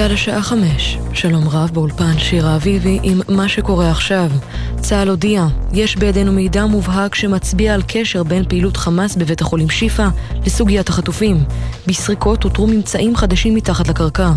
צה"ל השעה חמש, שלום רב באולפן שירה אביבי עם מה שקורה עכשיו. צה"ל הודיע, יש בידינו מידע מובהק שמצביע על קשר בין פעילות חמאס בבית החולים שיפא לסוגיית החטופים. בסריקות אותרו ממצאים חדשים מתחת לקרקע.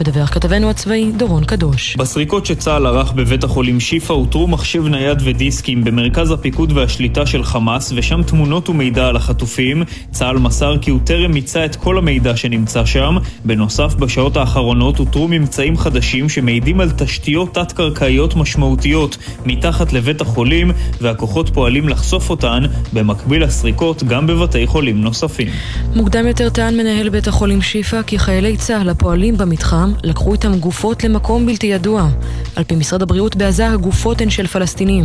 מדווח כתבנו הצבאי דורון קדוש. בסריקות שצה"ל ערך בבית החולים שיפא אותרו מחשב נייד ודיסקים במרכז הפיקוד והשליטה של חמאס ושם תמונות ומידע על החטופים. צה"ל מסר כי הוא טרם מיצה את כל המידע שנמצא שם. בנוסף, בשעות האחרונות אותרו ממצאים חדשים שמעידים על תשתיות תת-קרקעיות משמעותיות מתחת לבית החולים והכוחות פועלים לחשוף אותן במקביל לסריקות גם בבתי חולים נוספים. מוקדם יותר טען מנהל בית החולים שיפא כי חיילי צה"ל הפועלים במתחם לקחו איתם גופות למקום בלתי ידוע. על פי משרד הבריאות בעזה הגופות הן של פלסטינים.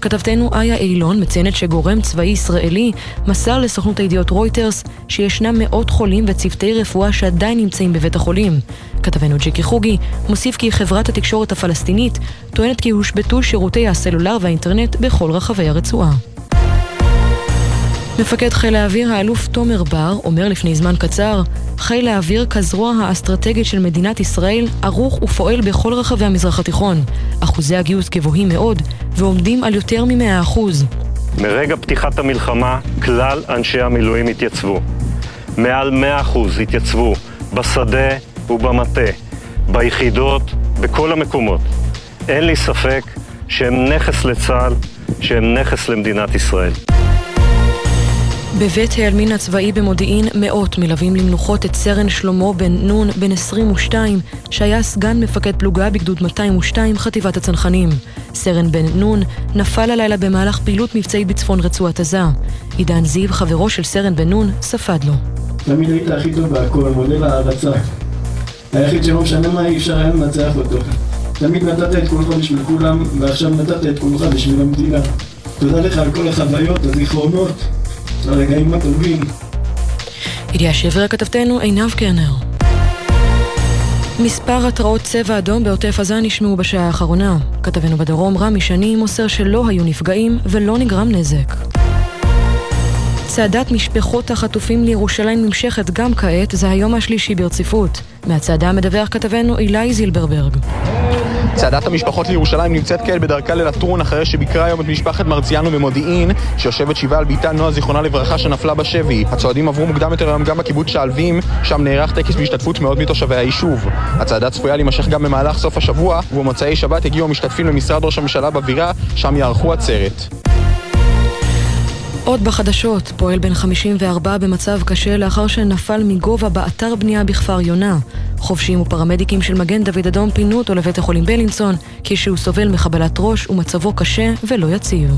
כתבתנו איה אילון מציינת שגורם צבאי ישראלי מסר לסוכנות הידיעות רויטרס שישנם מאות חולים וצוותי רפואה שעדיין נמצאים בבית החולים. כתבנו ג'קי חוגי מוסיף כי חברת התקשורת הפלסטינית טוענת כי הושבתו שירותי הסלולר והאינטרנט בכל רחבי הרצועה. מפקד חיל האוויר האלוף תומר בר אומר לפני זמן קצר חיל האוויר כזרוע האסטרטגית של מדינת ישראל ערוך ופועל בכל רחבי המזרח התיכון. אחוזי הגיוס גבוהים מאוד ועומדים על יותר מ-100%. מרגע פתיחת המלחמה כלל אנשי המילואים התייצבו. מעל 100% התייצבו בשדה ובמטה, ביחידות, בכל המקומות. אין לי ספק שהם נכס לצה"ל, שהם נכס למדינת ישראל. בבית העלמין הצבאי במודיעין מאות מלווים למנוחות את סרן שלמה בן נון, בן 22, שהיה סגן מפקד פלוגה בגדוד 202 חטיבת הצנחנים. סרן בן נון נפל הלילה במהלך פעילות מבצעית בצפון רצועת עזה. עידן זיו, חברו של סרן בן נון, ספד לו. תמיד היית הכי טוב בהכל, מודל הערצה. היחיד שלא משנה מה אי אפשר היה לנצח אותו. תמיד נתת את כולך בשביל כולם, ועכשיו נתת את כולך בשביל המדינה. תודה לך על כל החוויות, הזיכרונות, הרגעים הטובים. ידיעה שהעבירה כתבתנו עינב קרנר. מספר התרעות צבע אדום בעוטף עזה נשמעו בשעה האחרונה. כתבנו בדרום רמי שני מוסר שלא היו נפגעים ולא נגרם נזק. צעדת משפחות החטופים לירושלים נמשכת גם כעת, זה היום השלישי ברציפות. מהצעדה מדווח כתבנו אילי זילברברג. צעדת המשפחות לירושלים נמצאת כעת בדרכה ללטרון אחרי שביקרה היום את משפחת מרציאנו במודיעין שיושבת שבעה על ביתה נועה זיכרונה לברכה שנפלה בשבי. הצועדים עברו מוקדם יותר היום גם בקיבוץ שעלבים שם נערך טקס בהשתתפות מאות מתושבי היישוב. הצעדה צפויה להימשך גם במהלך סוף השבוע ובמוצאי שבת הגיעו המשתתפים למשרד ראש הממשלה בבירה שם יערכו עצרת. עוד בחדשות, פועל בן 54 במצב קשה לאחר שנפל מגובה באתר בנייה בכפר יונה. חובשים ופרמדיקים של מגן דוד אדום פינו אותו לבית החולים בלינסון, כשהוא סובל מחבלת ראש ומצבו קשה ולא יציב.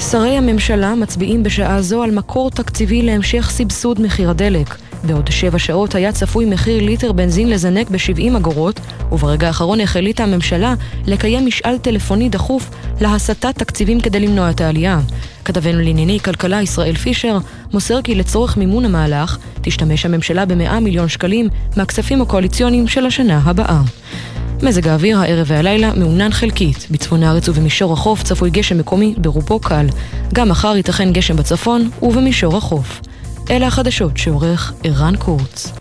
שרי הממשלה מצביעים בשעה זו על מקור תקציבי להמשך סבסוד מחיר הדלק. בעוד שבע שעות היה צפוי מחיר ליטר בנזין לזנק ב-70 אגורות, וברגע האחרון החליטה הממשלה לקיים משאל טלפוני דחוף להסטת תקציבים כדי למנוע את העלייה. כתבנו לענייני כלכלה ישראל פישר מוסר כי לצורך מימון המהלך תשתמש הממשלה ב-100 מיליון שקלים מהכספים הקואליציוניים של השנה הבאה. מזג האוויר הערב והלילה מעונן חלקית. בצפון הארץ ובמישור החוף צפוי גשם מקומי ברובו קל. גם מחר ייתכן גשם בצפון ובמישור החוף. אלה החדשות שעורך ערן קורץ.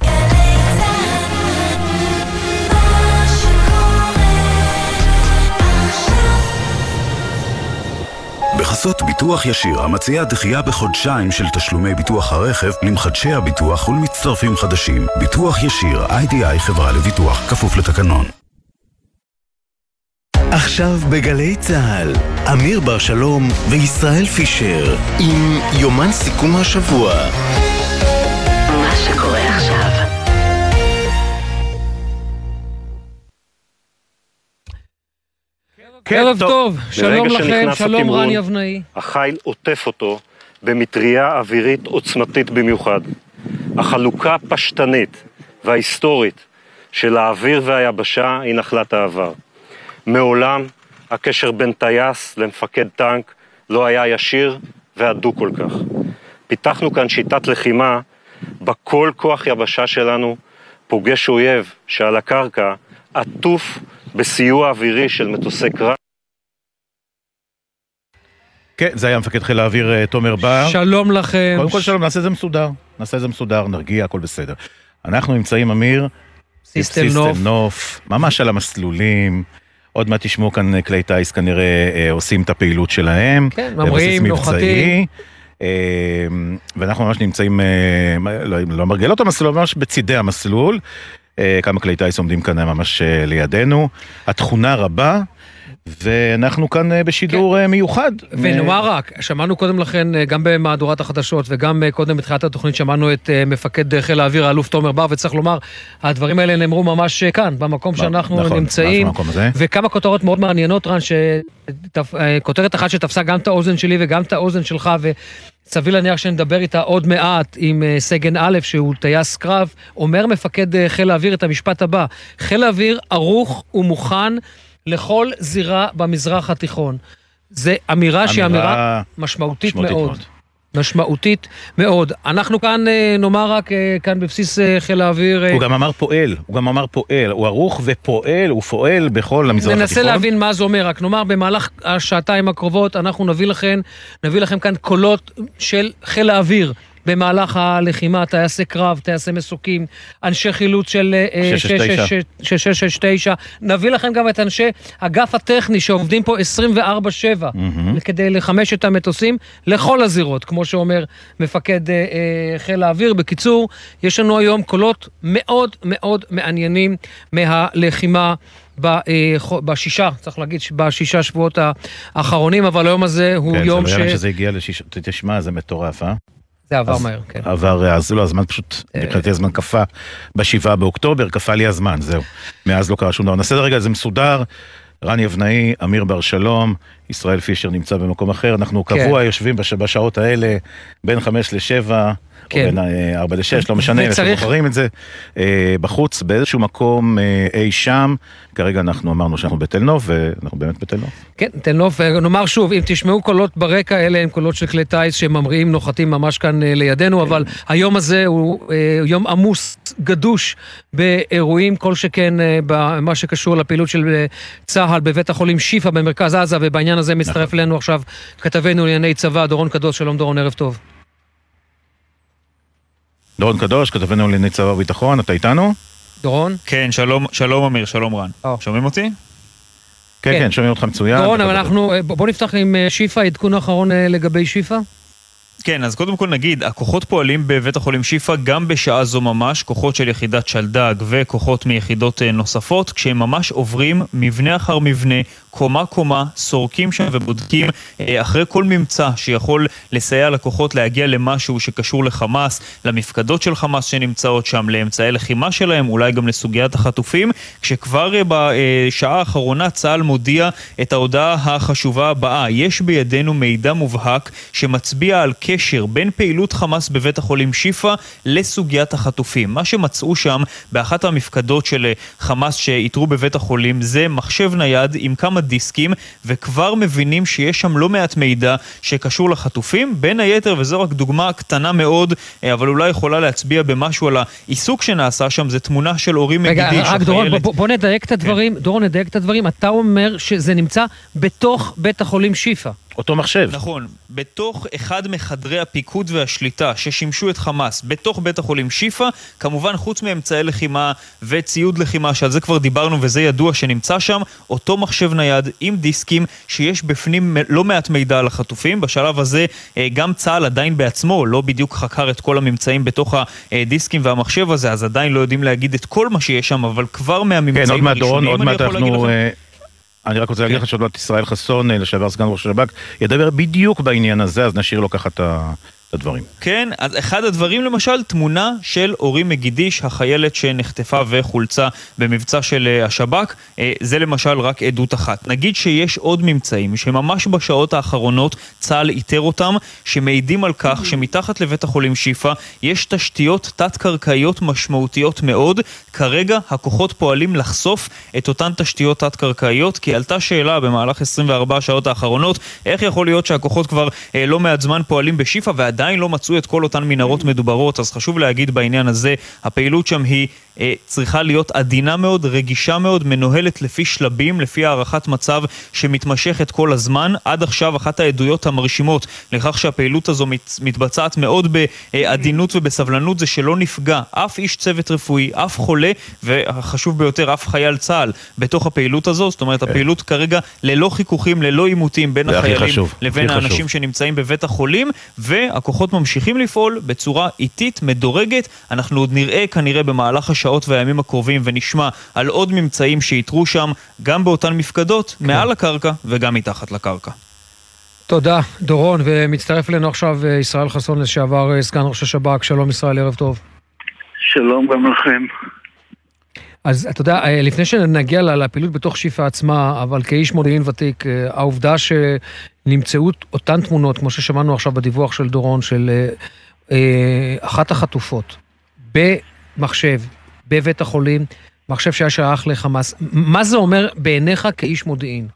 בחסות ביטוח ישיר, המציע דחייה בחודשיים של תשלומי ביטוח הרכב למחדשי הביטוח ולמצטרפים חדשים. ביטוח ישיר, איי-די-איי חברה לביטוח, כפוף לתקנון. עכשיו בגלי צה"ל, אמיר בר שלום וישראל פישר עם יומן סיכום השבוע. מה שקורה עכשיו. ערב טוב, שלום לכם, שלום רן יבנאי. החיל עוטף אותו במטריה אווירית עוצמתית במיוחד. החלוקה הפשטנית וההיסטורית של האוויר והיבשה היא נחלת העבר. מעולם הקשר בין טייס למפקד טנק לא היה ישיר והדוק כל כך. פיתחנו כאן שיטת לחימה בה כל כוח יבשה שלנו פוגש אויב שעל הקרקע עטוף בסיוע אווירי של מטוסי קרב. כן, זה היה מפקד חיל האוויר אה, תומר בר. שלום לכם. קודם כל שלום, נעשה את זה מסודר. נעשה את זה מסודר, נרגיע, הכל בסדר. אנחנו נמצאים, אמיר, סיסטם נוף. נוף, ממש על המסלולים. עוד מעט תשמעו כאן כלי טיס כנראה אה, עושים את הפעילות שלהם. כן, ממריאים, נוחתים. אה, ואנחנו ממש נמצאים, אה, לא, לא מרגלות המסלול, ממש בצידי המסלול. אה, כמה כלי טיס עומדים כאן ממש אה, לידינו. התכונה רבה. ואנחנו כאן אה, בשידור כן. מיוחד. ונאמר רק, שמענו קודם לכן, גם במהדורת החדשות וגם קודם בתחילת התוכנית, שמענו את מפקד חיל האוויר, האלוף תומר בר, וצריך לומר, הדברים האלה נאמרו ממש כאן, במקום שאנחנו נכון, נמצאים. נכון, וכמה כותרות מאוד מעניינות, רן, כותרת אחת שתפסה גם את האוזן שלי וגם את האוזן שלך, סביר להניח שנדבר איתה עוד מעט עם אה, סגן א', שהוא טייס קרב, אומר מפקד אה, חיל האוויר את המשפט הבא: חיל האוויר ערוך ומוכן לכל זירה במזרח התיכון. זו אמירה שהיא אמירה משמעותית, משמעותית מאוד. מאוד. משמעותית מאוד. אנחנו כאן, אה, נאמר רק, אה, כאן בבסיס אה, חיל האוויר... הוא גם אמר פועל, הוא גם אמר פועל, הוא ערוך ופועל, הוא פועל בכל המזרח התיכון. ננסה להבין מה זה אומר, רק נאמר, במהלך השעתיים הקרובות אנחנו נביא לכם, נביא לכם כאן קולות של חיל האוויר. במהלך הלחימה, טייסי קרב, טייסי מסוקים, אנשי חילוץ של 669. אה, נביא לכם גם את אנשי אגף הטכני שעובדים פה 24-7 mm-hmm. כדי לחמש את המטוסים לכל הזירות, כמו שאומר מפקד אה, אה, חיל האוויר. בקיצור, יש לנו היום קולות מאוד מאוד מעניינים מהלחימה. בשישה, צריך להגיד, בשישה שבועות האחרונים, אבל היום הזה הוא כן, יום ש... כן, זה שזה הגיע לשישה, תשמע, זה מטורף, אה? זה עבר מהר, כן. עבר, אז לא, הזמן פשוט, אה. מבחינתי הזמן קפא בשבעה באוקטובר, קפא לי הזמן, זהו. מאז לא קרה שום דבר. נעשה את הרגע, זה מסודר. רני אבנאי, אמיר בר שלום, ישראל פישר נמצא במקום אחר, אנחנו כן. קבוע יושבים בש, בשעות האלה בין חמש לשבע. כן. או בין 4 ל-6, לא משנה, איך בוחרים את זה, אה, בחוץ, באיזשהו מקום אה, אי שם. כרגע אנחנו אמרנו שאנחנו בתל נוף, ואנחנו באמת בתל נוף. כן, תל נוף, נאמר שוב, אם תשמעו קולות ברקע, אלה הם קולות של כלי טיס שממריאים, נוחתים ממש כאן אה, לידינו, אבל היום הזה הוא יום עמוס, גדוש, באירועים, כל שכן במה שקשור לפעילות של צה"ל בבית החולים שיפא במרכז עזה, ובעניין הזה מצטרף נכון. אלינו עכשיו כתבנו לענייני צבא, דורון קדוש, שלום דורון, ערב טוב. דורון קדוש, כתבנו לענייני צבא וביטחון, אתה איתנו? דורון? כן, שלום, שלום אמיר, שלום רן. Oh. שומעים אותי? כן, כן, כן, שומעים אותך מצוין. דורון, אבל אנחנו, אה, בוא נפתח עם אה, שיפא, עדכון האחרון אה, לגבי שיפא. כן, אז קודם כל נגיד, הכוחות פועלים בבית החולים שיפא גם בשעה זו ממש, כוחות של יחידת שלדג וכוחות מיחידות נוספות, כשהם ממש עוברים מבנה אחר מבנה, קומה-קומה, סורקים שם ובודקים אה, אחרי כל ממצא שיכול לסייע לכוחות להגיע למשהו שקשור לחמאס, למפקדות של חמאס שנמצאות שם, לאמצעי לחימה שלהם, אולי גם לסוגיית החטופים, כשכבר אה, בשעה האחרונה צה"ל מודיע את ההודעה החשובה הבאה: יש בידינו מידע מובהק שמצביע על קשר בין פעילות חמאס בבית החולים שיפא לסוגיית החטופים. מה שמצאו שם באחת המפקדות של אה, חמאס שאיתרו בבית החולים זה מחשב נייד עם כמה דיסקים, וכבר מבינים שיש שם לא מעט מידע שקשור לחטופים. בין היתר, וזו רק דוגמה קטנה מאוד, אה, אבל אולי יכולה להצביע במשהו על העיסוק שנעשה שם, זה תמונה של אורי מגידיש. רגע, רק דורון, בוא, בוא נדייק את הדברים. כן. דורון, נדייק את הדברים. אתה אומר שזה נמצא בתוך בית החולים שיפא. אותו מחשב. נכון, בתוך אחד מחדרי הפיקוד והשליטה ששימשו את חמאס, בתוך בית החולים שיפא, כמובן חוץ מאמצעי לחימה וציוד לחימה, שעל זה כבר דיברנו וזה ידוע שנמצא שם, אותו מחשב נייד עם דיסקים שיש בפנים לא מעט מידע על החטופים. בשלב הזה אה, גם צה"ל עדיין בעצמו לא בדיוק חקר את כל הממצאים בתוך הדיסקים והמחשב הזה, אז עדיין לא יודעים להגיד את כל מה שיש שם, אבל כבר מהממצאים כן, עוד מעט דורון, עוד מעט אנחנו... אני רק רוצה להגיד כן. לך שעוד מעט ישראל חסון, אה, לשעבר סגן ראש השב"כ, ידבר בדיוק בעניין הזה, אז נשאיר לו ככה את ה... את הדברים. כן, אז אחד הדברים למשל, תמונה של אורי מגידיש, החיילת שנחטפה וחולצה במבצע של אה, השב"כ, אה, זה למשל רק עדות אחת. נגיד שיש עוד ממצאים שממש בשעות האחרונות צה"ל איתר אותם, שמעידים על כך שמתחת לבית החולים שיפא יש תשתיות תת-קרקעיות משמעותיות מאוד. כרגע הכוחות פועלים לחשוף את אותן תשתיות תת-קרקעיות, כי עלתה שאלה במהלך 24 השעות האחרונות, איך יכול להיות שהכוחות כבר אה, לא מעט זמן פועלים בשיפא. עדיין לא מצאו את כל אותן מנהרות מדוברות, אז חשוב להגיד בעניין הזה, הפעילות שם היא אה, צריכה להיות עדינה מאוד, רגישה מאוד, מנוהלת לפי שלבים, לפי הערכת מצב שמתמשכת כל הזמן. עד עכשיו אחת העדויות המרשימות לכך שהפעילות הזו מת, מתבצעת מאוד בעדינות ובסבלנות זה שלא נפגע אף איש צוות רפואי, אף חולה, והחשוב ביותר, אף חייל צה"ל בתוך הפעילות הזו. זאת אומרת, הפעילות כרגע ללא חיכוכים, ללא עימותים בין החיילים חשוב, לבין האנשים חשוב. שנמצאים בבית החולים, והכוחות ממשיכים לפעול בצורה איטית, מדורגת. אנחנו עוד נראה כנראה במהלך השעות והימים הקרובים ונשמע על עוד ממצאים שאיתרו שם, גם באותן מפקדות, כן. מעל הקרקע וגם מתחת לקרקע. תודה, דורון, ומצטרף אלינו עכשיו אה, ישראל חסון לשעבר אה, סגן ראש השב"כ, שלום ישראל, ערב טוב. שלום גם לכם. אז אתה יודע, אה, לפני שנגיע לפעילות בתוך שיפא עצמה, אבל כאיש מודיעין ותיק, העובדה שנמצאו אותן תמונות, כמו ששמענו עכשיו בדיווח של דורון, של אחת החטופות במחשב בבית החולים, מחשב שהיה שייך לחמאס. מה זה אומר בעיניך כאיש מודיעין?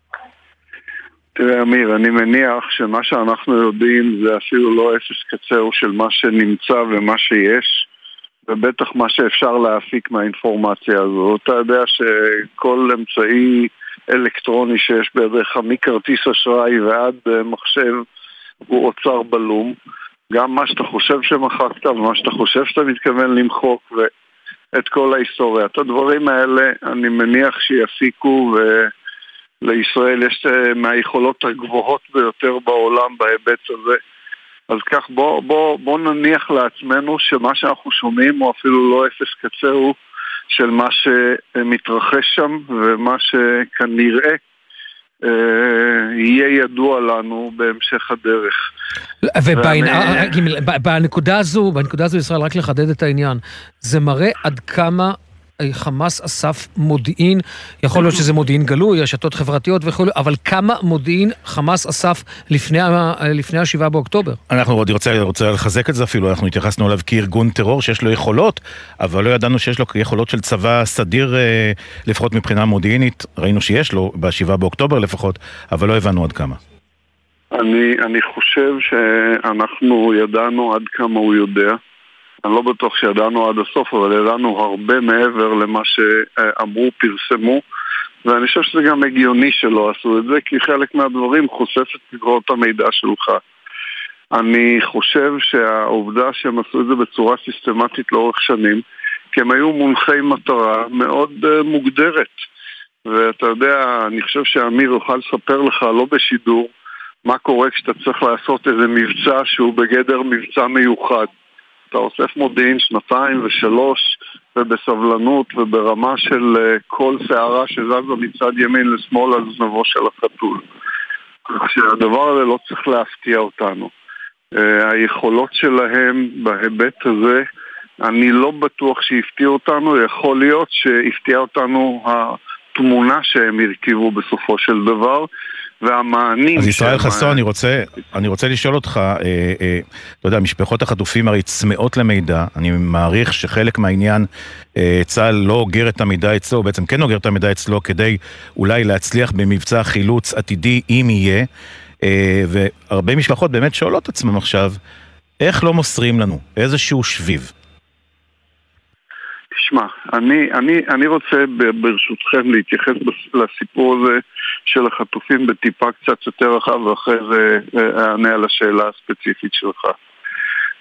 תראה, אמיר, אני מניח שמה שאנחנו יודעים זה אפילו לא אפס קצר של מה שנמצא ומה שיש, ובטח מה שאפשר להפיק מהאינפורמציה הזו. אתה יודע שכל אמצעי אלקטרוני שיש בידיך, מכרטיס אשראי ועד אה, מחשב, הוא אוצר בלום. גם מה שאתה חושב שמחקת ומה שאתה חושב שאתה מתכוון למחוק, ו... את כל ההיסטוריה. את הדברים האלה אני מניח שיפיקו ולישראל יש אה, מהיכולות הגבוהות ביותר בעולם בהיבט הזה. אז כך בוא, בוא, בוא נניח לעצמנו שמה שאנחנו שומעים הוא אפילו לא אפס קצה הוא של מה שמתרחש שם ומה שכנראה אה, יהיה ידוע לנו בהמשך הדרך. ובנקודה הזו, בנקודה הזו ישראל, רק לחדד את העניין, זה מראה עד כמה חמאס אסף מודיעין, יכול להיות שזה מודיעין גלוי, רשתות חברתיות וכו', אבל כמה מודיעין חמאס אסף לפני, לפני ה-7 באוקטובר? אנחנו עוד רוצה, רוצה לחזק את זה אפילו, אנחנו התייחסנו אליו כארגון טרור שיש לו יכולות, אבל לא ידענו שיש לו יכולות של צבא סדיר, אה, לפחות מבחינה מודיעינית, ראינו שיש לו ב-7 באוקטובר לפחות, אבל לא הבנו עד כמה. אני, אני חושב שאנחנו ידענו עד כמה הוא יודע. אני לא בטוח שידענו עד הסוף, אבל ידענו הרבה מעבר למה שאמרו, פרסמו, ואני חושב שזה גם הגיוני שלא עשו את זה, כי חלק מהדברים חושף את מקורות המידע שלך. אני חושב שהעובדה שהם עשו את זה בצורה סיסטמטית לאורך שנים, כי הם היו מונחי מטרה מאוד uh, מוגדרת. ואתה יודע, אני חושב שאמיר יוכל לספר לך, לא בשידור, מה קורה כשאתה צריך לעשות איזה מבצע שהוא בגדר מבצע מיוחד. אתה אוסף מודיעין שנתיים ושלוש ובסבלנות וברמה של uh, כל שערה שזזה מצד ימין לשמאל על זנבו של החתול. כך שהדבר הזה לא צריך להפתיע אותנו. Uh, היכולות שלהם בהיבט הזה, אני לא בטוח שהפתיע אותנו, יכול להיות שהפתיע אותנו התמונה שהם הרכיבו בסופו של דבר, והמענים... אז ישראל חסון, אני רוצה, אני רוצה לשאול אותך, אה, אה, אתה יודע, משפחות החטופים הרי צמאות למידע, אני מעריך שחלק מהעניין, אה, צה"ל לא אוגר את המידע אצלו, בעצם כן אוגר את המידע אצלו כדי אולי להצליח במבצע חילוץ עתידי, אם יהיה, אה, והרבה משפחות באמת שואלות עצמם עכשיו, איך לא מוסרים לנו? איזשהו שביב? תשמע, אני, אני, אני רוצה ברשותכם להתייחס לסיפור הזה של החטופים בטיפה קצת יותר רחב ואחרי זה אה, אענה על השאלה הספציפית שלך.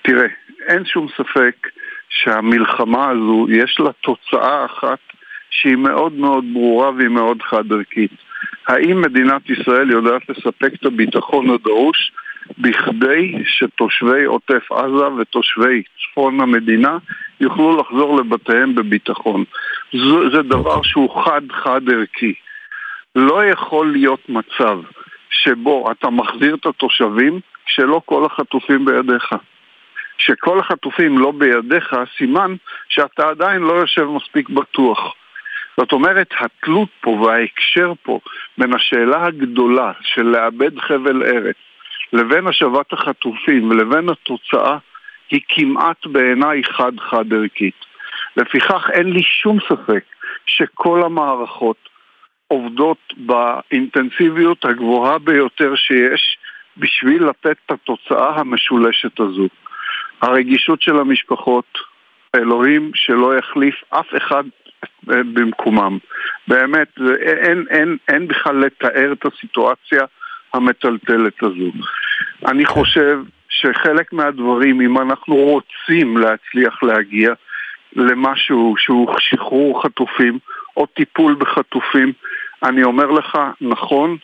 תראה, אין שום ספק שהמלחמה הזו יש לה תוצאה אחת שהיא מאוד מאוד ברורה והיא מאוד חד-ערכית. האם מדינת ישראל יודעת לספק את הביטחון הדרוש בכדי שתושבי עוטף עזה ותושבי צפון המדינה יוכלו לחזור לבתיהם בביטחון. זה, זה דבר שהוא חד-חד ערכי. לא יכול להיות מצב שבו אתה מחזיר את התושבים כשלא כל החטופים בידיך. כשכל החטופים לא בידיך, סימן שאתה עדיין לא יושב מספיק בטוח. זאת אומרת, התלות פה וההקשר פה בין השאלה הגדולה של לאבד חבל ארץ לבין השבת החטופים ולבין התוצאה היא כמעט בעיניי חד-חד ערכית. לפיכך אין לי שום ספק שכל המערכות עובדות באינטנסיביות הגבוהה ביותר שיש בשביל לתת את התוצאה המשולשת הזו. הרגישות של המשפחות, אלוהים שלא יחליף אף אחד אה, במקומם. באמת, אין, אין, אין בכלל לתאר את הסיטואציה המטלטלת הזו. אני חושב שחלק מהדברים, אם אנחנו רוצים להצליח להגיע למשהו שהוא שחרור חטופים או טיפול בחטופים, אני אומר לך, נכון,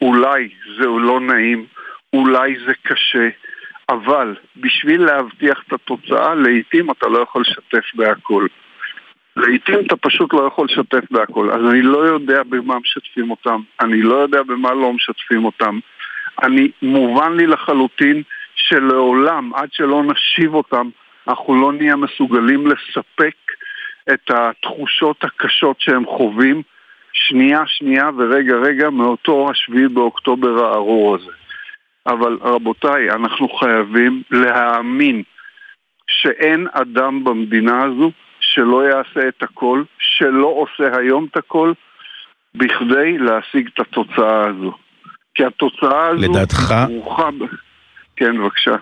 אולי זה לא נעים, אולי זה קשה, אבל בשביל להבטיח את התוצאה, לעיתים אתה לא יכול לשתף בהכל. לעיתים אתה פשוט לא יכול לשתף בהכל. אז אני לא יודע במה משתפים אותם, אני לא יודע במה לא משתפים אותם. אני, מובן לי לחלוטין שלעולם, עד שלא נשיב אותם, אנחנו לא נהיה מסוגלים לספק את התחושות הקשות שהם חווים שנייה שנייה ורגע רגע מאותו השביעי באוקטובר הארור הזה. אבל רבותיי, אנחנו חייבים להאמין שאין אדם במדינה הזו שלא יעשה את הכל, שלא עושה היום את הכל, בכדי להשיג את התוצאה הזו. כי התוצאה הזו... לדעתך... ברוכה... כן, בבקשה.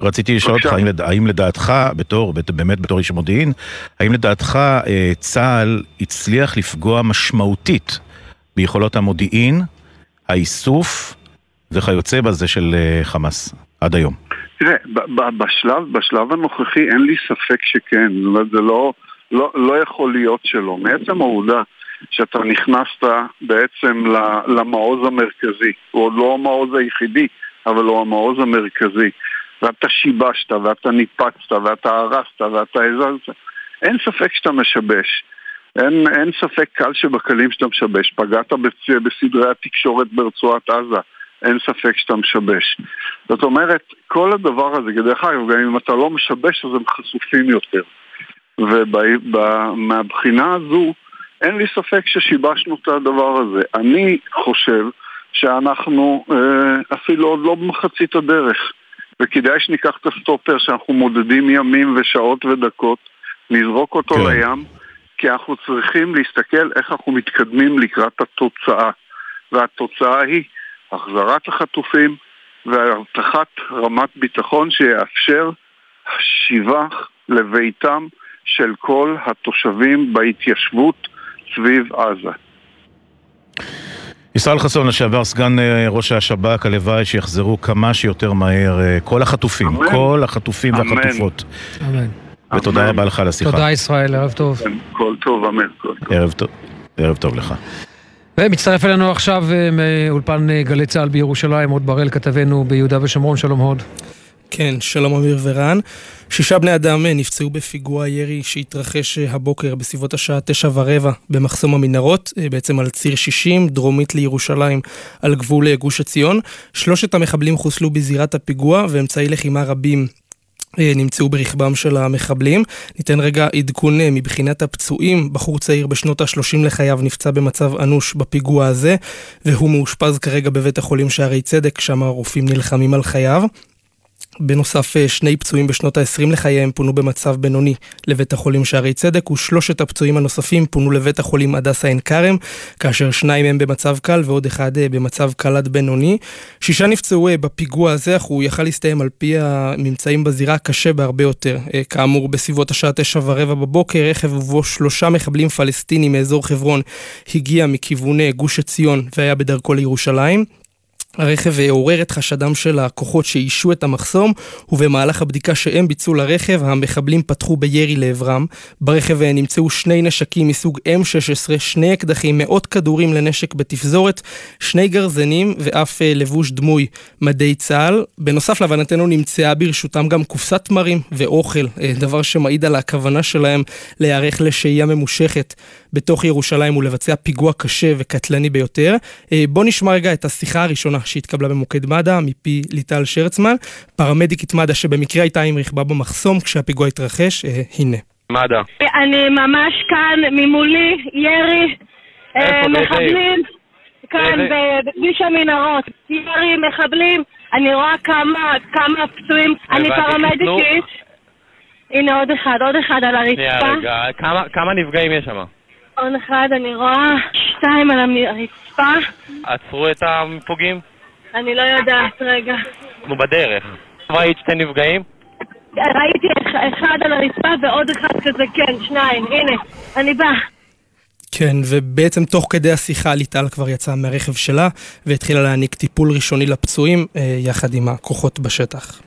רציתי לשאול אותך, האם, האם לדעתך, בתור, באמת בתור איש מודיעין, האם לדעתך אה, צה"ל הצליח לפגוע משמעותית ביכולות המודיעין, האיסוף וכיוצא בזה של אה, חמאס עד היום? תראה, בשלב, בשלב הנוכחי אין לי ספק שכן, זאת אומרת, זה לא, לא, לא יכול להיות שלא. מעצם העובדה שאתה נכנסת בעצם למעוז המרכזי, הוא עוד לא המעוז היחידי, אבל הוא המעוז המרכזי. ואתה שיבשת, ואתה ניפצת, ואתה הרסת, ואתה הזזת, אין ספק שאתה משבש. אין, אין ספק קל שבקלים שאתה משבש. פגעת בסדרי התקשורת ברצועת עזה, אין ספק שאתה משבש. זאת אומרת, כל הדבר הזה, דרך אגב, גם אם אתה לא משבש אז הם חשופים יותר. ומהבחינה הזו, אין לי ספק ששיבשנו את הדבר הזה. אני חושב שאנחנו אה, אפילו עוד לא במחצית הדרך. וכדאי שניקח את הסטופר שאנחנו מודדים ימים ושעות ודקות, נזרוק אותו כן. לים, כי אנחנו צריכים להסתכל איך אנחנו מתקדמים לקראת התוצאה. והתוצאה היא החזרת החטופים והבטחת רמת ביטחון שיאפשר שיבה לביתם של כל התושבים בהתיישבות סביב עזה. ישראל חסון, לשעבר סגן אה, ראש השב"כ, הלוואי שיחזרו כמה שיותר מהר אה, כל החטופים, אמן. כל החטופים אמן. והחטופות. אמן. ותודה רבה לך על השיחה. תודה ישראל, ערב טוב. כל טוב, אמן. כל טוב. ערב טוב, ערב טוב לך. ומצטרף אלינו עכשיו אה, מאולפן גלי צה"ל בירושלים, הוד בראל, כתבנו ביהודה ושומרון, שלום הוד. כן, שלום אמיר ורן. שישה בני אדם אה, נפצעו בפיגוע ירי שהתרחש אה, הבוקר בסביבות השעה תשע ורבע במחסום המנהרות, אה, בעצם על ציר 60, דרומית לירושלים, על גבול גוש עציון. שלושת המחבלים חוסלו בזירת הפיגוע ואמצעי לחימה רבים נמצאו ברכבם של המחבלים. ניתן רגע עדכון מבחינת הפצועים. בחור צעיר בשנות ה-30 לחייו נפצע במצב אנוש בפיגוע הזה, והוא מאושפז כרגע בבית החולים שערי צדק, שם הרופאים נלחמים על חייו. בנוסף, אה, שני פצועים בשנות ה-20 לחייהם פונו במצב בינוני לבית החולים שערי צדק, ושלושת הפצועים הנוספים פונו לבית החולים הדסה עין כרם, כאשר שניים הם במצב קל ועוד אחד אה, במצב קל עד בינוני. שישה נפצעו אה, בפיגוע הזה, אך הוא יכל להסתיים על פי הממצאים בזירה קשה בהרבה יותר. כאמור, בסביבות השעה תשע ורבע בבוקר, רכב ובו שלושה מחבלים פלסטינים מאזור חברון הגיע מכיווני גוש עציון והיה בדרכו לירושלים. הרכב עורר את חשדם של הכוחות שאישו את המחסום, ובמהלך הבדיקה שהם ביצעו לרכב, המחבלים פתחו בירי לעברם. ברכב נמצאו שני נשקים מסוג M16, שני אקדחים, מאות כדורים לנשק בתפזורת, שני גרזנים ואף אה, לבוש דמוי מדי צה"ל. בנוסף להבנתנו נמצאה ברשותם גם קופסת תמרים ואוכל, אה, דבר שמעיד על הכוונה שלהם להיערך לשהייה ממושכת בתוך ירושלים ולבצע פיגוע קשה וקטלני ביותר. אה, בואו נשמע רגע את השיחה הראשונה שהתקבלה במוקד מד"א מפי ליטל שרצמן, פרמדיקית מד"א שבמקרה הייתה עם רכבה במחסום כשהפיגוע התרחש, אה, הנה. מד"א. אני ממש כאן, ממולי, ירי, אה, מחבלים, כאן בכביש המנהרות, ירי, מחבלים, אני רואה כמה, כמה פצועים, אני פרמדיקית. הנה עוד אחד, עוד אחד על הרצפה. רגע, כמה, כמה נפגעים יש שם? עוד אחד, אני רואה שתיים על הרצפה. עצרו את הפוגעים? אני לא יודעת, רגע. אנחנו בדרך. ראית שתי נפגעים? ראיתי אחד על הרצפה ועוד אחד כזה, כן, שניים, הנה, אני באה. כן, ובעצם תוך כדי השיחה ליטל כבר יצאה מהרכב שלה והתחילה להעניק טיפול ראשוני לפצועים אה, יחד עם הכוחות בשטח.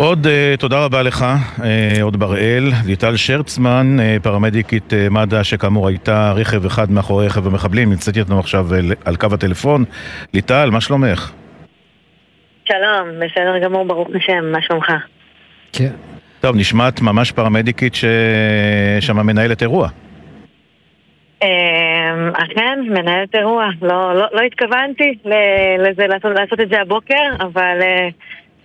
עוד uh, תודה רבה לך, uh, עוד בראל. ליטל שרצמן, uh, פרמדיקית uh, מד"א, שכאמור הייתה רכב אחד מאחורי רכב המחבלים, נמצאת איתנו עכשיו uh, על קו הטלפון. ליטל, מה שלומך? שלום, בסדר גמור, ברוך השם, מה שלומך? כן. טוב, נשמעת ממש פרמדיקית ששם מנהלת אירוע. אכן, מנהלת אירוע. לא, לא, לא התכוונתי לזה, לעשות, לעשות את זה הבוקר, אבל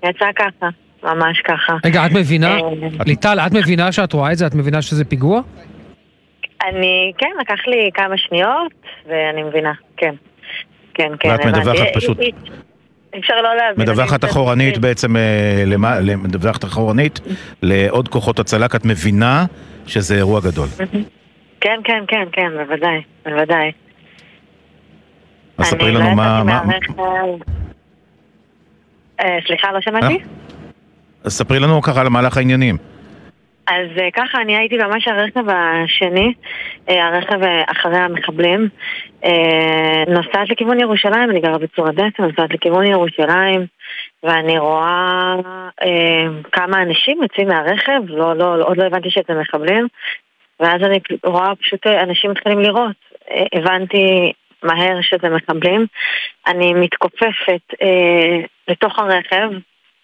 יצא ככה. ממש ככה. רגע, את מבינה, ליטל, את מבינה שאת רואה את זה? את מבינה שזה פיגוע? אני, כן, לקח לי כמה שניות, ואני מבינה, כן. כן, כן. ואת מדווחת פשוט. אפשר לא להבין. מדווחת אחורנית בעצם, מדווחת אחורנית לעוד כוחות הצלה, כי את מבינה שזה אירוע גדול. כן, כן, כן, כן, בוודאי, בוודאי. אז ספרי לנו מה... סליחה, לא שמעתי? אז ספרי לנו ככה על מהלך העניינים. אז ככה, אני הייתי ממש הרכב השני, הרכב אחרי המחבלים. נוסעת לכיוון ירושלים, אני גרה בצור הדסה, נוסעת לכיוון ירושלים, ואני רואה כמה אנשים יוצאים מהרכב, לא, לא, עוד לא הבנתי שזה מחבלים, ואז אני רואה פשוט אנשים מתחילים לירות. הבנתי מהר שזה מחבלים. אני מתכופפת לתוך הרכב,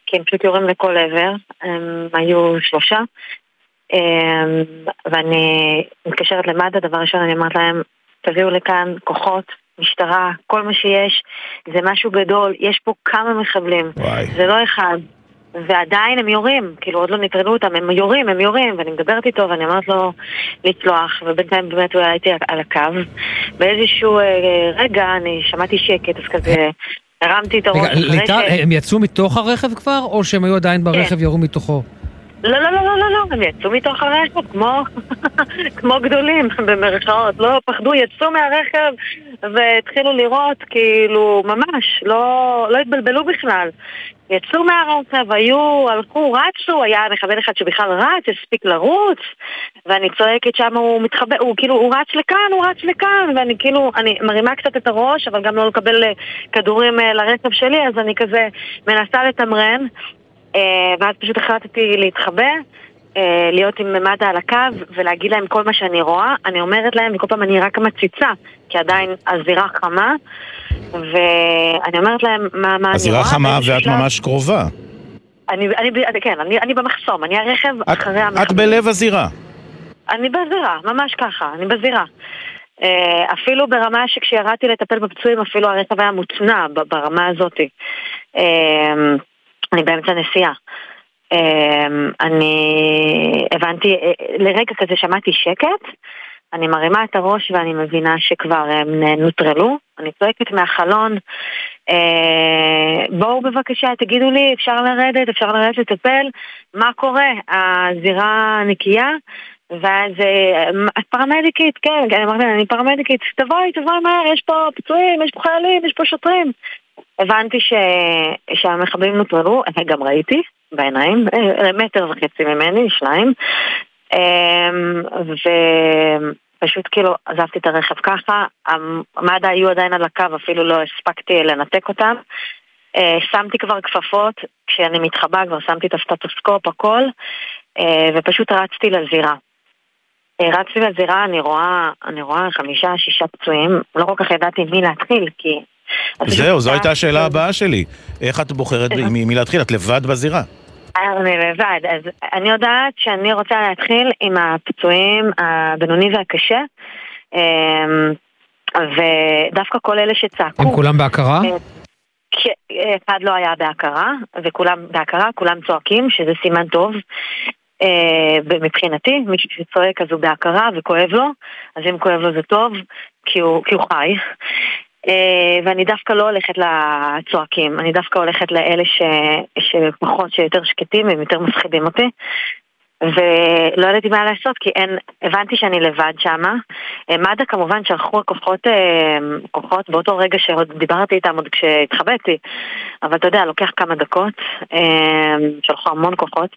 כי הם פשוט יורים לכל עבר, הם היו שלושה. ואני מתקשרת למד"א, דבר ראשון אני אומרת להם, תביאו לכאן כוחות, משטרה, כל מה שיש, זה משהו גדול, יש פה כמה מחבלים, וואי. זה לא אחד. ועדיין הם יורים, כאילו עוד לא נטרלו אותם, הם יורים, הם יורים, ואני מדברת איתו ואני אומרת לו לצלוח, ובינתיים באמת הוא היה איתי על הקו. באיזשהו אה, רגע אני שמעתי שקט, אז כזה הרמתי את הראש. רגע, ליטל, הם יצאו מתוך הרכב כבר, או שהם היו עדיין ברכב כן. ירו מתוכו? לא, לא, לא, לא, לא, לא, הם יצאו מתוך הרכב כמו, כמו גדולים במרכאות, לא פחדו, יצאו מהרכב והתחילו לראות, כאילו, ממש, לא, לא התבלבלו בכלל. יצאו מהרכב, היו, הלכו, רצו, היה מחבל אחד שבכלל רץ, הספיק לרוץ, ואני צועקת שם, הוא מתחבא, הוא כאילו, הוא רץ לכאן, הוא רץ לכאן, ואני כאילו, אני מרימה קצת את הראש, אבל גם לא לקבל כדורים לרכב שלי, אז אני כזה מנסה לתמרן, ואז פשוט החלטתי להתחבא. להיות עם מד"א על הקו ולהגיד להם כל מה שאני רואה. אני אומרת להם, וכל פעם אני רק מציצה, כי עדיין הזירה חמה, ואני אומרת להם מה, מה אני רואה. הזירה חמה ואת שלב... ממש קרובה. אני, אני, כן, אני, אני במחסום, אני הרכב את, אחרי המחסום. את בלב הזירה. אני בזירה, ממש ככה, אני בזירה. אפילו ברמה שכשירדתי לטפל בפצועים, אפילו הרכב היה מוצנע ברמה הזאת. אני באמצע נסיעה. אני הבנתי, לרגע כזה שמעתי שקט, אני מרימה את הראש ואני מבינה שכבר הם נוטרלו, אני צועקת מהחלון, בואו בבקשה, תגידו לי, אפשר לרדת, אפשר לרדת לטפל, מה קורה? הזירה נקייה? ואז את פרמדיקית, כן, אני אמרתי לה, אני פרמדיקית, תבואי, תבואי מהר, יש פה פצועים, יש פה חיילים, יש פה שוטרים. הבנתי ש... שהמחבלים נוטרלו, גם ראיתי בעיניים, מטר וחצי ממני, שניים, ופשוט כאילו עזבתי את הרכב ככה, מד"א היו עדיין על הקו, אפילו לא הספקתי לנתק אותם. שמתי כבר כפפות, כשאני מתחבא כבר שמתי את הסטטוסקופ, הכל, ופשוט רצתי לזירה. רצתי לזירה, אני רואה, אני רואה חמישה, שישה פצועים, לא כל כך ידעתי מי להתחיל, כי... זהו, זו הייתה השאלה הבאה שלי. איך את בוחרת מי להתחיל? את לבד בזירה. אני לבד, אז אני יודעת שאני רוצה להתחיל עם הפצועים הבינוני והקשה, ודווקא כל אלה שצעקו... הם כולם בהכרה? אחד לא היה בהכרה, וכולם בהכרה, כולם צועקים, שזה סימן טוב. מבחינתי, מי שצועק אז הוא בהכרה וכואב לו, אז אם כואב לו זה טוב, כי הוא, כי הוא חי. ואני דווקא לא הולכת לצועקים, אני דווקא הולכת לאלה ש... שפחות, שיותר שקטים, הם יותר מפחידים אותי. ולא ידעתי מה לעשות, כי אין, הבנתי שאני לבד שמה. אה, מד"א כמובן שלחו כוחות, אה, כוחות באותו רגע שעוד דיברתי איתם, עוד כשהתחבאתי, אבל אתה יודע, לוקח כמה דקות, אה, שלחו המון כוחות.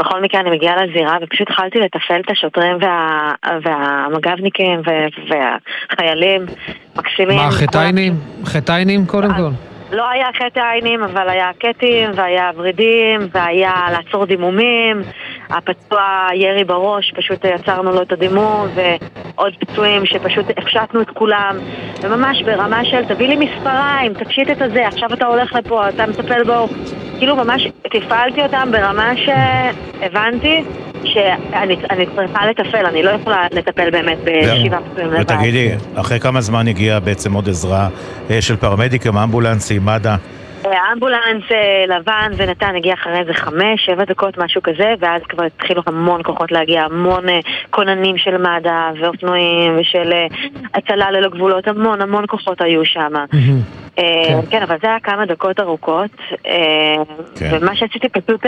בכל מקרה אני מגיעה לזירה ופשוט התחלתי לתפעל את השוטרים וה, והמג"בניקים והחיילים, מקסימים. מה, חטיינים? חטיינים קודם כל? לא היה חטא העינים, אבל היה קטים, והיה ורידים, והיה לעצור דימומים. הפצוע ירי בראש, פשוט יצרנו לו את הדימום, ועוד פצועים שפשוט הפשטנו את כולם. וממש ברמה של תביא לי מספריים, תפשיט את הזה, עכשיו אתה הולך לפה, אתה מטפל בו. כאילו ממש תפעלתי אותם ברמה שהבנתי שאני צריכה לטפל, אני לא יכולה לטפל באמת בשבעה פצועים לבד. ותגידי, אחרי כמה זמן הגיע בעצם עוד עזרה אה, של פרמדיקים, אמבולנסים, מד"א? אמבולנס אה, לבן ונתן הגיע אחרי איזה חמש, שבע דקות, משהו כזה, ואז כבר התחילו המון כוחות להגיע, המון אה, כוננים של מד"א ואופנועים ושל הצלה ללא גבולות, המון המון כוחות היו שם. כן. כן, אבל זה היה כמה דקות ארוכות, כן. ומה שעשיתי פשוט...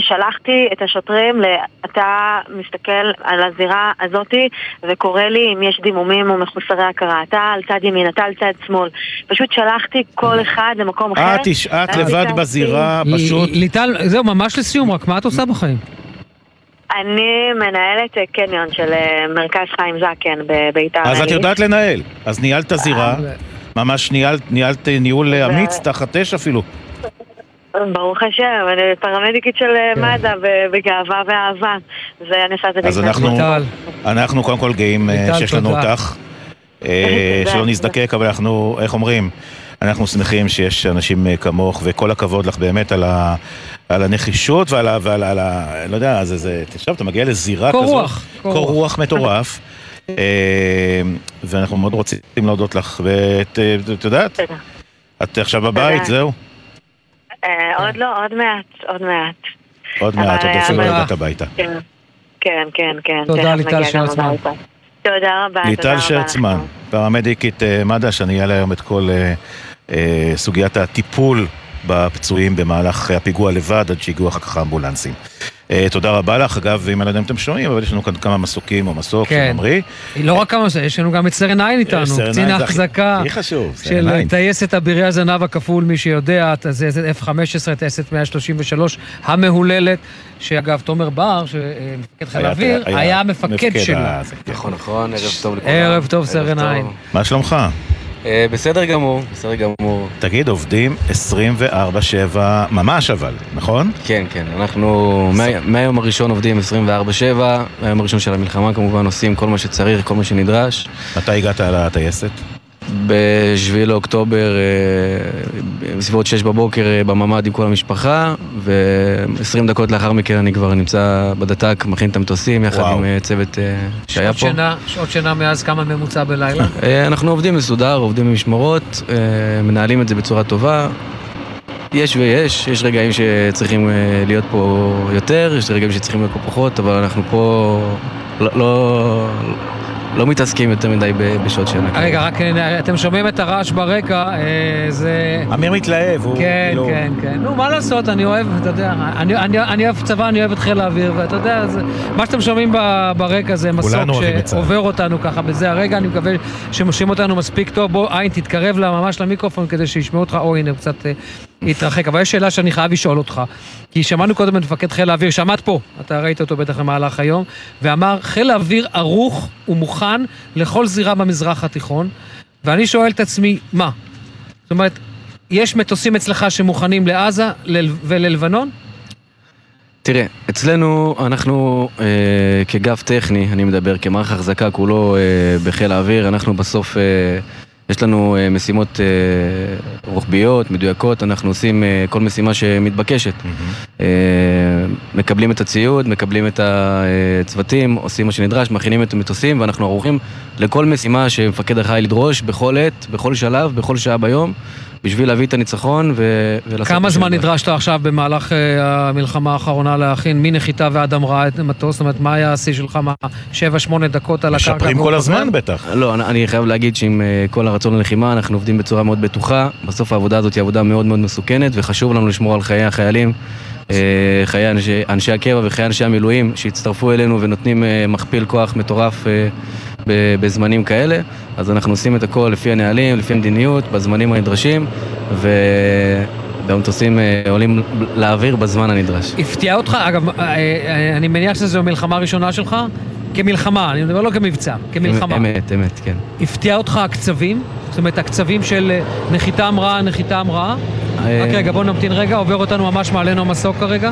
שלחתי את השוטרים, אתה מסתכל על הזירה הזאתי וקורא לי אם יש דימומים או מחוסרי הכרה. אתה על צד ימין, אתה על צד שמאל. פשוט שלחתי כל אחד למקום אחר. את, את לבד בזירה, פשוט... ליטל, זהו, ממש לסיום, רק מה את עושה בחיים? אני מנהלת קניון של אה, מרכז חיים זקן בביתר. אז את יודעת לנהל. אז ניהלת זירה, אה, ממש ניהלת ניהול אמיץ תחת אש אפילו. ברוך השם, אני פרמדיקית של אה, כן. מד"א בגאווה ואהבה. זה אני עושה את זה אז אנחנו, אנחנו קודם כל גאים אה, שיש לנו אותך. אה, שלא נזדקק, אבל אנחנו, איך אומרים? אנחנו שמחים שיש אנשים כמוך, וכל הכבוד לך באמת על, ה, על הנחישות ועל ה... ועל, על ה לא יודע, זה, זה, עכשיו אתה מגיע לזירה קור כזאת. רוח. קור רוח מטורף. ואנחנו מאוד רוצים להודות לך, ואת יודעת, את עכשיו בבית, זהו. אה, עוד לא, עוד מעט, עוד מעט. עוד מעט, עוד אפילו לא הגעת הביתה. כן, כן, כן. כן תודה ליטל שרצמן. תודה רבה. ליטל שרצמן, פרמדיקית אה, מד"א, שאני אעלה היום את כל אה, סוגיית הטיפול בפצועים במהלך הפיגוע לבד, עד שהגיעו אחר כך האמבולנסים. Uh, תודה רבה לך, אגב, אם אני לא יודע אם אתם שומעים, אבל יש לנו כאן כמה מסוקים או מסוק כן. של עמרי. לא רק כמה מסוקים, יש לנו גם את סרן עין איתנו, קצין ההחזקה. הכי חשוב, סרן עין. של טייסת אבירי הזנב הכפול, מי שיודע, זה F-15, טייסת 133 המהוללת, שאגב, תומר בר, שמפקד חיל האוויר, היה המפקד שלה. נכון, נכון, ערב טוב לכולם. ערב טוב, סרן עין. מה שלומך? אה, בסדר גמור, בסדר גמור. תגיד, עובדים 24-7, ממש אבל, נכון? כן, כן, אנחנו מהיום הראשון עובדים 24-7, מהיום הראשון של המלחמה כמובן עושים כל מה שצריך, כל מה שנדרש. מתי הגעת לטייסת? ב-7 לאוקטובר, אה, בסביבות 6 בבוקר אה, בממ"ד עם כל המשפחה, ו-20 דקות לאחר מכן אני כבר נמצא בדת"ק, מכין את המטוסים יחד וואו. עם אה, צוות שהיה פה. שינה, שעות שינה מאז כמה ממוצע בלילה? אנחנו עובדים מסודר, עובדים במשמרות, מנהלים את זה בצורה טובה. יש ויש, יש רגעים שצריכים להיות פה יותר, יש רגעים שצריכים להיות פה פחות, אבל אנחנו פה לא, לא, לא מתעסקים יותר מדי בשעות שינה. רגע, רק אה, אתם שומעים את הרעש ברקע, אה, זה... אמיר מתלהב, הוא כן, כאילו... כן, כן. נו, מה לעשות, אני אוהב, אתה יודע, אני, אני, אני אוהב צבא, אני אוהב את חיל האוויר, ואתה יודע, זה, מה שאתם שומעים ברקע זה מסוק שעובר אותנו ככה בזה הרגע, אני מקווה שמושכים אותנו מספיק טוב. בוא, עין, תתקרב ממש למיקרופון כדי שישמעו אותך, או הנה, קצת התרחק. אבל יש שאלה שאני חייב לשאול אותך, כי שמענו קודם את מפקד חיל האוויר, שמעת פה, אתה ראית אותו בטח במהלך היום, ואמר, חיל האוויר ערוך ומוכן לכל זירה במזרח התיכון, ואני שואל את עצמי, מה? זאת אומרת, יש מטוסים אצלך שמוכנים לעזה וללבנון? תראה, אצלנו, אנחנו אה, כגף טכני, אני מדבר כמערך החזקה כולו אה, בחיל האוויר, אנחנו בסוף... אה, יש לנו uh, משימות uh, רוחביות, מדויקות, אנחנו עושים uh, כל משימה שמתבקשת. Mm-hmm. מקבלים את הציוד, מקבלים את הצוותים, עושים מה שנדרש, מכינים את המטוסים, ואנחנו ערוכים לכל משימה שמפקד אחראי לדרוש, בכל עת, בכל שלב, בכל שעה ביום. בשביל להביא את הניצחון ו... ולעשות... כמה זמן נדרשת עכשיו במהלך uh, המלחמה האחרונה להכין מנחיתה ועד המראה את המטוס? זאת אומרת, מה היה השיא שלך? מה, 7-8 דקות על הקרקע? משפרים כל הזמן בטח. לא, אני, אני חייב להגיד שעם uh, כל הרצון ללחימה, אנחנו עובדים בצורה מאוד בטוחה. בסוף העבודה הזאת היא עבודה מאוד מאוד מסוכנת, וחשוב לנו לשמור על חיי החיילים. uh, חיי אנשי, אנשי הקבע וחיי אנשי המילואים שהצטרפו אלינו ונותנים מכפיל כוח מטורף בזמנים כאלה. אז אנחנו עושים את הכל לפי הנהלים, לפי המדיניות, בזמנים הנדרשים, ו... והמטוסים אה, עולים לאוויר בזמן הנדרש. הפתיע אותך? אגב, אה, אה, אני מניח שזו המלחמה הראשונה שלך? כמלחמה, אני מדבר לא כמבצע, כמלחמה. אמת, אמת, כן. הפתיע אותך הקצבים? זאת אומרת, הקצבים של נחיתה המראה, נחיתה המראה? רק רגע, בוא נמתין רגע, עובר אותנו ממש מעלינו המסוק כרגע.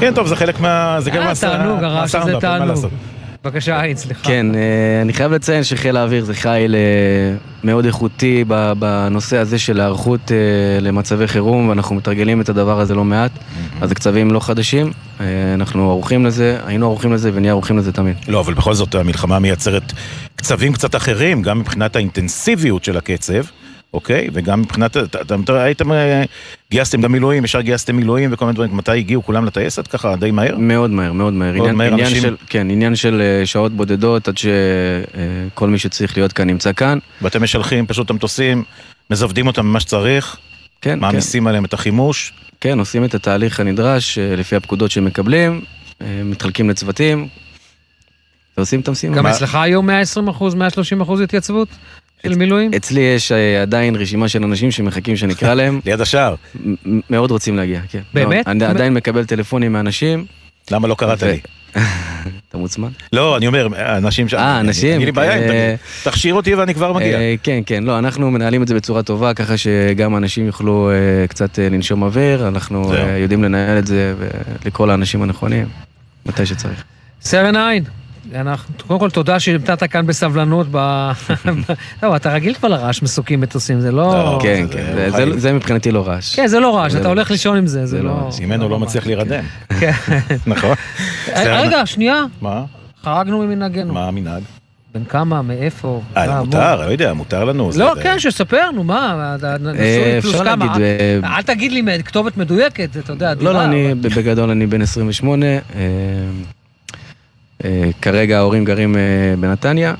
כן, טוב, זה חלק מה... זה גם תענוג, הרעש הזה תענוג. בבקשה, עין, סליחה. כן, אה, אני חייב לציין שחיל האוויר זה חיל אה, מאוד איכותי בנושא הזה של היערכות אה, למצבי חירום, ואנחנו מתרגלים את הדבר הזה לא מעט. אז הקצבים לא חדשים, אנחנו ערוכים לזה, היינו ערוכים לזה ונהיה ערוכים לזה תמיד. לא, אבל בכל זאת המלחמה מייצרת קצבים קצת אחרים, גם מבחינת האינטנסיביות של הקצב. אוקיי? וגם מבחינת, אתם הייתם, אה, גייסתם גם מילואים, ישר גייסתם מילואים וכל מיני דברים, מתי הגיעו כולם לטייסת ככה, די מהר? מאוד מהר, מאוד מהר. מאוד עניין, מהר עניין אנשים... של, כן, עניין של אה, שעות בודדות עד שכל מי שצריך להיות כאן נמצא כאן. ואתם משלחים פשוט את המטוסים, מזוודים אותם ממה שצריך, כן, מעמיסים כן. עליהם את החימוש. כן, עושים את התהליך הנדרש אה, לפי הפקודות שהם מקבלים, מתחלקים לצוותים, ועושים את המשימה. גם אצלך היום 120 אחוז, 130 אחוז התייצבות? של מילואים? אצלי יש אה, עדיין רשימה של אנשים שמחכים שנקרא להם. ליד השער. מאוד רוצים להגיע, כן. באמת? אני עדיין מקבל טלפונים מאנשים. למה לא קראת לי? אתה מוצמן? לא, אני אומר, אנשים שם. אה, אנשים? אין לי בעיה, אה, תכשיר אותי ואני כבר מגיע. אה, כן, כן, לא, אנחנו מנהלים את זה בצורה טובה, ככה שגם אנשים יוכלו קצת לנשום אוויר, אנחנו יודעים לנהל את זה ולקרוא לאנשים הנכונים, מתי שצריך. סרן עין. אנחנו, קודם כל תודה שהמתנת כאן בסבלנות ב... לא, אתה רגיל כבר לרעש מסוקים מטוסים, זה לא... לא כן, כן, זה מבחינתי לא רעש. כן, זה לא רעש, אתה לא הולך לישון עם זה, זה לא... ממנו לא מצליח להירדם. כן. נכון. רגע, שנייה. מה? חרגנו ממנהגנו. מה המנהג? בן כמה, מאיפה? אה, מותר, לא יודע, מותר לנו. לא, כן, שספר, נו, מה, נשוי פלוס כמה. אל תגיד לי כתובת מדויקת, אתה יודע, דירה. לא, לא, אני, בגדול אני בן 28. אה, כרגע ההורים גרים אה, בנתניה.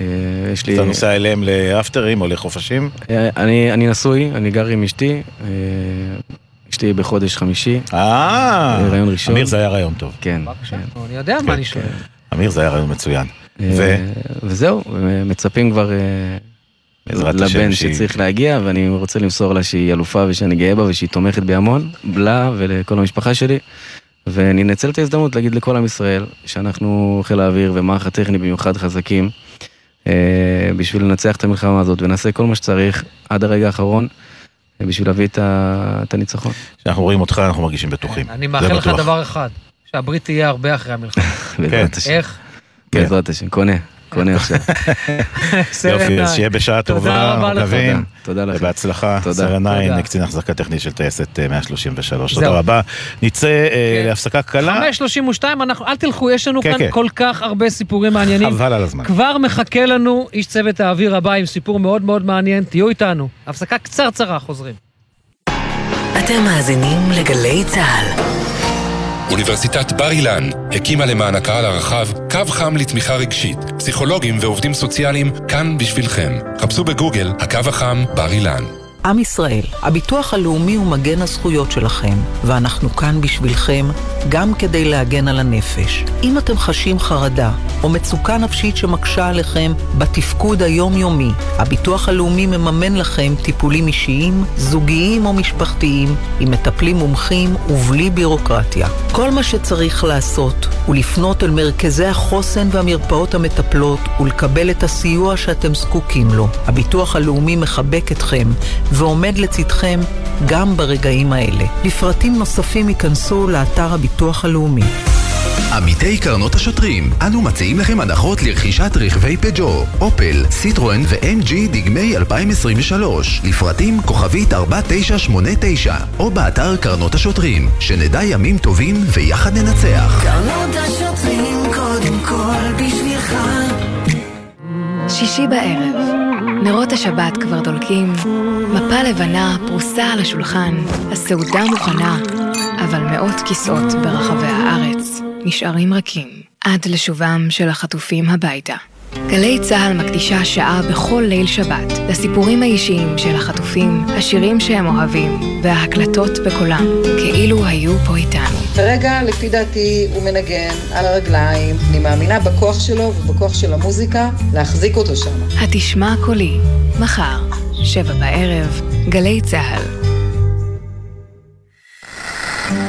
אה, יש לי... אתה נוסע אליהם לאפטרים או לחופשים? אני, אני נשוי, אני גר עם אשתי. אשתי בחודש חמישי. אה, רעיון ראשון. אמיר, זה היה רעיון טוב. כן. אני יודע מה אני שואל. אמיר, זה היה רעיון מצוין. ו... וזהו, מצפים כבר לבן שצריך להגיע, ואני רוצה למסור לה שהיא אלופה ושאני גאה בה ושהיא תומכת בי המון, לה ולכל המשפחה שלי. ואני אנצל את ההזדמנות להגיד לכל עם ישראל שאנחנו חיל האוויר ומערך הטכני במיוחד חזקים אה, בשביל לנצח את המלחמה הזאת ונעשה כל מה שצריך עד הרגע האחרון אה, בשביל להביא את, ה... את הניצחון. כשאנחנו רואים אותך אנחנו מרגישים בטוחים. אני מאחל לך דבר אחד, שהברית תהיה הרבה אחרי המלחמה. בעזרת השם. איך? בעזרת השם, קונה. קונה עכשיו. יופי, אז שיהיה בשעה טובה, מקווים. תודה לכם. ובהצלחה. סרן עין, קצין החזקה טכנית של טייסת 133. תודה רבה. נצא אה, להפסקה קלה. 532, אל תלכו, יש לנו כן, כאן כן. כל כך הרבה סיפורים מעניינים. חבל על הזמן. כבר מחכה לנו איש צוות האוויר הבא עם סיפור מאוד מאוד מעניין. תהיו איתנו. הפסקה קצרצרה, חוזרים. אתם מאזינים לגלי צה"ל. אוניברסיטת בר אילן הקימה למען הקהל הרחב קו חם לתמיכה רגשית. פסיכולוגים ועובדים סוציאליים כאן בשבילכם. חפשו בגוגל הקו החם בר אילן. עם ישראל, הביטוח הלאומי הוא מגן הזכויות שלכם, ואנחנו כאן בשבילכם גם כדי להגן על הנפש. אם אתם חשים חרדה או מצוקה נפשית שמקשה עליכם בתפקוד היומיומי, הביטוח הלאומי מממן לכם טיפולים אישיים, זוגיים או משפחתיים, עם מטפלים מומחים ובלי בירוקרטיה. כל מה שצריך לעשות הוא לפנות אל מרכזי החוסן והמרפאות המטפלות ולקבל את הסיוע שאתם זקוקים לו. הביטוח הלאומי מחבק אתכם ועומד לצדכם גם ברגעים האלה. לפרטים נוספים ייכנסו לאתר הביטוח הלאומי. עמיתי קרנות השוטרים, אנו מציעים לכם הנחות לרכישת רכבי פג'ו, אופל, סיטרואן ו-MG דגמי 2023, לפרטים כוכבית 4989, או באתר קרנות השוטרים, שנדע ימים טובים ויחד ננצח. קרנות השוטרים קודם כל בשביל שישי בערב, נרות השבת כבר דולקים, מפה לבנה פרוסה על השולחן, הסעודה מוכנה, אבל מאות כיסאות ברחבי הארץ נשארים רכים, עד לשובם של החטופים הביתה. גלי צה"ל מקדישה שעה בכל ליל שבת לסיפורים האישיים של החטופים, השירים שהם אוהבים וההקלטות בקולם, כאילו היו פה איתנו. כרגע, לפי דעתי, הוא מנגן על הרגליים. אני מאמינה בכוח שלו ובכוח של המוזיקה להחזיק אותו שם. התשמע קולי, מחר, שבע בערב, גלי צה"ל.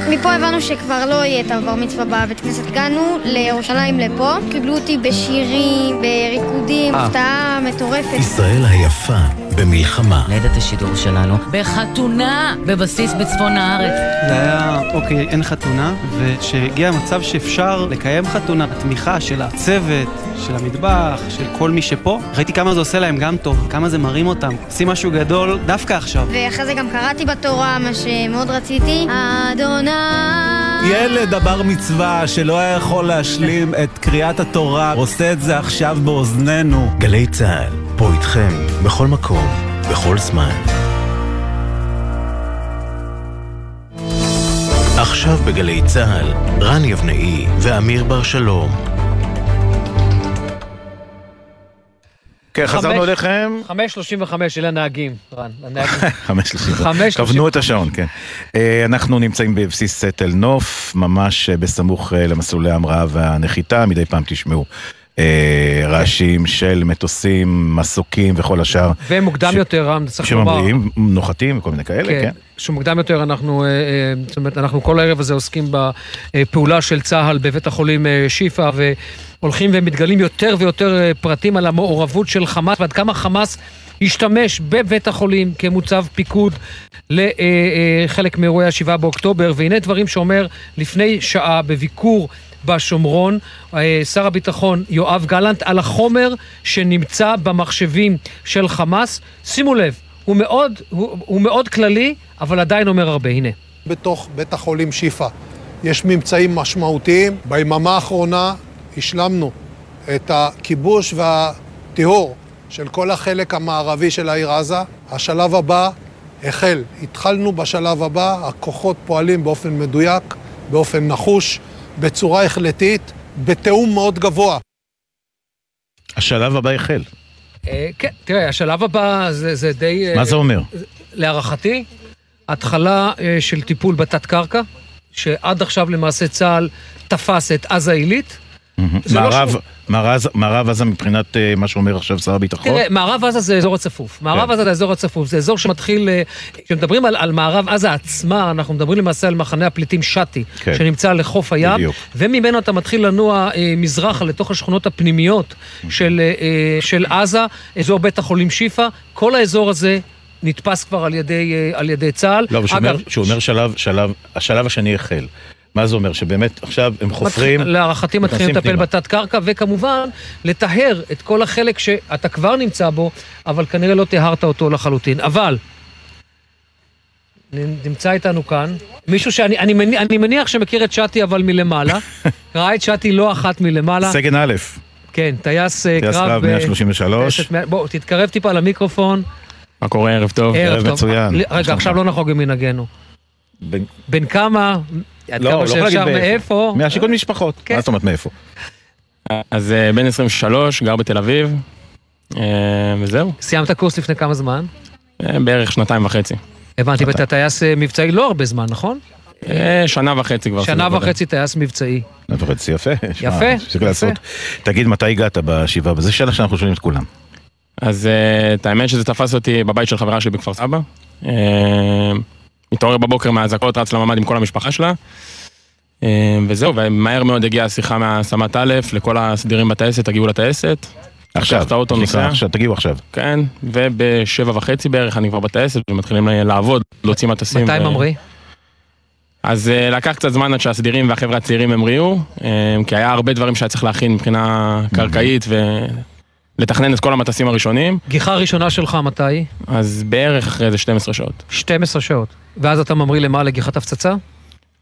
מפה הבנו שכבר לא יהיה את הבר מצווה בבית כנסת. הגענו לירושלים לפה, קיבלו אותי בשירים, בריקודים, אה. הפתעה מטורפת. ישראל היפה במלחמה. ניידת השידור שלנו בחתונה בבסיס בצפון הארץ. זה היה, אוקיי, אין חתונה, וכשהגיע המצב שאפשר לקיים חתונה, התמיכה של הצוות, של המטבח, של כל מי שפה, ראיתי כמה זה עושה להם גם טוב, כמה זה מרים אותם. עושים משהו גדול דווקא עכשיו. ואחרי זה גם קראתי בתורה, מה שמאוד רציתי. אדוני... ילד הבר מצווה שלא היה יכול להשלים את קריאת התורה, עושה את זה עכשיו באוזנינו. גלי צה"ל, פה איתכם, בכל מקום, בכל זמן. עכשיו בגלי צה"ל, רן יבנאי ואמיר בר שלום. כן, חזרנו אליכם. 5.35 אלה הנהגים, רן. 5.35. כוונו את השעון, כן. אה, אנחנו נמצאים בבסיס תל נוף, ממש אה, בסמוך אה, למסלולי ההמראה והנחיתה, מדי פעם תשמעו. רעשים של מטוסים, מסוקים וכל השאר. ומוקדם יותר, רם, צריך לומר. שממריאים, נוחתים וכל מיני כאלה, כן. שמוקדם יותר אנחנו, זאת אומרת, אנחנו כל הערב הזה עוסקים בפעולה של צה"ל בבית החולים שיפא, הולכים ומתגלים יותר ויותר אה, פרטים על המעורבות של חמאס ועד כמה חמאס השתמש בבית החולים כמוצב פיקוד לחלק מאירועי ה-7 באוקטובר, והנה דברים שאומר לפני שעה בביקור בשומרון, אה, שר הביטחון יואב גלנט, על החומר שנמצא במחשבים של חמאס. שימו לב, הוא מאוד, הוא, הוא מאוד כללי, אבל עדיין אומר הרבה, הנה. בתוך בית החולים שיפא יש ממצאים משמעותיים. ביממה האחרונה השלמנו את הכיבוש והטיהור של כל החלק המערבי של העיר עזה. השלב הבא החל. התחלנו בשלב הבא, הכוחות פועלים באופן מדויק, באופן נחוש, בצורה החלטית, בתיאום מאוד גבוה. השלב הבא החל. אה, כן, תראה, השלב הבא זה, זה די... מה זה אומר? להערכתי, התחלה אה, של טיפול בתת-קרקע, שעד עכשיו למעשה צה"ל תפס את עזה עילית, מערב, מערב, מערב עזה מבחינת uh, מה שאומר עכשיו שר הביטחון? תראה, מערב עזה זה אזור הצפוף. מערב כן. עזה זה אזור הצפוף. זה אזור שמתחיל, uh, כשמדברים על, מערב עזה עצמה, אנחנו מדברים למעשה על מחנה הפליטים שתי, כן. שנמצא לחוף הים. וממנו אתה מתחיל לנוע uh, מזרחה לתוך השכונות הפנימיות של, עזה, אזור בית החולים שיפא. כל האזור הזה נתפס כבר על ידי, על ידי צה"ל. לא, אבל כשהוא אומר שלב, שלב, השלב השני החל. מה זה אומר? שבאמת עכשיו הם חופרים... להערכתי מתחילים לטפל בתת קרקע, וכמובן, לטהר את כל החלק שאתה כבר נמצא בו, אבל כנראה לא טיהרת אותו לחלוטין. אבל, נמצא איתנו כאן מישהו שאני אני מניח, אני מניח שמכיר את שתי אבל מלמעלה. ראה את שתי לא אחת מלמעלה. סגן א'. כן, טייס אה, קרב. טייס קרב 133. בוא, תתקרב טיפה למיקרופון. מה קורה? ערב טוב. ערב מצוין. רגע, עכשיו לא נחוג ממנהגנו. בן כמה? עד לא, כמה לא שאפשר, מאיפה? מהשיכון משפחות. כן. מה זאת אומרת מאיפה? אז אה, בן 23, גר בתל אביב, אה, וזהו. סיימת קורס לפני כמה זמן? אה, בערך שנתיים וחצי. הבנתי, ואתה טייס מבצעי לא הרבה זמן, נכון? שנה וחצי כבר. שנה וחצי טייס מבצעי. שנה וחצי, יפה. יפה, יפה. תגיד, מתי הגעת בשבעה? וזו שאלה שאנחנו שואלים את כולם. אז את האמת שזה תפס אותי בבית של חברה שלי בכפר סבא. מתעורר בבוקר מהאזעקות, רץ לממ"ד עם כל המשפחה שלה. אה, וזהו, ומהר מאוד הגיעה השיחה מהסמת א' לכל הסדירים בטייסת, תגיעו לטייסת. עכשיו, עכשיו, תגיעו עכשיו. כן, ובשבע וחצי בערך אני כבר בטייסת ומתחילים לעבוד, להוציא מטסים. מתי ממריא? אז uh, לקח קצת זמן עד שהסדירים והחבר'ה הצעירים המריאו, כי היה הרבה דברים שהיה צריך להכין מבחינה קרקעית ולתכנן את כל המטסים הראשונים. גיחה ראשונה שלך מתי? אז בערך אחרי איזה 12 שעות. 12 שעות. ואז אתה ממריא למעלה לגיחת הפצצה?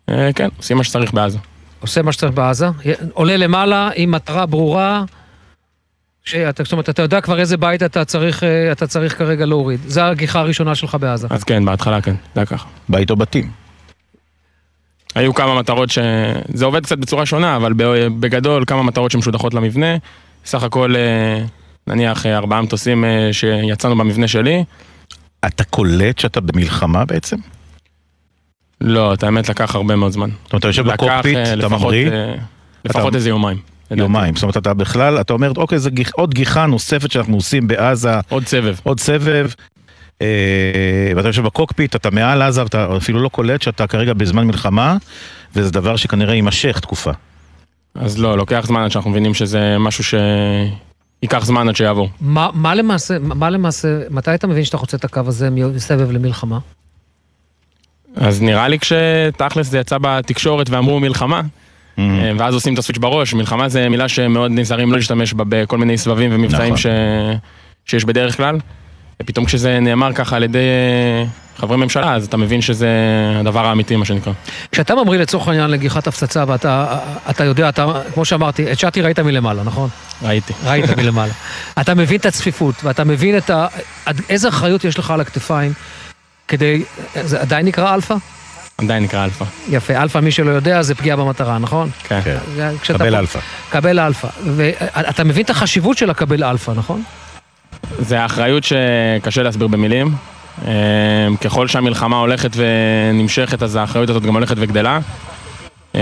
אה, כן, עושים מה שצריך בעזה. עושה מה שצריך בעזה? עולה למעלה עם מטרה ברורה? שאתה, זאת אומרת, אתה יודע כבר איזה בית אתה צריך, אה, אתה צריך כרגע להוריד. זו הגיחה הראשונה שלך בעזה. אז כן, בהתחלה כן, זה היה ככה. בית או בתים? היו כמה מטרות ש... זה עובד קצת בצורה שונה, אבל בגדול כמה מטרות שמשודחות למבנה. סך הכל, אה, נניח אה, ארבעה מטוסים שיצאנו במבנה שלי. אתה קולט שאתה במלחמה בעצם? לא, את האמת לקח הרבה מאוד זמן. זאת אומרת, אתה יושב בקוקפיט, אתה ממריא? לפחות איזה יומיים. יומיים, זאת אומרת אתה בכלל, אתה אומר אוקיי זה גיח, עוד גיחה נוספת שאנחנו עושים בעזה. עוד סבב. עוד סבב. אה, ואתה יושב בקוקפיט, אתה מעל עזה, אתה אפילו לא קולט שאתה כרגע בזמן מלחמה, וזה דבר שכנראה יימשך תקופה. אז לא, לוקח זמן עד שאנחנו מבינים שזה משהו שייקח זמן עד שיעבור. מה, מה למעשה, מה למעשה, מתי אתה מבין שאתה חוצה את הקו הזה מסבב למלחמה? אז נראה לי כשתכלס זה יצא בתקשורת ואמרו מלחמה, mm-hmm. ואז עושים את הסוויץ' בראש, מלחמה זה מילה שמאוד נזהרים לא להשתמש בה בכל מיני סבבים ומבצעים נכון. ש... שיש בדרך כלל. ופתאום כשזה נאמר ככה על ידי אה, חברי ממשלה, אז אתה מבין שזה הדבר האמיתי, מה שנקרא. כשאתה ממריא לצורך העניין לגיחת הפצצה, ואתה אתה יודע, אתה, כמו שאמרתי, את שתי ראית מלמעלה, נכון? ראיתי. ראית מלמעלה. אתה מבין את הצפיפות, ואתה מבין את ה... איזה אחריות יש לך על הכתפיים כדי... זה עדיין נקרא אלפא? עדיין נקרא אלפא. יפה, אלפא, מי שלא יודע, זה פגיעה במטרה, נכון? כן. כן. קבל אלפא. קבל אלפא. ואתה מבין את החשיבות של הקבל אלפא, נכון? זה האחריות שקשה להסביר במילים. אה, ככל שהמלחמה הולכת ונמשכת, אז האחריות הזאת גם הולכת וגדלה. אה,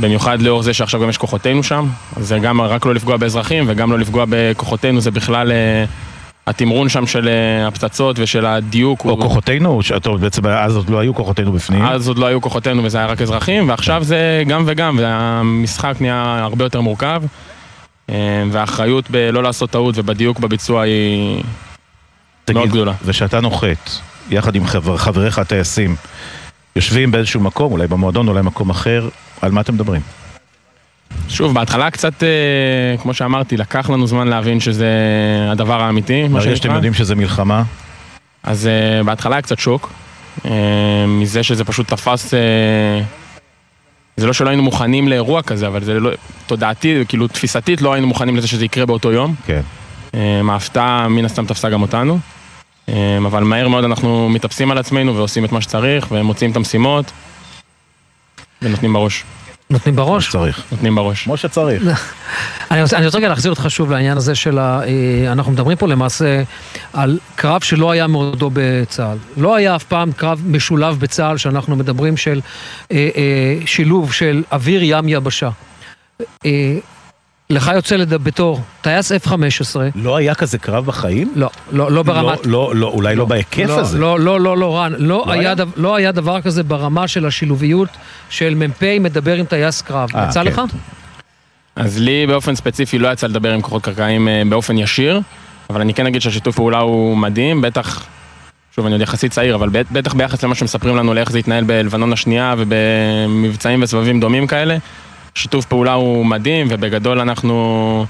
במיוחד לאור זה שעכשיו גם יש כוחותינו שם, אז זה גם רק לא לפגוע באזרחים וגם לא לפגוע בכוחותינו, זה בכלל אה, התמרון שם של אה, הפצצות ושל הדיוק. או הוא... כוחותינו, טוב, בעצם אז עוד לא היו כוחותינו בפנים. אז עוד לא היו כוחותינו וזה היה רק אזרחים, ועכשיו זה גם וגם, והמשחק נהיה הרבה יותר מורכב. אה, והאחריות בלא לעשות טעות ובדיוק בביצוע היא תגיד, מאוד גדולה. ושאתה נוחת, יחד עם חבר, חבריך הטייסים, יושבים באיזשהו מקום, אולי במועדון, אולי במקום אחר, על מה אתם מדברים? שוב, בהתחלה קצת, אה, כמו שאמרתי, לקח לנו זמן להבין שזה הדבר האמיתי, מה שנקרא. שאתם יודעים שזה מלחמה? אז אה, בהתחלה היה קצת שוק, אה, מזה שזה פשוט תפס... זה לא שלא היינו מוכנים לאירוע כזה, אבל זה לא... תודעתי, כאילו תפיסתית לא היינו מוכנים לזה שזה יקרה באותו יום. כן. ההפתעה מן הסתם תפסה גם אותנו. אבל מהר מאוד אנחנו מתאפסים על עצמנו ועושים את מה שצריך, ומוצאים את המשימות, ונותנים בראש. נותנים בראש? צריך. נותנים בראש. כמו שצריך. אני רוצה, אני רוצה רגע להחזיר אותך שוב לעניין הזה של ה... אה, אנחנו מדברים פה למעשה על קרב שלא היה מעודו בצה"ל. לא היה אף פעם קרב משולב בצה"ל שאנחנו מדברים של אה, אה, שילוב של אוויר, ים, יבשה. אה, לך יוצא לדבר בתור טייס F-15. לא היה כזה קרב בחיים? לא, לא, לא ברמת... לא, לא, לא אולי לא, לא בהיקף לא, הזה. לא, לא, לא, לא, רן. לא, לא, היה, דו, לא היה דבר כזה ברמה של השילוביות של מ"פ מדבר עם טייס קרב. 아, אה, יצא כן. לך? אז לי באופן ספציפי לא יצא לדבר עם כוחות קרקעיים אה, באופן ישיר, אבל אני כן אגיד שהשיתוף פעולה הוא מדהים, בטח... שוב, אני עוד יחסית צעיר, אבל בטח ביחס למה שמספרים לנו לאיך זה התנהל בלבנון השנייה ובמבצעים וסבבים דומים כאלה, שיתוף פעולה הוא מדהים, ובגדול אנחנו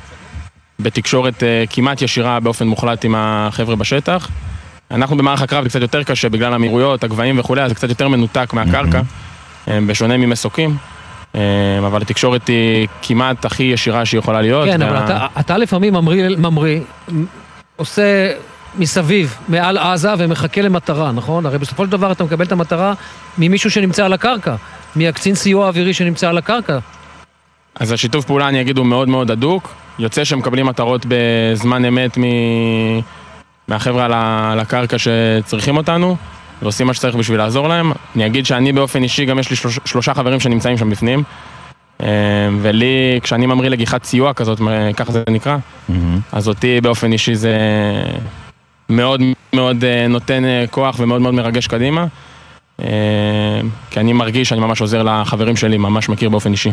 בתקשורת אה, כמעט ישירה באופן מוחלט עם החבר'ה בשטח. אנחנו במערך הקרב זה קצת יותר קשה בגלל המהירויות, הגבהים וכולי, אז זה קצת יותר מנותק מהקרקע, אה, בשונה ממסוקים. אה, אבל התקשורת היא כמעט הכי ישירה שיכולה להיות. כן, וה... אבל אתה, אתה לפעמים ממריא, ממריא, עושה מסביב, מעל עזה, ומחכה למטרה, נכון? הרי בסופו של דבר אתה מקבל את המטרה ממישהו שנמצא על הקרקע, מהקצין סיוע האווירי שנמצא על הקרקע. אז השיתוף פעולה, אני אגיד, הוא מאוד מאוד הדוק. יוצא שמקבלים מטרות בזמן אמת מ... מהחבר'ה על הקרקע שצריכים אותנו, ועושים מה שצריך בשביל לעזור להם. אני אגיד שאני באופן אישי, גם יש לי שלוש, שלושה חברים שנמצאים שם בפנים. אה, ולי, כשאני ממריא לגיחת סיוע כזאת, ככה זה נקרא, mm-hmm. אז אותי באופן אישי זה מאוד מאוד אה, נותן אה, כוח ומאוד מאוד מרגש קדימה. כי אני מרגיש שאני ממש עוזר לחברים שלי, ממש מכיר באופן אישי.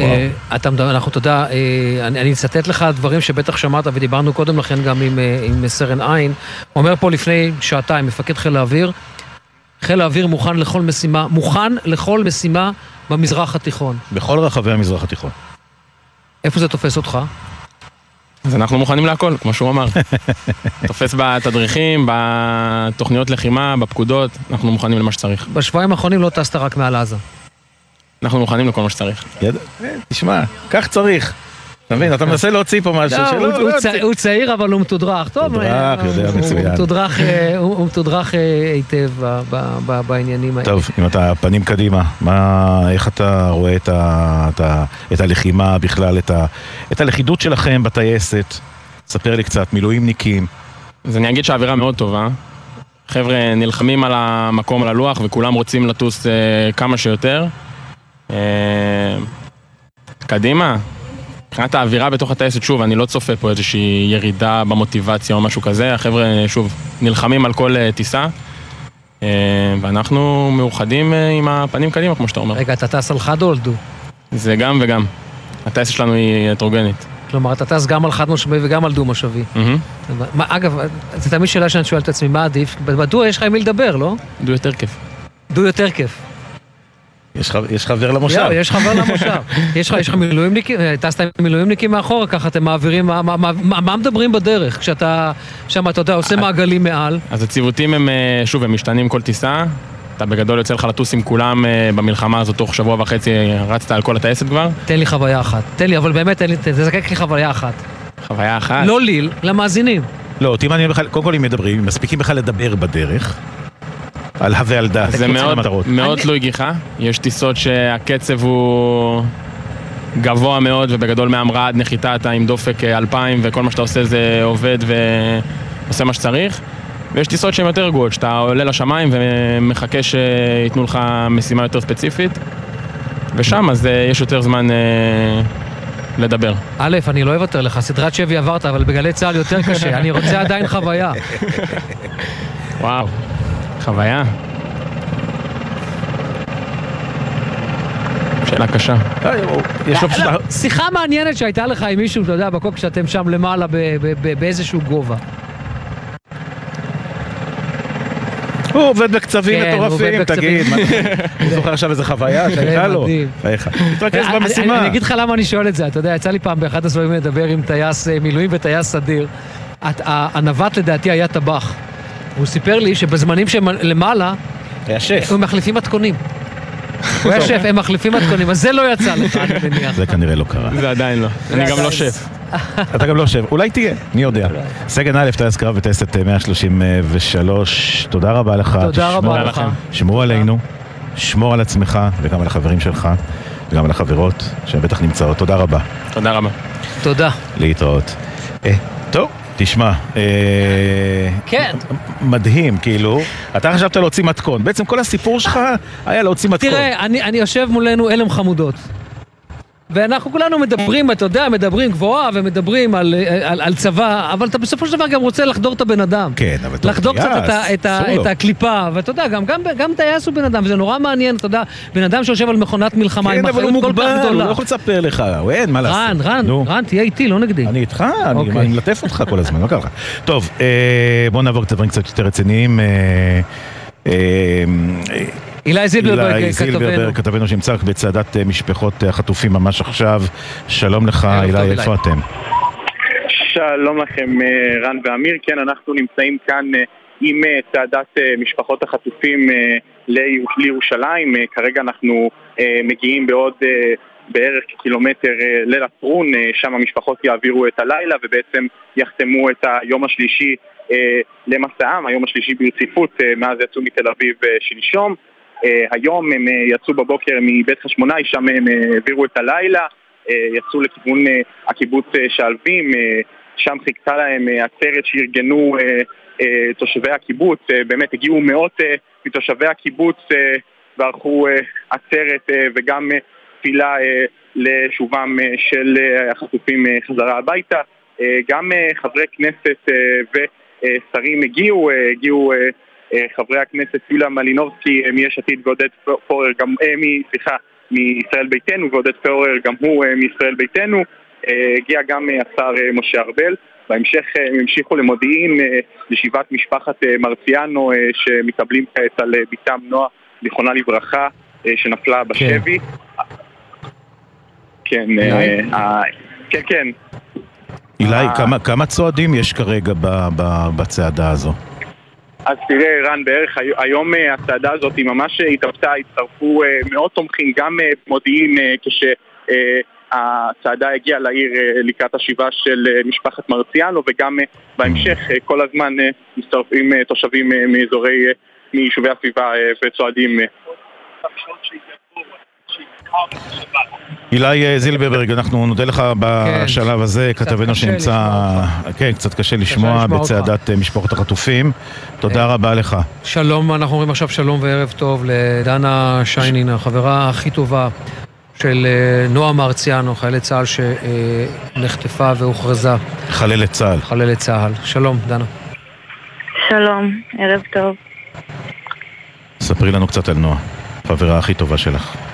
אה, אתה מדבר, אנחנו, תודה, אה, אני אצטט לך דברים שבטח שמעת ודיברנו קודם לכן גם עם, אה, עם סרן עין. אומר פה לפני שעתיים, מפקד חיל האוויר, חיל האוויר מוכן לכל משימה, מוכן לכל משימה במזרח התיכון. בכל רחבי המזרח התיכון. איפה זה תופס אותך? אז אנחנו מוכנים להכל, כמו שהוא אמר. תופס בתדריכים, בתוכניות לחימה, בפקודות, אנחנו מוכנים למה שצריך. בשבועיים האחרונים לא טסת רק מעל עזה. אנחנו מוכנים לכל מה שצריך. תשמע, כך צריך. אתה מבין, אתה מנסה להוציא פה משהו לא, שלא... הוא- הוא צעיר אבל הוא מתודרך. טוב, מתודרך, אה, יודע הוא- מצוין. הוא מתודרך, אה, הוא מתודרך אה, היטב ב- ב- ב- בעניינים האלה. טוב, אם אתה פנים קדימה, מה, איך אתה רואה את, הלחימה בכלל, את, הלכידות שלכם בטייסת? ספר לי קצת, מילואימניקים. אז אני אגיד שהאווירה מאוד טובה. חבר'ה נלחמים על המקום על הלוח וכולם רוצים לטוס כמה שיותר. אה, קדימה. מבחינת האווירה בתוך הטייסת, שוב, אני לא צופה פה איזושהי ירידה במוטיבציה או משהו כזה. החבר'ה, שוב, נלחמים על כל אה, טיסה. אה, ואנחנו מאוחדים עם הפנים קדימה, כמו שאתה אומר. רגע, אתה טס על חד או על דו? זה גם וגם. הטייסת שלנו היא הטרוגנית. כלומר, אתה טס גם על חד מושבי וגם על דו מושבי. מהמם. מה, אגב, זו תמיד שאלה שאני שואל את עצמי, מה עדיף? מדוע יש לך עם מי לדבר, לא? דו יותר כיף. דו יותר כיף. יש, ח, יש חבר למושב. יש חבר למושב. יש לך, מילואימניקים, אה, טסת עם מילואימניקים מאחורה, ככה אתם מעבירים, מה, מדברים בדרך? כשאתה שם, אתה יודע, עושה מעגלים מעל. אז הציוותים הם, אה, שוב, הם משתנים כל טיסה. אתה בגדול יוצא לך לטוס עם כולם אה, במלחמה הזאת תוך שבוע וחצי, רצת על כל הטייסת כבר. תן לי חוויה אחת. תן לי, אבל באמת, תזקק לי חוויה אחת. חוויה אחת. לא לי, למאזינים. לא, אותי מעניין בכלל, קודם כל אם מדברים, אם מספיקים בכלל לדבר בדרך, על הווה על דעת. זה מאוד. מאוד תלוי גיחה. יש טיסות שהקצב הוא גבוה מאוד, ובגדול מהמראה עד נחיתה אתה עם דופק אה, 2000, וכל מה שאתה עושה זה עובד ועושה מה שצריך. ויש טיסות שהן יותר רגועות, שאתה עולה לשמיים ומחכה שייתנו לך משימה יותר ספציפית, ושם אז אה, יש יותר זמן אה, לדבר. א', אני לא אוותר לך, סדרת שבי עברת, אבל בגלי צה"ל יותר קשה, אני רוצה עדיין חוויה. וואו, חוויה. שאלה קשה. יש לו פשוט... לא, שיחה מעניינת שהייתה לך עם מישהו, אתה יודע, בקוק שאתם שם למעלה באיזשהו גובה. הוא עובד בקצבים כן, מטורפים. תגיד, הוא זוכר עכשיו איזה חוויה שהייתה לו? בחייך. תתרכז אני- במשימה. אני אני אגיד לך למה אני שואל את זה, אתה יודע, יצא לי פעם באחד הסבבים לדבר עם טייס אה, מילואים וטייס סדיר. הנווט לדעתי היה טבח. הוא סיפר לי שבזמנים שהם למעלה, היה שף. הם מחליפים מתכונים. הוא היה שף, הם מחליפים מתכונים, אז זה לא יצא לך, אני מניח. זה כנראה לא קרה. זה עדיין לא. אני גם לא שף. אתה גם לא שף, אולי תהיה, מי יודע. סגן א', טייס קרב בטייסת אה, 133, תודה רבה לך. תודה רבה לך. שמור עלינו, שמור על עצמך וגם על החברים שלך וגם על החברות שבטח נמצאות. תודה רבה. תודה רבה. תודה. להתראות. אה, טוב, תשמע, אה, כן. מדהים, כאילו, אתה חשבת להוציא מתכון, בעצם כל הסיפור שלך היה להוציא מתכון. תראה, אני, אני יושב מולנו הלם חמודות. ואנחנו כולנו מדברים, אתה יודע, מדברים גבוהה ומדברים על, על, על צבא, אבל אתה בסופו של דבר גם רוצה לחדור את הבן אדם. כן, אבל אתה לחדור קצת טייס, את, ה, את, ה, לו. את הקליפה, ואתה יודע, גם, גם, גם טייס הוא בן אדם, וזה נורא מעניין, אתה יודע, בן אדם שיושב על מכונת מלחמה כן, עם אבל הוא אחריות כל מוגבל, כך הוא גדולה. לא יכול לספר לך, הוא אין מה לעשות. רן, רן, נו. רן, תהיה איתי, לא נגדי. אני איתך, אני אוקיי. אני מלטף אותך כל הזמן, מה קרה לך? טוב, אה, בואו נעבור קצת דברים קצת יותר רציניים. אה, אה, אילי זילברברג, אילי כתבנו. זילברברג, כתבנו שנמצא בצעדת אה, משפחות החטופים ממש עכשיו. שלום לך, אילי, אילי. איפה אתם? שלום לכם אה, רן ואמיר, כן אנחנו נמצאים כאן אה, עם אה, צעדת אה, משפחות החטופים אה, לירו- לירושלים, אה, כרגע אנחנו אה, מגיעים בעוד אה, בערך קילומטר אה, ללטרון, אה, שם המשפחות יעבירו את הלילה ובעצם יחתמו את היום השלישי אה, למסעם, היום השלישי ברציפות אה, מאז יצאו מתל אביב אה, שלשום. אה, היום הם אה, יצאו בבוקר מבית חשמונאי, שם הם אה, העבירו את הלילה, יצאו לכיוון הקיבוץ שלווים, שם חיכתה להם עצרת שארגנו תושבי הקיבוץ, באמת הגיעו מאות מתושבי הקיבוץ וערכו עצרת וגם תפילה לשובם של החטופים חזרה הביתה. גם חברי כנסת ושרים הגיעו, הגיעו חברי הכנסת יוליה מלינובסקי אה, מיש עתיד ועודד פורר, גם, אה, סליחה, מישראל ביתנו ועודד פורר גם הוא אה, מישראל ביתנו. אה, הגיע גם אה, השר אה, משה ארבל. בהמשך אה, הם המשיכו למודיעין אה, לישיבת משפחת אה, מרציאנו אה, שמתאבלים כעת על אה, בתם נועה, זיכרונה לברכה, אה, שנפלה בשבי. כן, אה, אה, כן, כן. אילי, אה. כמה- צועדים יש כרגע בצעדה הזו? אז תראה, רן, בערך הי- היום אה, הצעדה הזאת היא ממש אה, התהוותה, הצטרפו אה, מאות תומכים, גם מודיעין, אה, הצעדה הגיעה לעיר לקראת השיבה של משפחת מרציאנו וגם בהמשך כל הזמן מצטרפים תושבים מאזורי, מיישובי הסביבה וצועדים אילי אה, זילברברג, אנחנו נודה לך בשלב כן, הזה, כתבנו שנמצא, כן, קצת קשה לשמוע בצעדת אה, משפחות החטופים. תודה כן. רבה לך. שלום, אנחנו אומרים עכשיו שלום וערב טוב לדנה שיינין, החברה הכי טובה של אה, נועה מרציאנו, חיילת צה"ל שנחטפה והוכרזה. חללת צה"ל. חללת צה"ל. שלום, דנה. שלום, ערב טוב. ספרי לנו קצת על נועה, החברה הכי טובה שלך.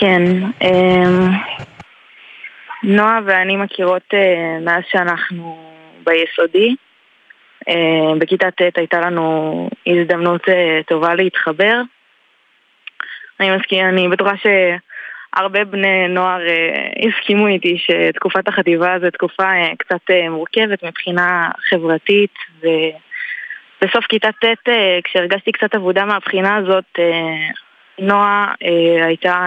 כן, אמ, נועה ואני מכירות אה, מאז שאנחנו ביסודי. אה, בכיתה ט' הייתה לנו הזדמנות אה, טובה להתחבר. אני מסכים, אני בטוחה שהרבה בני נוער הסכימו איתי שתקופת החטיבה זו תקופה קצת מורכבת מבחינה חברתית ובסוף כיתה ט' כשהרגשתי קצת עבודה מהבחינה הזאת נועה הייתה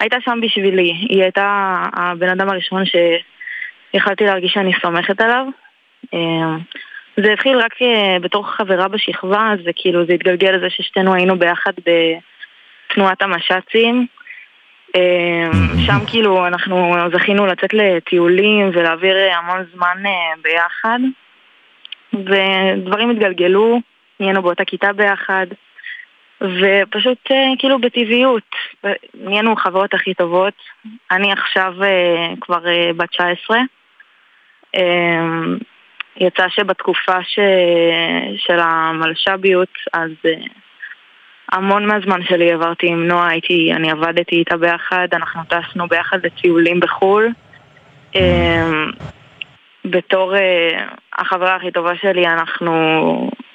הייתה שם בשבילי. היא הייתה הבן אדם הראשון שיכלתי להרגיש שאני סומכת עליו. אה, זה התחיל רק אה, בתור חברה בשכבה, זה כאילו, זה התגלגל לזה ששתינו היינו ביחד בתנועת המש"צים. אה, שם כאילו אנחנו זכינו לצאת לטיולים ולהעביר המון זמן ביחד. ודברים התגלגלו, נהיינו באותה כיתה ביחד. ופשוט אה, כאילו בטבעיות, נהיינו חברות הכי טובות. אני עכשיו אה, כבר אה, בת 19. יצא שבתקופה ש... של המלש"ביות, אז המון מהזמן שלי עברתי עם נועה, הייתי, אני עבדתי איתה ביחד, אנחנו טסנו ביחד לטיולים בחו"ל. בתור החברה הכי טובה שלי, אנחנו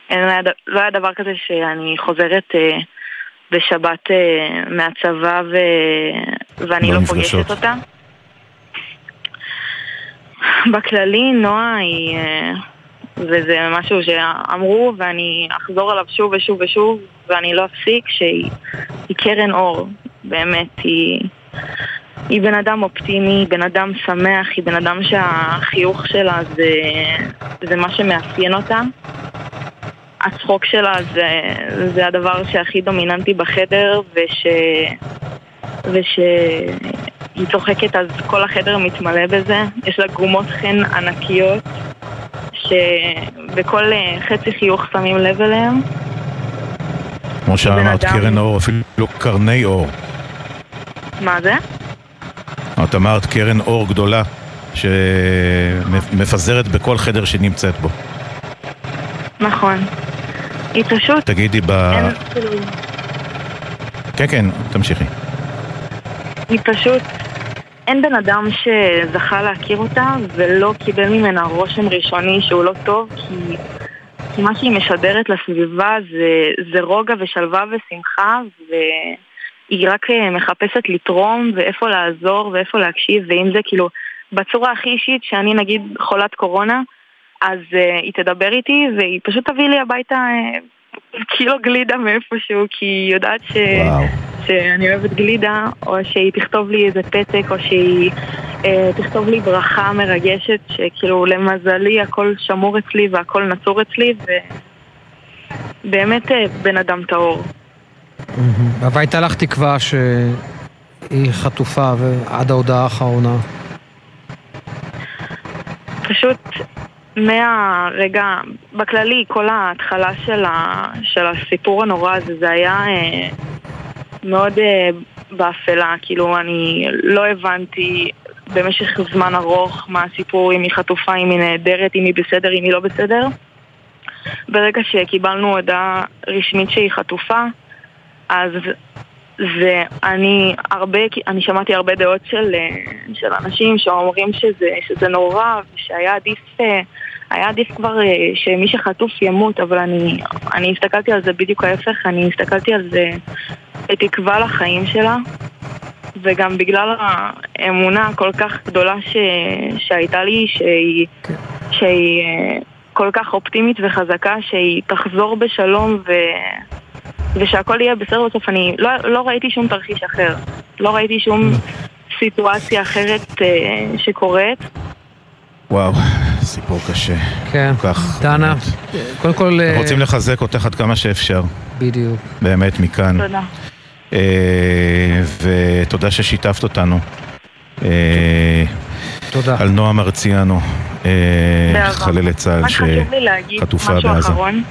אין, לא היה דבר כזה שאני חוזרת אה, בשבת אה, מהצבא ו, ואני לא, לא פוגשת אותה. בכללי, נועה היא... אה, וזה משהו שאמרו ואני אחזור עליו שוב ושוב ושוב ואני לא אפסיק שהיא קרן אור, באמת, היא, היא בן אדם אופטימי, בן אדם שמח, היא בן אדם שהחיוך שלה זה, זה מה שמאפיין אותה הצחוק שלה זה, זה הדבר שהכי דומיננטי בחדר וש... ושהיא צוחקת אז כל החדר מתמלא בזה. יש לה גרומות חן ענקיות שבכל אה, חצי חיוך שמים לב אליהם. כמו שאמרת, אדם... קרן אור, אפילו קרני אור. מה זה? את אמרת קרן אור גדולה שמפזרת בכל חדר שהיא נמצאת בו. נכון. היא פשוט... תגידי ב... אין. כן, כן, תמשיכי. היא פשוט... אין בן אדם שזכה להכיר אותה ולא קיבל ממנה רושם ראשוני שהוא לא טוב כי, כי מה שהיא משדרת לסביבה זה, זה רוגע ושלווה ושמחה והיא רק אה, מחפשת לתרום ואיפה לעזור ואיפה להקשיב ואם זה כאילו בצורה הכי אישית שאני נגיד חולת קורונה אז uh, היא תדבר איתי והיא פשוט תביא לי הביתה uh, קילו גלידה מאיפשהו כי היא יודעת ש... שאני אוהבת גלידה או שהיא תכתוב לי איזה פתק או שהיא uh, תכתוב לי ברכה מרגשת שכאילו למזלי הכל שמור אצלי והכל נצור אצלי ובאמת uh, בן אדם טהור. והייתה לך תקווה שהיא חטופה ועד ההודעה האחרונה. פשוט מהרגע, בכללי, כל ההתחלה של, ה, של הסיפור הנורא הזה, זה היה אה, מאוד אה, באפלה, כאילו אני לא הבנתי במשך זמן ארוך מה הסיפור, אם היא חטופה, אם היא נהדרת, אם היא בסדר, אם היא לא בסדר. ברגע שקיבלנו הודעה רשמית שהיא חטופה, אז ואני הרבה, אני שמעתי הרבה דעות של, אה, של אנשים שאומרים שזה, שזה נורא ושהיה עדיף, אה, היה עדיף כבר אה, שמי שחטוף ימות, אבל אני, אני הסתכלתי על זה בדיוק ההפך, אני הסתכלתי על זה בתקווה לחיים שלה וגם בגלל האמונה הכל כך גדולה ש, שהייתה לי, שהיא, שהיא כל כך אופטימית וחזקה, שהיא תחזור בשלום ו... ושהכל יהיה בסדר בסוף, אני לא, לא ראיתי שום תרחיש אחר. לא ראיתי שום סיטואציה אחרת אה, שקורית. וואו, סיפור קשה. כן, כל כך, דנה, קודם כל... אה, רוצים לחזק אותך עד כמה שאפשר. בדיוק. באמת, מכאן. תודה. אה, ותודה ששיתפת אותנו. אה, תודה. על נועה מרציאנו, אה. חללת צה"ל רק חשוב לי להגיד שחטופה משהו בעזה. אחרון.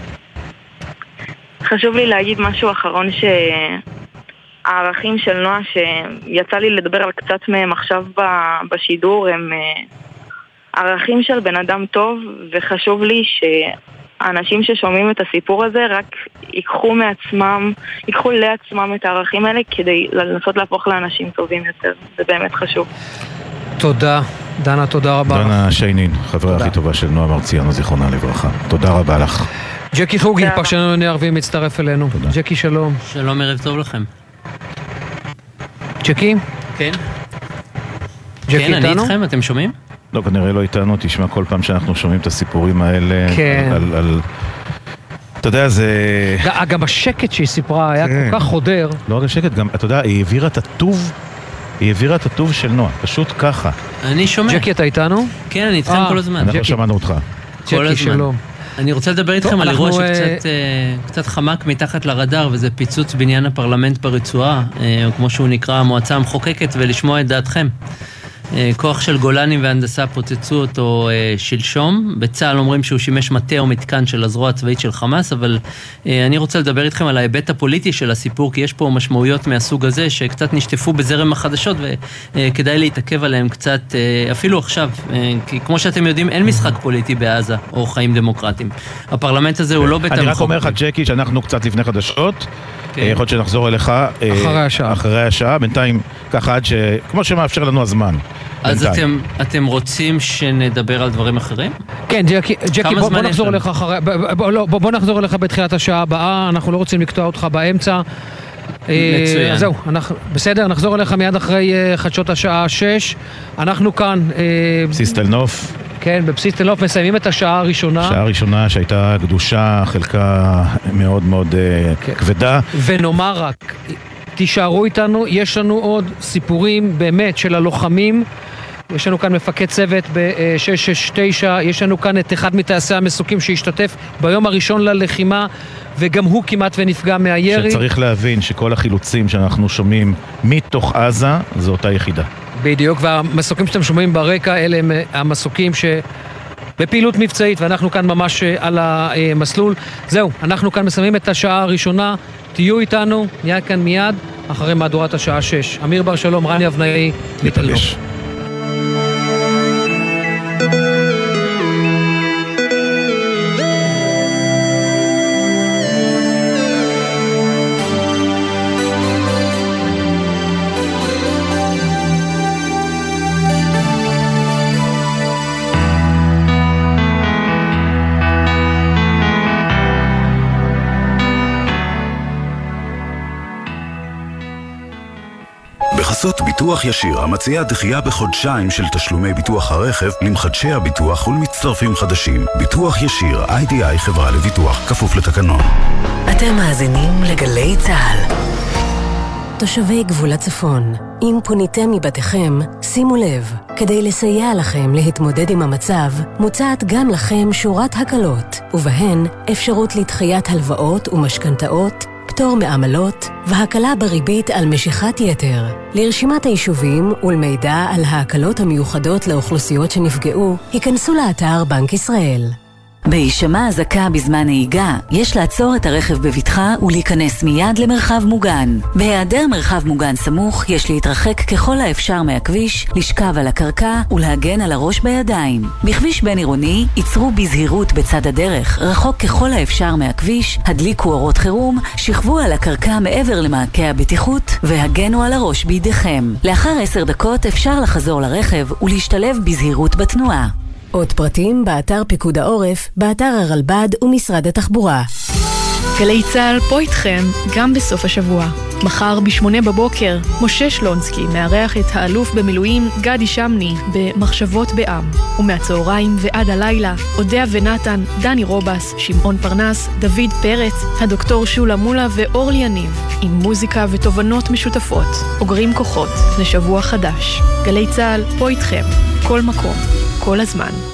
חשוב לי להגיד משהו אחרון שהערכים של נועה שיצא לי לדבר על קצת מהם עכשיו בשידור הם אה, ערכים של בן אדם טוב וחשוב לי שהאנשים ששומעים את הסיפור הזה רק ייקחו מעצמם, ייקחו לעצמם את הערכים האלה כדי לנסות להפוך לאנשים טובים יותר, זה באמת חשוב. תודה. דנה, תודה רבה. דנה שיינין, חברה הכי טובה של נועה מרציאנו, זיכרונה לברכה. תודה רבה לך. ג'קי חוגי, פרשן לענייני ערבים, מצטרף אלינו. ג'קי, שלום. שלום, ערב טוב לכם. ג'קי? כן. ג'קי כן, אני איתנו? איתכם, אתם שומעים? לא, כנראה לא איתנו, תשמע, כל פעם שאנחנו שומעים את הסיפורים האלה, כן. על... על- על... אתה יודע, זה... ג- גם השקט שהיא סיפרה היה כן. כל כך חודר. לא רק השקט, גם, אתה יודע, היא העבירה את הטוב, היא העבירה את הטוב של נועה, פשוט ככה. אני שומע. ג'קי, אתה איתנו? כן, אני איתכם אה, כל הזמן. אנחנו שמענו אותך. כל ג'קי, הזמן. אני רוצה לדבר איתכם על אירוע שקצת אה, קצת חמק מתחת לרדאר, וזה פיצוץ בניין הפרלמנט ברצועה, אה, או כמו שהוא נקרא, המועצה המחוקקת, ולשמוע את דעתכם. אה, כוח של גולני והנדסה פוצצו אותו אה, שלשום. בצה"ל אומרים שהוא שימש מטה או מתקן של הזרוע הצבאית של חמאס, אבל אה, אני רוצה לדבר איתכם על ההיבט הפוליטי של הסיפור, כי יש פה משמעויות מהסוג הזה שקצת נשטפו בזרם החדשות, וכדאי להתעכב עליהם קצת, אה, אפילו עכשיו. אה, כי כמו שאתם יודעים, אין משחק פוליטי בעזה, או חיים דמוקרטיים. הפרלמנט הזה הוא לא בית אני רק אומר לך, המחוקקים. ג'קי, שאנחנו קצת לפני חדשות. כן. אה, יכול להיות שנחזור אליך. אה, אחרי השעה. אחרי השעה, בינתיים, ככה עד ש... כמו שמאפשר לנו הזמן. אז. אתם, אתם רוצים שנדבר על דברים אחרים? כן, ג'קי, ג'קי בוא, בוא נחזור? אליך אחרי, ב- ב- בוא, לא, בוא, בוא נחזור אליך בתחילת השעה הבאה, אנחנו לא רוצים לקטוע אותך באמצע. אה, מצוין. זהו, אנחנו, בסדר, נחזור אליך מיד אחרי חדשות השעה 6. אנחנו כאן, בסיס תל נוף, כן, בבסיס תל נוף, מסיימים את השעה הראשונה. שעה ראשונה שהייתה גדושה, חלקה מאוד מאוד אה, כן. כבדה. ונאמר רק, תישארו איתנו, יש לנו עוד סיפורים באמת של הלוחמים. יש לנו כאן מפקד צוות ב-669, יש לנו כאן את אחד מטייסי המסוקים שהשתתף ביום הראשון ללחימה, וגם הוא כמעט ונפגע מהירי. שצריך להבין שכל החילוצים שאנחנו שומעים מתוך עזה, זו אותה יחידה. בדיוק, והמסוקים שאתם שומעים ברקע אלה הם אה, המסוקים ש... בפעילות מבצעית, ואנחנו כאן ממש אה, על המסלול. זהו, אנחנו כאן מסיימים את השעה הראשונה, תהיו איתנו, נהיה כאן מיד, אחרי מהדורת השעה 6. אמיר בר שלום, רני אבנאי, מתל בחסות ביטוח ישיר, המציע דחייה בחודשיים של תשלומי ביטוח הרכב למחדשי הביטוח ולמצטרפים חדשים. ביטוח ישיר, איי-די-איי חברה לביטוח, כפוף לתקנון. אתם מאזינים לגלי צה"ל. תושבי גבול הצפון, אם פוניתם מבתיכם, שימו לב, כדי לסייע לכם להתמודד עם המצב, מוצעת גם לכם שורת הקלות, ובהן אפשרות לדחיית הלוואות ומשכנתאות, פטור מעמלות והקלה בריבית על משיכת יתר. לרשימת היישובים ולמידע על ההקלות המיוחדות לאוכלוסיות שנפגעו, היכנסו לאתר בנק ישראל. בהישמע אזעקה בזמן נהיגה, יש לעצור את הרכב בבטחה ולהיכנס מיד למרחב מוגן. בהיעדר מרחב מוגן סמוך, יש להתרחק ככל האפשר מהכביש, לשכב על הקרקע ולהגן על הראש בידיים. בכביש בין עירוני, ייצרו בזהירות בצד הדרך, רחוק ככל האפשר מהכביש, הדליקו אורות חירום, שכבו על הקרקע מעבר למעקה הבטיחות והגנו על הראש בידיכם. לאחר עשר דקות אפשר לחזור לרכב ולהשתלב בזהירות בתנועה. עוד פרטים באתר פיקוד העורף, באתר הרלב"ד ומשרד התחבורה. גלי צה"ל פה איתכם גם בסוף השבוע. מחר ב-8 בבוקר, משה שלונסקי מארח את האלוף במילואים גדי שמני במחשבות בעם. ומהצהריים ועד הלילה, אודיה ונתן, דני רובס, שמעון פרנס, דוד פרץ, הדוקטור שולה מולה ואורלי יניב, עם מוזיקה ותובנות משותפות. אוגרים כוחות לשבוע חדש. גלי צה"ל פה איתכם, כל מקום, כל הזמן.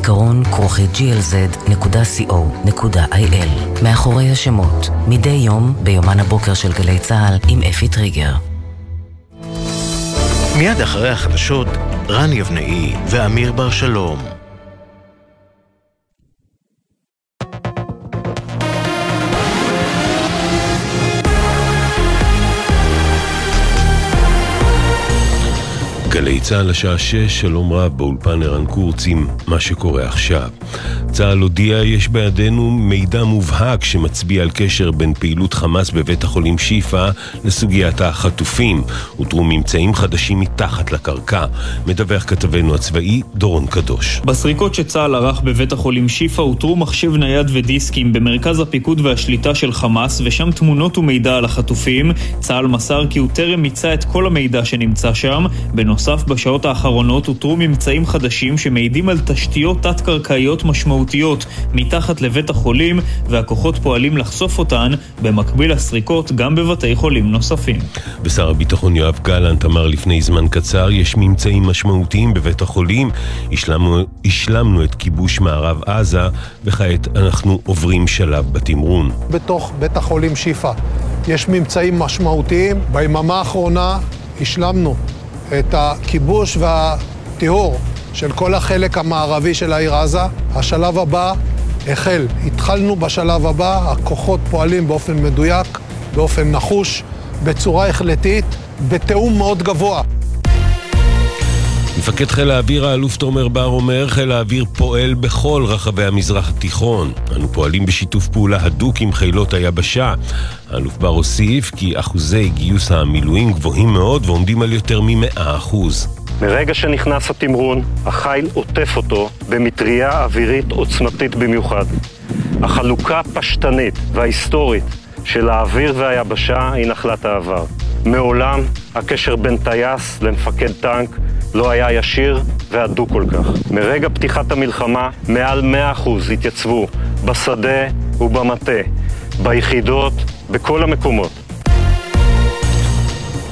זיכרון כרוכי glz.co.il מאחורי השמות, מדי יום ביומן הבוקר של גלי צה"ל עם אפי טריגר. מיד אחרי החדשות, רן יבנאי ואמיר בר שלום. צה"ל השעה שש, שלום רב באולפן ערן קורץ עם מה שקורה עכשיו. צה"ל הודיע יש בידינו מידע מובהק שמצביע על קשר בין פעילות חמאס בבית החולים שיפא לסוגיית החטופים. אותרו ממצאים חדשים מתחת לקרקע. מדווח כתבנו הצבאי דורון קדוש. בסריקות שצה"ל ערך בבית החולים שיפא אותרו מחשב נייד ודיסקים במרכז הפיקוד והשליטה של חמאס ושם תמונות ומידע על החטופים. צה"ל מסר כי הוא טרם מיצה את כל המידע שנמצא שם. בנוסף, בשעות האחרונות אותרו ממצאים חדשים שמעידים על תשתיות תת-קרקעיות משמעותיות מתחת לבית החולים, והכוחות פועלים לחשוף אותן, במקביל לסריקות גם בבתי חולים נוספים. ושר הביטחון יואב גלנט אמר לפני זמן קצר, יש ממצאים משמעותיים בבית החולים, השלמנו, השלמנו את כיבוש מערב עזה, וכעת אנחנו עוברים שלב בתמרון. בתוך בית החולים שיפא יש ממצאים משמעותיים. ביממה האחרונה השלמנו את הכיבוש והטיהור של כל החלק המערבי של העיר עזה. השלב הבא החל. התחלנו בשלב הבא, הכוחות פועלים באופן מדויק, באופן נחוש, בצורה החלטית, בתיאום מאוד גבוה. מפקד חיל האוויר האלוף תומר בר אומר, חיל האוויר פועל בכל רחבי המזרח התיכון. אנו פועלים בשיתוף פעולה הדוק עם חילות היבשה. האלוף בר הוסיף כי אחוזי גיוס המילואים גבוהים מאוד ועומדים על יותר מ-100 אחוז. מרגע שנכנס התמרון, החיל עוטף אותו במטריה אווירית עוצמתית במיוחד. החלוקה הפשטנית וההיסטורית של האוויר והיבשה היא נחלת העבר. מעולם הקשר בין טייס למפקד טנק לא היה ישיר והדוק כל כך. מרגע פתיחת המלחמה, מעל 100% התייצבו בשדה ובמטה, ביחידות, בכל המקומות.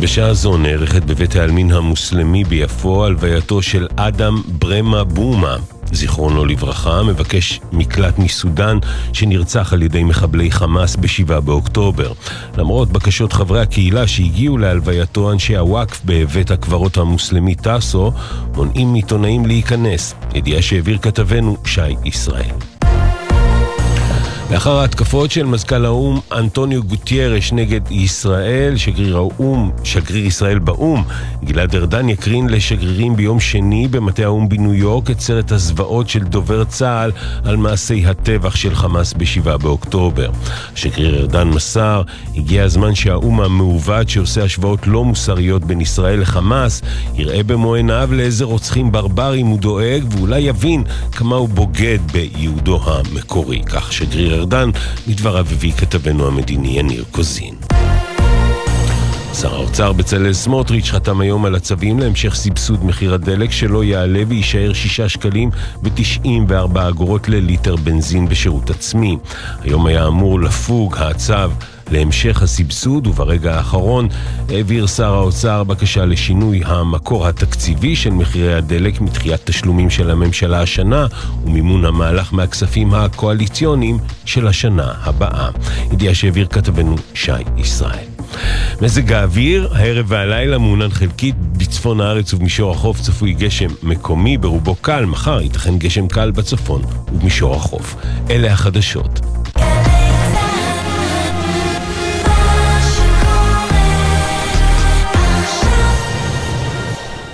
בשעה זו נערכת בבית העלמין המוסלמי ביפו הלווייתו של אדם ברמה בומה, זיכרונו לברכה, מבקש מקלט מסודאן שנרצח על ידי מחבלי חמאס ב-7 באוקטובר. למרות בקשות חברי הקהילה שהגיעו להלווייתו, אנשי הוואקף בבית הקברות המוסלמי טאסו מונעים מעיתונאים להיכנס. ידיעה שהעביר כתבנו שי ישראל. לאחר ההתקפות של מזכ"ל האו"ם אנטוניו גוטיירש נגד ישראל, שגריר האו"ם, שגריר ישראל באו"ם, גלעד ארדן יקרין לשגרירים ביום שני במטה האו"ם בניו יורק את סרט הזוועות של דובר צה"ל על מעשי הטבח של חמאס ב-7 באוקטובר. שגריר ארדן מסר, הגיע הזמן שהאו"ם המעוות שעושה השוואות לא מוסריות בין ישראל לחמאס, יראה במו עיניו לאיזה רוצחים ברברים הוא דואג ואולי יבין כמה הוא בוגד בייעודו המקורי. כך שגריר ארדן, מדבריו הביא כתבנו המדיני יניר קוזין. שר האוצר בצלאל סמוטריץ' חתם היום על הצווים להמשך סבסוד מחיר הדלק שלא יעלה ויישאר 6 שקלים ו-94 אגורות לליטר בנזין בשירות עצמי. היום היה אמור לפוג הצו להמשך הסבסוד, וברגע האחרון העביר שר האוצר בקשה לשינוי המקור התקציבי של מחירי הדלק מדחיית תשלומים של הממשלה השנה ומימון המהלך מהכספים הקואליציוניים של השנה הבאה. ידיעה שהעביר כתבנו שי ישראל. מזג האוויר, הערב והלילה מעונן חלקית בצפון הארץ ובמישור החוף צפוי גשם מקומי ברובו קל, מחר ייתכן גשם קל בצפון ובמישור החוף. אלה החדשות.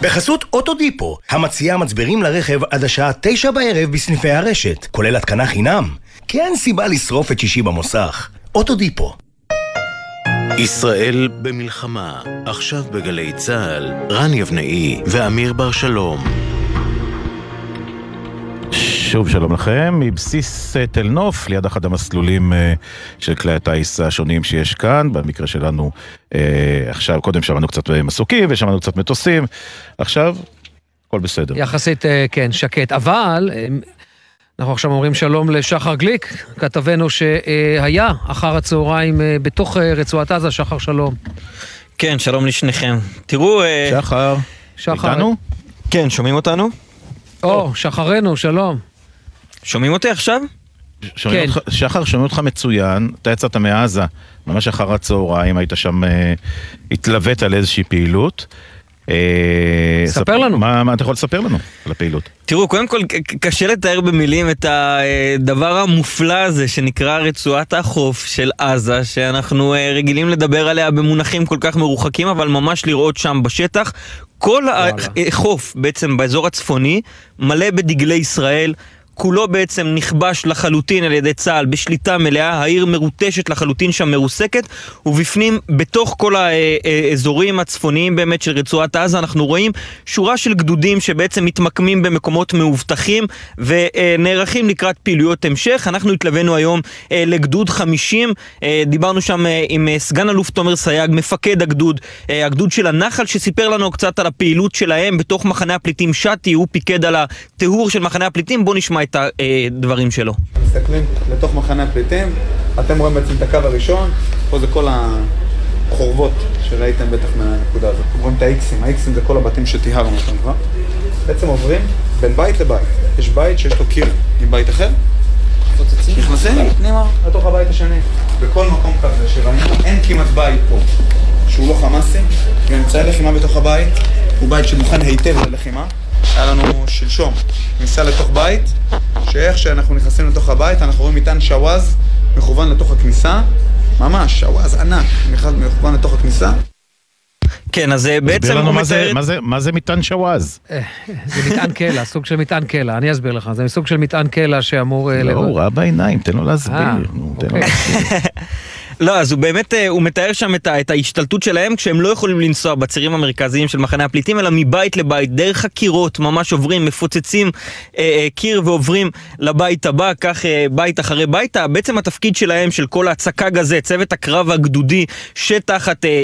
בחסות אוטודיפו, המציעה מצברים לרכב עד השעה תשע בערב בסניפי הרשת, כולל התקנה חינם. כי אין סיבה לשרוף את שישי במוסך. אוטודיפו. ישראל במלחמה, עכשיו בגלי צה"ל, רן יבנאי ואמיר בר שלום. שוב שלום לכם, מבסיס אה, תל נוף, ליד אחד המסלולים אה, של כלי הטיס השונים שיש כאן, במקרה שלנו אה, עכשיו, קודם שמענו קצת מסוקים ושמענו קצת מטוסים, עכשיו הכל בסדר. יחסית, כן, שקט, אבל אנחנו עכשיו אומרים שלום לשחר גליק, כתבנו שהיה אחר הצהריים בתוך רצועת עזה, שחר שלום. כן, שלום לשניכם. תראו... שחר, שחר. איתנו? כן, שומעים אותנו? או, שחרנו, שלום. שומעים אותי עכשיו? שומעים כן. אותך, שחר, שומעים אותך מצוין, אתה יצאת מעזה, ממש אחר הצהריים, היית שם, אה, התלווית על איזושהי פעילות. אה, ספר לנו. מה, מה אתה יכול לספר לנו על הפעילות? תראו, קודם כל קשה לתאר במילים את הדבר המופלא הזה שנקרא רצועת החוף של עזה, שאנחנו אה, רגילים לדבר עליה במונחים כל כך מרוחקים, אבל ממש לראות שם בשטח. כל החוף בעצם באזור הצפוני מלא בדגלי ישראל. כולו בעצם נכבש לחלוטין על ידי צה"ל בשליטה מלאה, העיר מרוטשת לחלוטין שם מרוסקת, ובפנים, בתוך כל האזורים הצפוניים באמת של רצועת עזה, אנחנו רואים שורה של גדודים שבעצם מתמקמים במקומות מאובטחים ונערכים לקראת פעילויות המשך. אנחנו התלווינו היום אה, לגדוד 50, אה, דיברנו שם אה, עם סגן אלוף תומר סייג, מפקד הגדוד, הגדוד של הנחל, שסיפר לנו קצת על הפעילות שלהם בתוך מחנה הפליטים שתי, הוא פיקד על הטיהור של מחנה הפליטים, בואו נשמע את הדברים שלו. מסתכלים לתוך מחנה הפליטים, אתם רואים בעצם את הקו הראשון, פה זה כל החורבות שראיתם בטח מהנקודה הזאת. אתם רואים את האיקסים, האיקסים זה כל הבתים שטיהרנו אותם כבר. בעצם עוברים בין בית לבית. יש בית שיש לו קיר עם בית אחר, נכנסים פנימה לתוך הבית השני. בכל מקום כזה שראינו, אין כמעט בית פה שהוא לא חמאסי, ואמצעי לחימה בתוך הבית הוא בית שמוכן היטב ללחימה. היה לנו שלשום כניסה לתוך בית, שאיך שאנחנו נכנסים לתוך הבית, אנחנו רואים מטען שווז מכוון לתוך הכניסה, ממש, שווז ענק, מכוון לתוך הכניסה. כן, אז אה, בעצם הוא מתאר... מה זה, מה זה מטען שווז? אה, זה מטען קלע, סוג של מטען קלע, אני אסביר לך, זה סוג של מטען קלע שאמור... אה, לא, הוא ראה בעיניים, תן לו להסביר. לא, אז הוא באמת, אה, הוא מתאר שם את, את ההשתלטות שלהם כשהם לא יכולים לנסוע בצירים המרכזיים של מחנה הפליטים, אלא מבית לבית, דרך הקירות, ממש עוברים, מפוצצים אה, אה, קיר ועוברים לבית הבא, כך אה, בית אחרי בית. בעצם התפקיד שלהם, של כל הצק"ג הזה, צוות הקרב הגדודי שתחת אה, אה,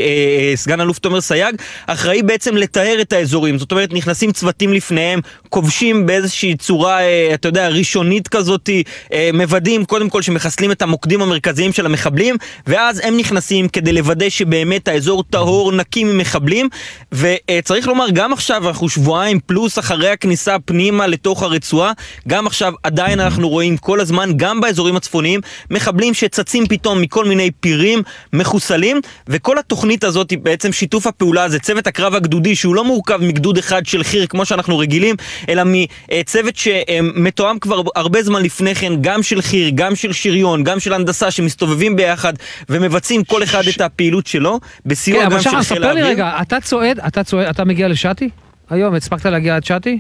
אה, סגן אלוף תומר סייג, אחראי בעצם לתאר את האזורים. זאת אומרת, נכנסים צוותים לפניהם, כובשים באיזושהי צורה, אה, אתה יודע, ראשונית כזאת, אה, מוודאים קודם כל שמחסלים את המוקדים המרכזיים של המחבלים, ואז הם נכנסים כדי לוודא שבאמת האזור טהור, נקי ממחבלים, וצריך לומר, גם עכשיו, אנחנו שבועיים פלוס אחרי הכניסה פנימה לתוך הרצועה, גם עכשיו עדיין אנחנו רואים כל הזמן, גם באזורים הצפוניים, מחבלים שצצים פתאום מכל מיני פירים מחוסלים, וכל התוכנית הזאת בעצם שיתוף הפעולה הזה, צוות הקרב הגדודי, שהוא לא מורכב מגדוד אחד של חי"ר כמו שאנחנו רגילים, אלא מצוות שמתואם כבר הרבה זמן לפני כן, גם של חי"ר, גם של שריון, גם של הנדסה, שמסתובבים ביחד ומבצעים כל אחד את הפעילות שלו, בסיוע כן, גם של חיל האוויר. כן, אבל שחר, ספר לי רגע, אתה צועד, אתה צועד, אתה מגיע לשאטי? היום, הספקת להגיע עד שאטי?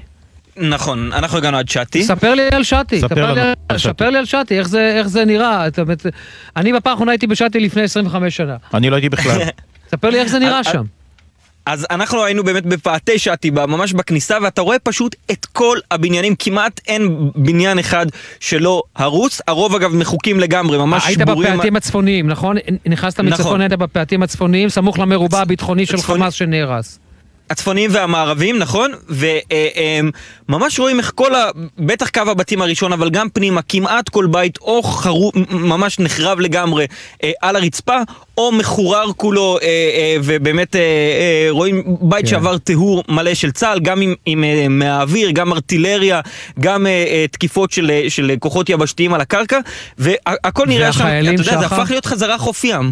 נכון, אנחנו הגענו עד שאטי. ספר לי על שאטי, ספר, לי, על, ספר לי על שאטי, איך זה, איך זה נראה. אני בפעם האחרונה הייתי בשאטי לפני 25 שנה. אני לא הייתי בכלל. ספר לי איך זה נראה שם. אז אנחנו היינו באמת בפאתי שעתי, ממש בכניסה, ואתה רואה פשוט את כל הבניינים, כמעט אין בניין אחד שלא הרוס. הרוב אגב מחוקים לגמרי, ממש היית שבורים. היית בפאתים הצפוניים, נכון? נכנסת מצפון, נכון. היית בפאתים הצפוניים, סמוך למרובע הביטחוני של חמאס שנהרס. הצפוניים והמערביים, נכון? וממש רואים איך כל ה... בטח קו הבתים הראשון, אבל גם פנימה, כמעט כל בית או חרו... ממש נחרב לגמרי אה, על הרצפה, או מחורר כולו, אה, אה, ובאמת רואים בית כן. שעבר טיהור מלא של צה"ל, גם עם, עם, מהאוויר, גם ארטילריה, גם תקיפות של, של כוחות יבשתיים על הקרקע, והכל נראה שם, אתה יודע, זה הפך להיות חזרה חוף ים.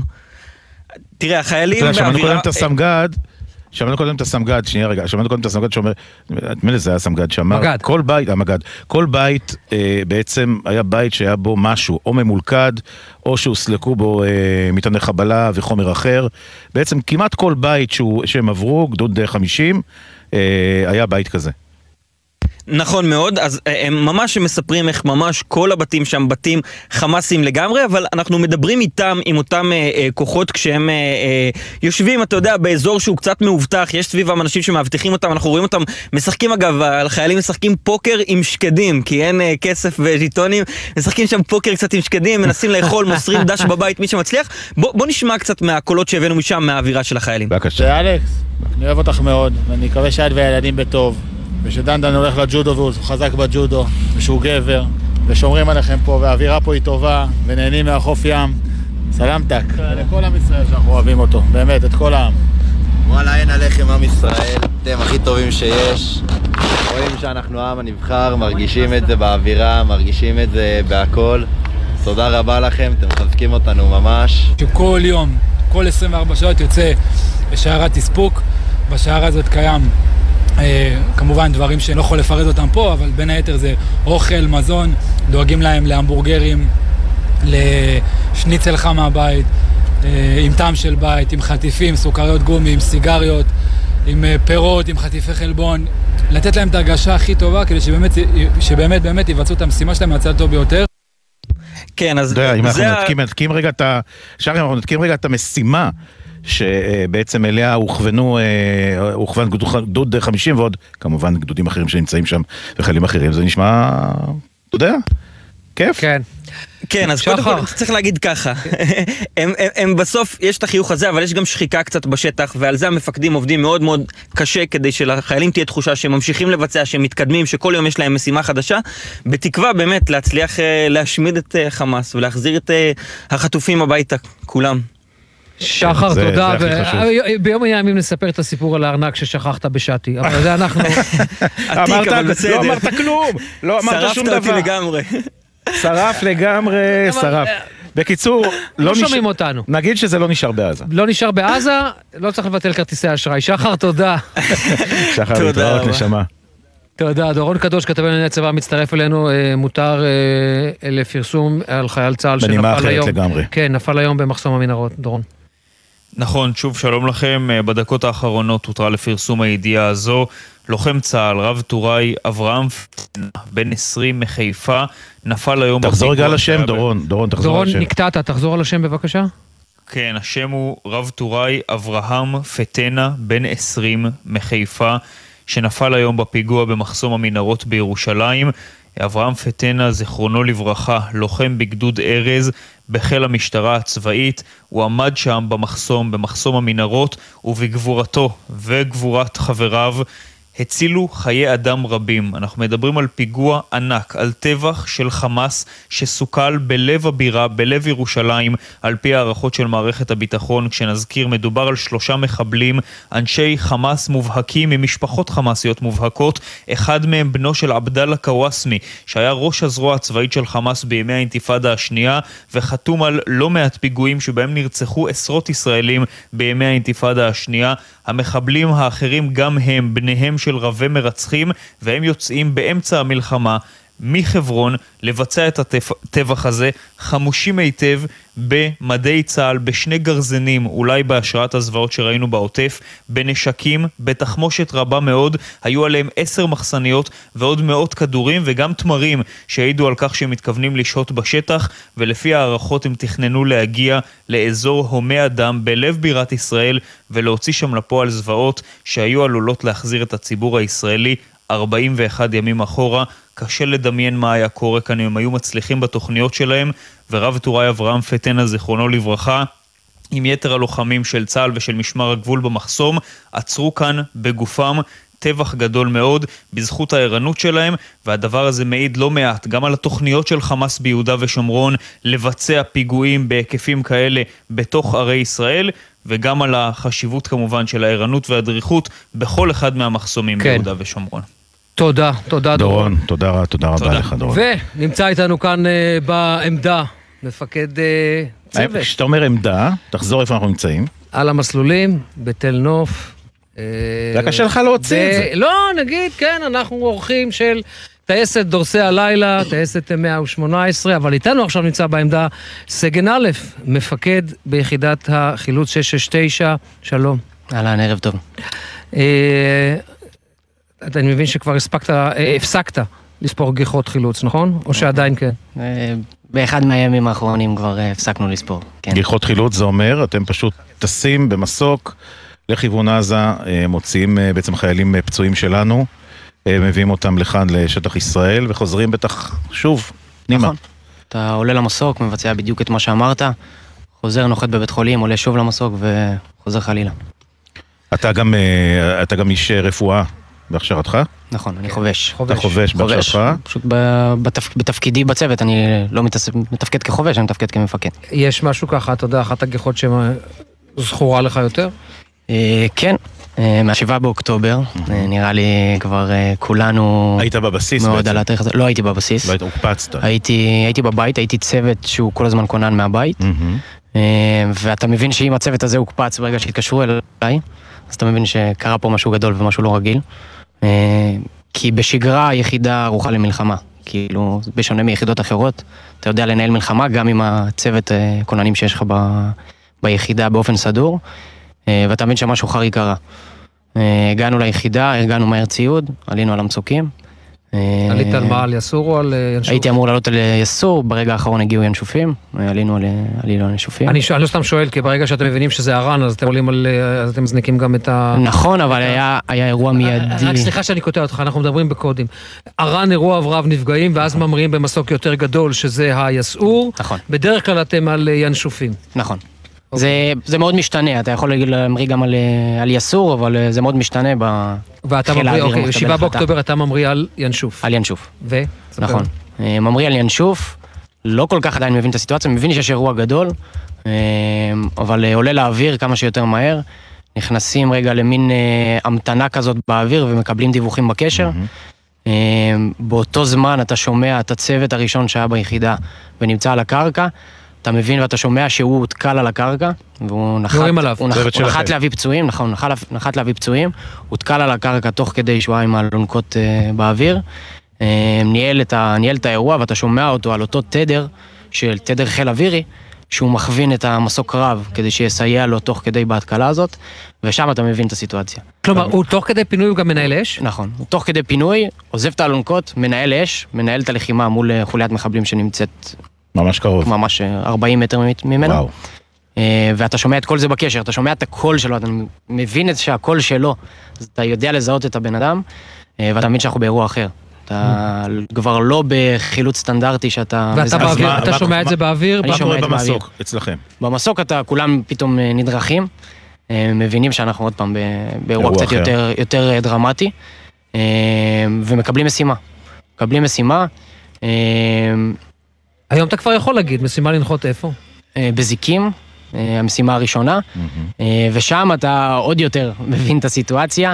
תראה, החיילים... אתה יודע, שמענו קודם את הסמג"ד. שמענו קודם את הסמג"ד, שנייה רגע, שמענו קודם את הסמג"ד שאומר, נדמה לי זה היה סמג"ד שאמר, מגד. כל בית, המג"ד, כל בית אה, בעצם היה בית שהיה בו משהו, או ממולכד, או שהוסלקו בו אה, מטעני חבלה וחומר אחר. בעצם כמעט כל בית שהוא, שהם עברו, גדוד 50, היה בית כזה. נכון מאוד, אז אה, הם ממש מספרים איך ממש כל הבתים שם בתים חמאסים לגמרי, אבל אנחנו מדברים איתם, עם אותם אה, אה, כוחות כשהם אה, אה, יושבים, אתה יודע, באזור שהוא קצת מאובטח, יש סביבם אנשים שמאבטחים אותם, אנחנו רואים אותם משחקים אגב, החיילים משחקים פוקר עם שקדים, כי אין אה, כסף וז'יטונים, משחקים שם פוקר קצת עם שקדים, מנסים לאכול, מוסרים דש בבית, מי שמצליח. בוא, בוא נשמע קצת מהקולות שהבאנו משם, מהאווירה של החיילים. בבקשה. אלכס, אני אוהב אותך מאוד, ואני מקווה שאת והילדים בטוב. ושדנדן הולך לג'ודו והוא חזק בג'ודו, ושהוא גבר, ושומרים עליכם פה, והאווירה פה היא טובה, ונהנים מהחוף ים. סלמתק. לכל עם ישראל שאנחנו אוהבים אותו, באמת, את כל העם. וואלה, אין עליכם עם ישראל, אתם הכי טובים שיש. רואים שאנחנו העם הנבחר, מרגישים את זה באווירה, מרגישים את זה בהכל. תודה רבה לכם, אתם מחזקים אותנו ממש. שכל יום, כל 24 שעות יוצא בשערת תספוק. בשערה הזאת קיים כמובן דברים שאני לא יכול לפרט אותם פה, אבל בין היתר זה אוכל, מזון, דואגים להם להמבורגרים, לשניצל חם מהבית, אה, עם טעם של בית, עם חטיפים, סוכריות גומי, עם סיגריות, עם אה, פירות, עם חטיפי חלבון, לתת להם את ההרגשה הכי טובה כדי שבאמת, שבאמת באמת יבצעו את המשימה שלהם מהצד הטוב ביותר. כן, אז זה... אם אנחנו רגע את ה... שרי, אנחנו נתקים רגע את המשימה. שבעצם אליה הוכוונו, אה, הוכוון גדוד 50 ועוד כמובן גדודים אחרים שנמצאים שם וחיילים אחרים, זה נשמע, אתה יודע, כיף. כן. כן, אז קודם כל צריך להגיד ככה, הם, הם, הם בסוף, יש את החיוך הזה, אבל יש גם שחיקה קצת בשטח, ועל זה המפקדים עובדים מאוד מאוד קשה כדי שלחיילים תהיה תחושה שהם ממשיכים לבצע, שהם מתקדמים, שכל יום יש להם משימה חדשה, בתקווה באמת להצליח אה, להשמיד את אה, חמאס ולהחזיר את החטופים הביתה, כולם. שחר, זה, תודה. זה חשוב. ביום הימים נספר את הסיפור על הארנק ששכחת בשעתי, אבל זה אנחנו... אמרת, לא אמרת כלום, לא אמרת שום דבר. שרפת אותי לגמרי. שרף לגמרי, שרף. בקיצור, לא, לא שומעים אותנו. נגיד שזה לא נשאר בעזה. לא נשאר בעזה, לא צריך לבטל כרטיסי אשראי. שחר, תודה. שחר, להתראות, נשמה. תודה. דורון קדוש, כתב לענייני הצבא, מצטרף אלינו. אה, מותר אה, לפרסום על חייל צה"ל שנפל היום. בנימה אחרת לגמרי. כן, נפל היום במחסום המנהרות. דורון. נכון, שוב שלום לכם. אה, בדקות האחרונות הותרה לפרסום הידיעה הזו. לוחם צה"ל, רב טוראי אברהם בן 20 מחיפה, נפל היום... תחזור רגע על השם, דורון, דורון, תחזור על השם. דורון, נקטעת, תחזור על השם בבקשה. כן, השם הוא רב טוראי אברהם פטנה, בן 20 מחיפה, שנפל היום בפיגוע במחסום המנהרות בירושלים. אברהם פטנה, זיכרונו לברכה, לוחם בגדוד ארז בחיל המשטרה הצבאית, הוא עמד שם במחסום, במחסום המנהרות, ובגבורתו וגבורת חבריו הצילו חיי אדם רבים. אנחנו מדברים על פיגוע ענק, על טבח של חמאס שסוכל בלב הבירה, בלב ירושלים, על פי הערכות של מערכת הביטחון. כשנזכיר, מדובר על שלושה מחבלים, אנשי חמאס מובהקים ממשפחות חמאסיות מובהקות. אחד מהם בנו של עבדאללה קוואסמי, שהיה ראש הזרוע הצבאית של חמאס בימי האינתיפאדה השנייה, וחתום על לא מעט פיגועים שבהם נרצחו עשרות ישראלים בימי האינתיפאדה השנייה. המחבלים האחרים גם הם בניהם של רבי מרצחים, והם יוצאים באמצע המלחמה מחברון לבצע את הטבח הזה, חמושים היטב במדי צה"ל, בשני גרזנים, אולי בהשראת הזוועות שראינו בעוטף, בנשקים, בתחמושת רבה מאוד, היו עליהם עשר מחסניות ועוד מאות כדורים וגם תמרים שהעידו על כך שהם מתכוונים לשהות בשטח, ולפי הערכות הם תכננו להגיע לאזור הומה אדם בלב בירת ישראל ולהוציא שם לפועל זוועות שהיו עלולות להחזיר את הציבור הישראלי 41 ימים אחורה. קשה לדמיין מה היה קורה כאן אם הם היו מצליחים בתוכניות שלהם, ורב טוראי אברהם פטנה, זיכרונו לברכה, עם יתר הלוחמים של צה"ל ושל משמר הגבול במחסום, עצרו כאן בגופם טבח גדול מאוד בזכות הערנות שלהם, והדבר הזה מעיד לא מעט גם על התוכניות של חמאס ביהודה ושומרון לבצע פיגועים בהיקפים כאלה בתוך ערי ישראל, וגם על החשיבות כמובן של הערנות והדריכות בכל אחד מהמחסומים כן. ביהודה ושומרון. תודה, תודה דורון. דורון, תודה, תודה רבה לך דורון. ונמצא איתנו כאן uh, בעמדה מפקד uh, צוות. כשאתה אומר עמדה, תחזור איפה אנחנו נמצאים. על המסלולים, בתל נוף. אה, זה קשה לך להוציא את זה. לא, נגיד, כן, אנחנו אורחים של טייסת דורסי הלילה, טייסת 118, אבל איתנו עכשיו נמצא בעמדה סגן א', מפקד ביחידת החילוץ 669, שלום. אהלן, ערב טוב. אני מבין שכבר הספקת, אה, הפסקת לספור גיחות חילוץ, נכון? או שעדיין כן? אה, באחד מהימים האחרונים כבר אה, הפסקנו לספור, כן. גיחות חילוץ זה אומר, אתם פשוט טסים במסוק לכיוון עזה, מוציאים בעצם חיילים פצועים שלנו, מביאים אותם לכאן לשטח ישראל וחוזרים בטח שוב פנימה. נכון. אתה עולה למסוק, מבצע בדיוק את מה שאמרת, חוזר, נוחת בבית חולים, עולה שוב למסוק וחוזר חלילה. אתה גם, אתה גם איש רפואה בהכשרתך? נכון, אני חובש. אתה חובש בהכשרתך? פשוט בתפקידי בצוות, אני לא מתפקד כחובש, אני מתפקד כמפקד. יש משהו ככה, אתה יודע, אחת הגיחות שזכורה לך יותר? אה, כן, אה, מהשבעה באוקטובר, אה, נראה לי כבר כולנו... היית בבסיס בעצם? מאוד על התאריך הזה, לא הייתי בבסיס. לא היית, הוקפצת. הייתי בבית, הייתי צוות שהוא כל הזמן כונן מהבית, ואתה מבין שאם הצוות הזה הוקפץ ברגע שהתקשרו אליי, אז אתה מבין שקרה פה משהו גדול ומשהו לא רגיל. אה, כי בשגרה היחידה ערוכה למלחמה. כאילו, בשונה מיחידות אחרות, אתה יודע לנהל מלחמה גם עם הצוות אה, כוננים שיש לך ב, ביחידה באופן סדור, אה, ואתה מבין שמשהו חריג קרה. הגענו ליחידה, ארגנו מהר ציוד, עלינו על המצוקים. עלית על מה, על יסור או על ינשוף? הייתי אמור לעלות על יסור, ברגע האחרון הגיעו ינשופים, עלינו על, עלינו על ינשופים. אני, אני לא סתם שואל, כי ברגע שאתם מבינים שזה ארן, אז אתם עולים על... אז אתם מזניקים גם את ה... נכון, אבל היה, היה אירוע מיידי. רק סליחה שאני קוטע אותך, אנחנו מדברים בקודים. ארן אירוע רב נפגעים, ואז ממריאים במסוק יותר גדול, שזה היסעור. נכון. בדרך כלל אתם על ינשופים. נכון. זה, זה מאוד משתנה, אתה יכול להמריא גם על, על יסור, אבל אה, זה מאוד משתנה ואתה ממריא, אוקיי, 7 באוקטובר אתה ממריא על ינשוף. על ינשוף. ו? נכון. אה, ממריא על ינשוף, לא כל כך עדיין מבין את הסיטואציה, מבין שיש אירוע גדול, אה, אבל עולה לאוויר כמה שיותר מהר. נכנסים רגע למין המתנה כזאת באוויר ומקבלים דיווחים בקשר. Mm-hmm. באותו זמן אתה שומע את הצוות הראשון שהיה ביחידה ונמצא על הקרקע. אתה מבין ואתה שומע שהוא הותקל על הקרקע, והוא נחת, הוא נחת, הוא נחת להביא פצועים, נכון, נחת, נחת להביא פצועים, הותקל על הקרקע תוך כדי שהוא היה עם האלונקות uh, באוויר, uh, ניהל, את ה, ניהל את האירוע ואתה שומע אותו על אותו תדר, של תדר חיל אווירי, שהוא מכווין את המסוק קרב כדי שיסייע לו תוך כדי בהתקלה הזאת, ושם אתה מבין את הסיטואציה. כלומר, הוא תוך כדי פינוי הוא גם מנהל אש? נכון, הוא תוך כדי פינוי, עוזב את האלונקות, מנהל אש, מנהל את הלחימה מול אה, חוליית מחבלים שנמצאת ממש קרוב. ממש 40 מטר ממנו. וואו. אה, ואתה שומע את כל זה בקשר, אתה שומע את הקול שלו, אתה מבין את שהקול שלו, אז אתה יודע לזהות את הבן אדם, אה, ואתה מבין שאנחנו באירוע אחר. אתה כבר לא בחילוץ סטנדרטי שאתה... ואתה באוויר, אתה שומע את זה באוויר? אני שומע את זה במסוק, אצלכם. במסוק אתה, כולם פתאום אה, נדרכים, מבינים שאנחנו עוד פעם באירוע קצת יותר דרמטי, ומקבלים משימה. מקבלים משימה. היום אתה כבר יכול להגיד, משימה לנחות איפה? אה, בזיקים, אה, המשימה הראשונה, אה, ושם אתה עוד יותר מבין את הסיטואציה,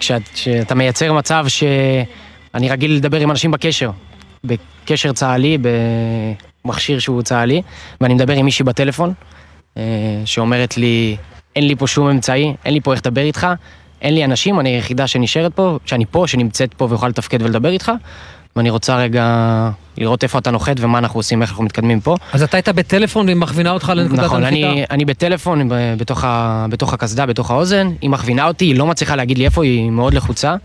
כשאתה מייצר מצב שאני רגיל לדבר עם אנשים בקשר, בקשר צה"לי, במכשיר שהוא צה"לי, ואני מדבר עם מישהי בטלפון, שאומרת לי, אין לי פה שום אמצעי, אין לי פה איך לדבר איתך, אין לי אנשים, אני היחידה שנשארת פה, שאני פה, שנמצאת פה ויכולה לתפקד ולדבר איתך, ואני רוצה רגע לראות איפה אתה נוחת ומה אנחנו עושים, איך אנחנו מתקדמים פה. אז אתה היית בטלפון והיא מכווינה אותך לנקודת נכון, הנחיתה? נכון, אני, אני בטלפון, בתוך, ה, בתוך הקסדה, בתוך האוזן, היא מכווינה אותי, היא לא מצליחה להגיד לי איפה, היא מאוד לחוצה.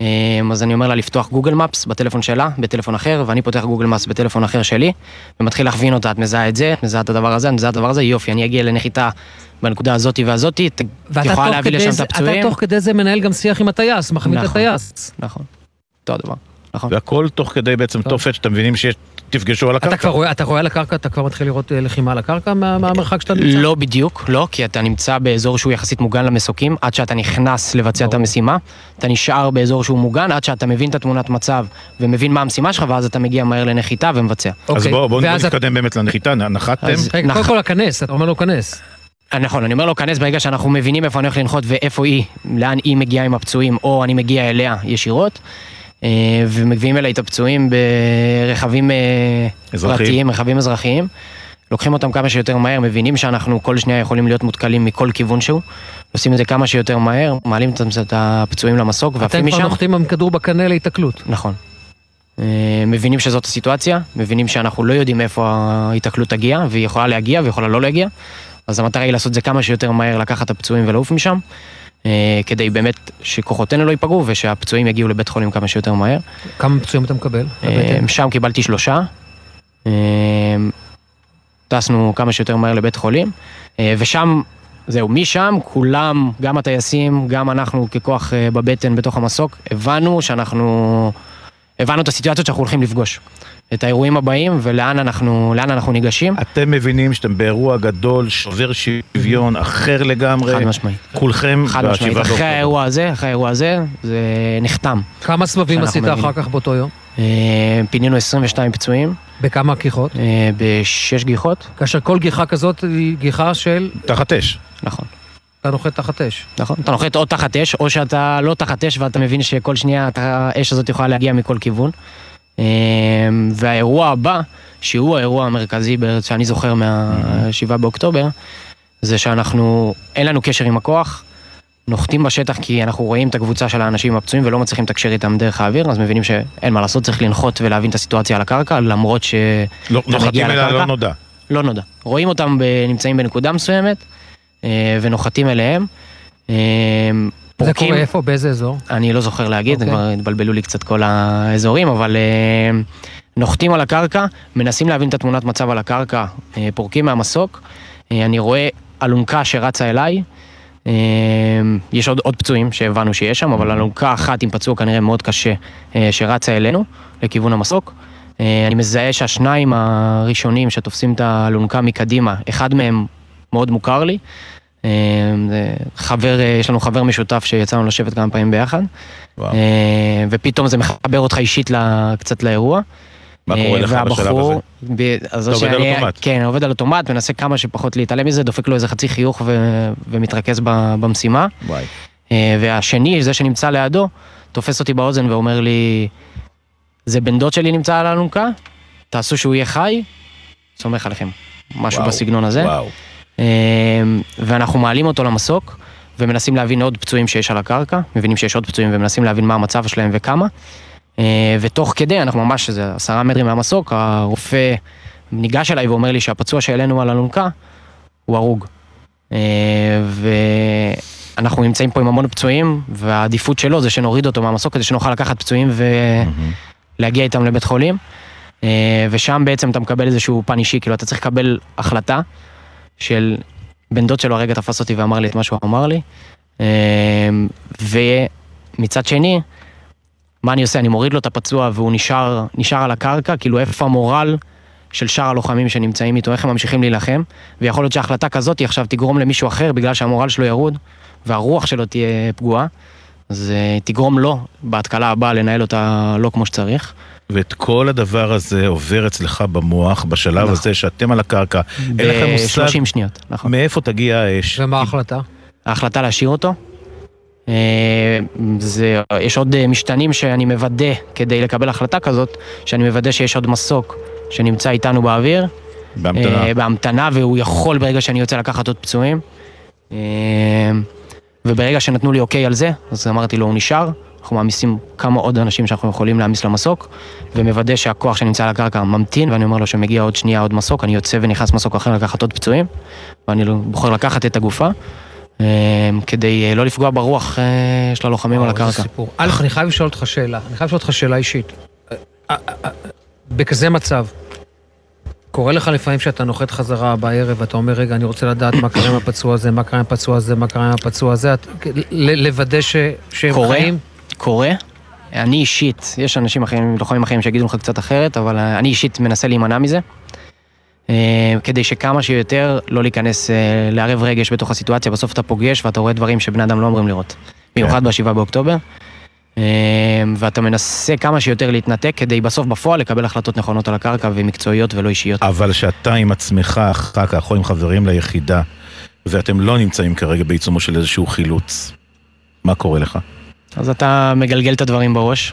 אמ, אז אני אומר לה לפתוח גוגל מפס בטלפון שלה, בטלפון אחר, ואני פותח גוגל מפס בטלפון אחר שלי, ומתחיל להכווין אותה, את מזהה את זה, את מזהה את הדבר הזה, את מזהה את הדבר הזה, יופי, אני אגיע לנחיתה בנקודה הזאתי והזאתי, את יכולה להביא לשם את הפצועים. אתה תוך כדי זה מנהל גם שיח עם הטייס, מכווין נכון, את הטייס. נכון, אותו הדבר. נכון. והכל תוך כדי בעצם תופת שאתם מבינים שיש... תפגשו על הקרקע. אתה כבר רואה, אתה רואה על הקרקע, אתה כבר מתחיל לראות אה, לחימה על הקרקע מהמרחק שאתה נמצא? לא בדיוק, לא, כי אתה נמצא באזור שהוא יחסית מוגן למסוקים, עד שאתה נכנס לבצע את המשימה. אתה נשאר באזור שהוא מוגן, עד שאתה מבין את התמונת מצב ומבין מה המשימה שלך, ואז אתה מגיע מהר לנחיתה ומבצע. אז אוקיי. בואו נתקדם באמת לנחיתה, נחתתם? רגע, קודם כל הכנס, אתה אומר לו כנס. אה, נכון, אני אומר לו, כנס ברגע שאנחנו מבינים איפה אני הולך לנחות ואיפה היא, לאן היא מגיעה עם הפצועים, או אני מגיע אליה ישירות. אה, ומביאים אליי את הפצועים ברכבים אה, אזרחים. פרטיים, רכבים אזרחיים. לוקחים אותם כמה שיותר מהר, מבינים שאנחנו כל שנייה יכולים להיות מותקלים מכל כיוון שהוא. עושים את זה כמה שיותר מהר, מעלים את הפצועים למסוק ועפים משם. אתם כבר נוחתים עם כדור בקנה להיתקלות. נכון. אה, מבינים שזאת הסיטואציה, מבינים שאנחנו לא יודעים איפה ההיתקלות תגיע, והיא יכולה להגיע ויכולה לא להגיע. אז המטרה היא לעשות את זה כמה שיותר מהר, לקחת את הפצועים ולעוף משם. כדי באמת שכוחותינו לא ייפגעו ושהפצועים יגיעו לבית חולים כמה שיותר מהר. כמה פצועים אתה מקבל? שם קיבלתי שלושה. טסנו כמה שיותר מהר לבית חולים, ושם זהו, משם כולם, גם הטייסים, גם אנחנו ככוח בבטן בתוך המסוק, הבנו שאנחנו, הבנו את הסיטואציות שאנחנו הולכים לפגוש. את האירועים הבאים ולאן אנחנו, אנחנו ניגשים. אתם מבינים שאתם באירוע גדול, שובר שוויון, אחר לגמרי. חד משמעית. כולכם חד משמעית. אחרי האירוע הזה, אחרי האירוע הזה, זה נחתם. כמה סבבים עשית אחר כך באותו יום? פינינו 22 פצועים. בכמה גיחות? בשש גיחות. כאשר כל גיחה כזאת היא גיחה של... תחת אש. נכון. אתה נוחת תחת אש. נכון, אתה נוחת או תחת אש, או שאתה לא תחת אש ואתה מבין שכל שנייה האש הזאת יכולה להגיע מכל כיוון. והאירוע הבא, שהוא האירוע המרכזי שאני זוכר מה-7 באוקטובר, זה שאנחנו, אין לנו קשר עם הכוח, נוחתים בשטח כי אנחנו רואים את הקבוצה של האנשים הפצועים ולא מצליחים לתקשר איתם דרך האוויר, אז מבינים שאין מה לעשות, צריך לנחות ולהבין את הסיטואציה על הקרקע, למרות ש... לא, נוחתים אליה לא נודע. לא נודע. רואים אותם נמצאים בנקודה מסוימת, ונוחתים אליהם. פורקים. זה קורה איפה? באיזה אזור? אני לא זוכר להגיד, okay. כבר התבלבלו לי קצת כל האזורים, אבל uh, נוחתים על הקרקע, מנסים להבין את התמונת מצב על הקרקע, uh, פורקים מהמסוק, uh, אני רואה אלונקה שרצה אליי, uh, יש עוד, עוד פצועים שהבנו שיש שם, אבל אלונקה אחת עם פצוע כנראה מאוד קשה uh, שרצה אלינו, לכיוון המסוק. Uh, אני מזהה שהשניים הראשונים שתופסים את האלונקה מקדימה, אחד מהם מאוד מוכר לי. חבר, יש לנו חבר משותף שיצא לנו לשבת כמה פעמים ביחד. וואו. ופתאום זה מחבר אותך אישית קצת לאירוע. מה קורה לך בשלב הזה? ב... אתה עובד על אוטומט. כן, עובד על אוטומט, מנסה כמה שפחות להתעלם מזה, דופק לו איזה חצי חיוך ו... ומתרכז ב... במשימה. וואי. והשני, זה שנמצא לידו, תופס אותי באוזן ואומר לי, זה בן דוד שלי נמצא על האלונקה, תעשו שהוא יהיה חי, סומך עליכם. משהו וואו, בסגנון הזה. וואו. ואנחנו מעלים אותו למסוק ומנסים להבין עוד פצועים שיש על הקרקע, מבינים שיש עוד פצועים ומנסים להבין מה המצב שלהם וכמה. ותוך כדי, אנחנו ממש, זה עשרה מטרים מהמסוק, הרופא ניגש אליי ואומר לי שהפצוע שהעלינו על אלונקה הוא הרוג. ואנחנו נמצאים פה עם המון פצועים, והעדיפות שלו זה שנוריד אותו מהמסוק כדי שנוכל לקחת פצועים ולהגיע איתם לבית חולים. ושם בעצם אתה מקבל איזשהו פן אישי, כאילו אתה צריך לקבל החלטה. של בן דוד שלו הרגע תפס אותי ואמר לי את מה שהוא אמר לי. ומצד שני, מה אני עושה? אני מוריד לו את הפצוע והוא נשאר, נשאר על הקרקע, כאילו איפה המורל של שאר הלוחמים שנמצאים איתו, איך הם ממשיכים להילחם, ויכול להיות שהחלטה כזאת עכשיו תגרום למישהו אחר בגלל שהמורל שלו ירוד, והרוח שלו תהיה פגועה, אז תגרום לו בהתקלה הבאה לנהל אותה לא כמו שצריך. ואת כל הדבר הזה עובר אצלך במוח בשלב נכון. הזה שאתם על הקרקע. אין לכם מושג... ב-30 שניות, נכון. מאיפה תגיע האש? ומה ההחלטה? ההחלטה להשאיר אותו. זה, יש עוד משתנים שאני מוודא כדי לקבל החלטה כזאת, שאני מוודא שיש עוד מסוק שנמצא איתנו באוויר. בהמתנה. בהמתנה, והוא יכול ברגע שאני יוצא לקחת עוד פצועים. וברגע שנתנו לי אוקיי על זה, אז אמרתי לו, הוא נשאר. אנחנו מעמיסים כמה עוד אנשים שאנחנו יכולים להעמיס למסוק, ומוודא שהכוח שנמצא על הקרקע ממתין, ואני אומר לו שמגיע עוד שנייה עוד מסוק, אני יוצא ונכנס מסוק אחר לקחת עוד פצועים, ואני לא- בוחר לקחת את הגופה, אה, כדי אה, לא לפגוע ברוח אה, של הלוחמים על הקרקע. א', אני חייב לשאול אותך שאלה, אני חייב לשאול אותך שאלה אישית. בכזה מצב, קורה לך לפעמים שאתה נוחת חזרה בערב ואתה אומר, רגע, אני רוצה לדעת מה קרה עם הפצוע הזה, מה קרה עם הפצוע הזה, מה קרה עם הפצוע הזה, לוודא שהם חיים? קורה. אני אישית, יש אנשים אחרים, לוחמים אחרים שיגידו לך קצת אחרת, אבל אני אישית מנסה להימנע מזה. כדי שכמה שיותר לא להיכנס, לערב רגש בתוך הסיטואציה, בסוף אתה פוגש ואתה רואה דברים שבני אדם לא אמורים לראות. במיוחד בשבעה באוקטובר. ואתה מנסה כמה שיותר להתנתק כדי בסוף בפועל לקבל החלטות נכונות על הקרקע ומקצועיות ולא אישיות. אבל שאתה עם עצמך אחר כך או עם חברים ליחידה, ואתם לא נמצאים כרגע בעיצומו של איזשהו חילוץ, מה קורה לך? אז אתה מגלגל את הדברים בראש.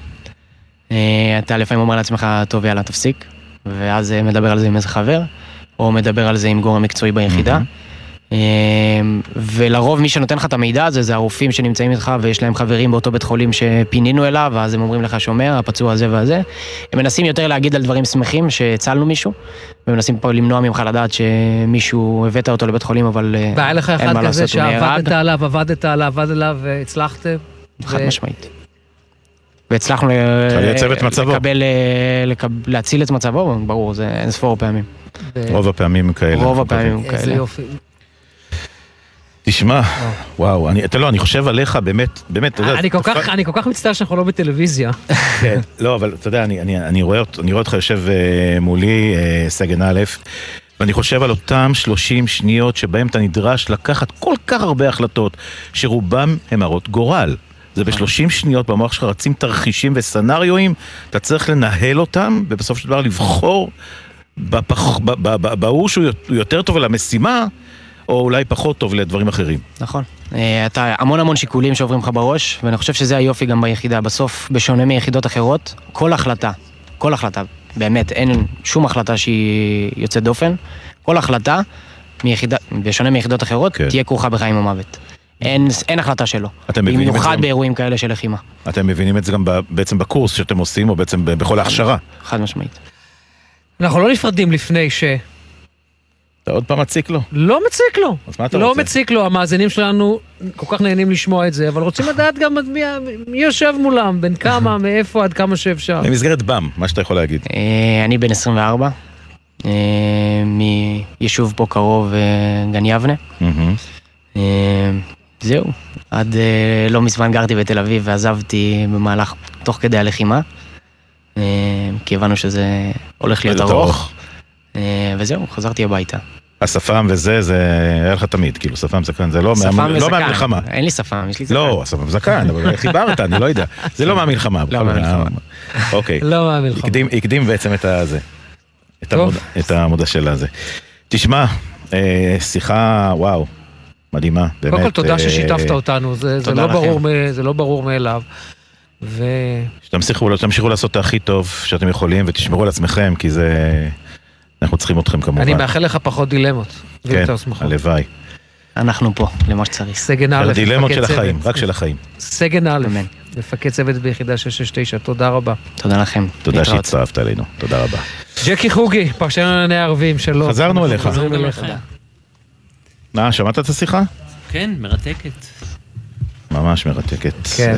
אתה לפעמים אומר לעצמך, טוב יאללה תפסיק, ואז מדבר על זה עם איזה חבר, או מדבר על זה עם גורם מקצועי ביחידה. ולרוב מי שנותן לך את המידע הזה זה הרופאים שנמצאים איתך ויש להם חברים באותו בית חולים שפינינו אליו, ואז הם אומרים לך שומע, הפצוע הזה והזה. הם מנסים יותר להגיד על דברים שמחים שהצלנו מישהו, ומנסים פה למנוע ממך לדעת שמישהו הבאת אותו לבית חולים, אבל אין מה לעשות, והיה לך אחד כזה שעבדת עליו, עבדת עליו, עבדת עליו והצלחתם? חד משמעית. והצלחנו לקבל, להציל את מצבו, ברור, זה אין ספור פעמים. רוב הפעמים כאלה. רוב הפעמים כאלה. איזה יופי. תשמע, וואו, אני, אתה לא, אני חושב עליך באמת, באמת, אתה יודע... אני כל כך, אני כל כך מצטער שאנחנו לא בטלוויזיה. כן, לא, אבל אתה יודע, אני, אני, אני, רואה, אני רואה אותך יושב uh, מולי, סגן א', ואני חושב על אותם 30 שניות שבהם אתה נדרש לקחת כל כך הרבה החלטות, שרובם הם הרות גורל. זה ב-30 שניות במוח שלך רצים תרחישים וסצנריואים, אתה צריך לנהל אותם, ובסופו של דבר לבחור בהוא שהוא יותר טוב למשימה, או אולי פחות טוב לדברים אחרים. נכון. אתה המון המון שיקולים שעוברים לך בראש, ואני חושב שזה היופי גם ביחידה. בסוף, בשונה מיחידות אחרות, כל החלטה, כל החלטה, באמת, אין שום החלטה שהיא יוצאת דופן, כל החלטה, מיחידה, בשונה מיחידות אחרות, כן. תהיה כרוכה בחיים ומוות. אין, אין החלטה שלו. במיוחד באירועים כאלה של לחימה. אתם מבינים את זה גם בעצם בקורס שאתם עושים, או בעצם בכל ההכשרה. חד משמעית. אנחנו לא נפרדים לפני ש... אתה עוד פעם מציק לו? לא מציק לו. אז מה אתה לא רוצה? מציק לו, המאזינים שלנו כל כך נהנים לשמוע את זה, אבל רוצים לדעת גם מי, מי יושב מולם, בין כמה, מאיפה, עד כמה שאפשר. במסגרת באם, מה שאתה יכול להגיד. אני בן 24, מיישוב פה קרוב, גן יבנה. זהו, עד לא מזמן גרתי בתל אביב ועזבתי במהלך, תוך כדי הלחימה. כי הבנו שזה הולך להיות ארוך. וזהו, חזרתי הביתה. השפם וזה, זה היה לך תמיד, כאילו, שפם זקן, זה לא מהמלחמה. אין לי שפם, יש לי זקן. לא, שפם זקן, אבל חיברת, אני לא יודע. זה לא מהמלחמה. לא מהמלחמה. אוקיי. לא מהמלחמה. הקדים בעצם את הזה. את המודע של הזה. תשמע, שיחה, וואו, מדהימה, באמת. קודם כל תודה ששיתפת אותנו, זה לא ברור מאליו. ו... שתמשיכו לעשות את הכי טוב שאתם יכולים ותשמרו על עצמכם כי זה... אנחנו צריכים אתכם כמובן. אני מאחל לך פחות דילמות. כן, הלוואי. אנחנו פה, למה שצריך. סגן א', דילמות של החיים, רק של החיים. סגן א', מפקד צוות ביחידה 669, תודה רבה. תודה לכם. תודה שהצטרפת אלינו, תודה רבה. ג'קי חוגי, פרשן לענייני ערבים, שלום. חזרנו אליך. חזרנו אליך. אה, שמעת את השיחה? כן, מרתקת. ממש מרתקת. כן.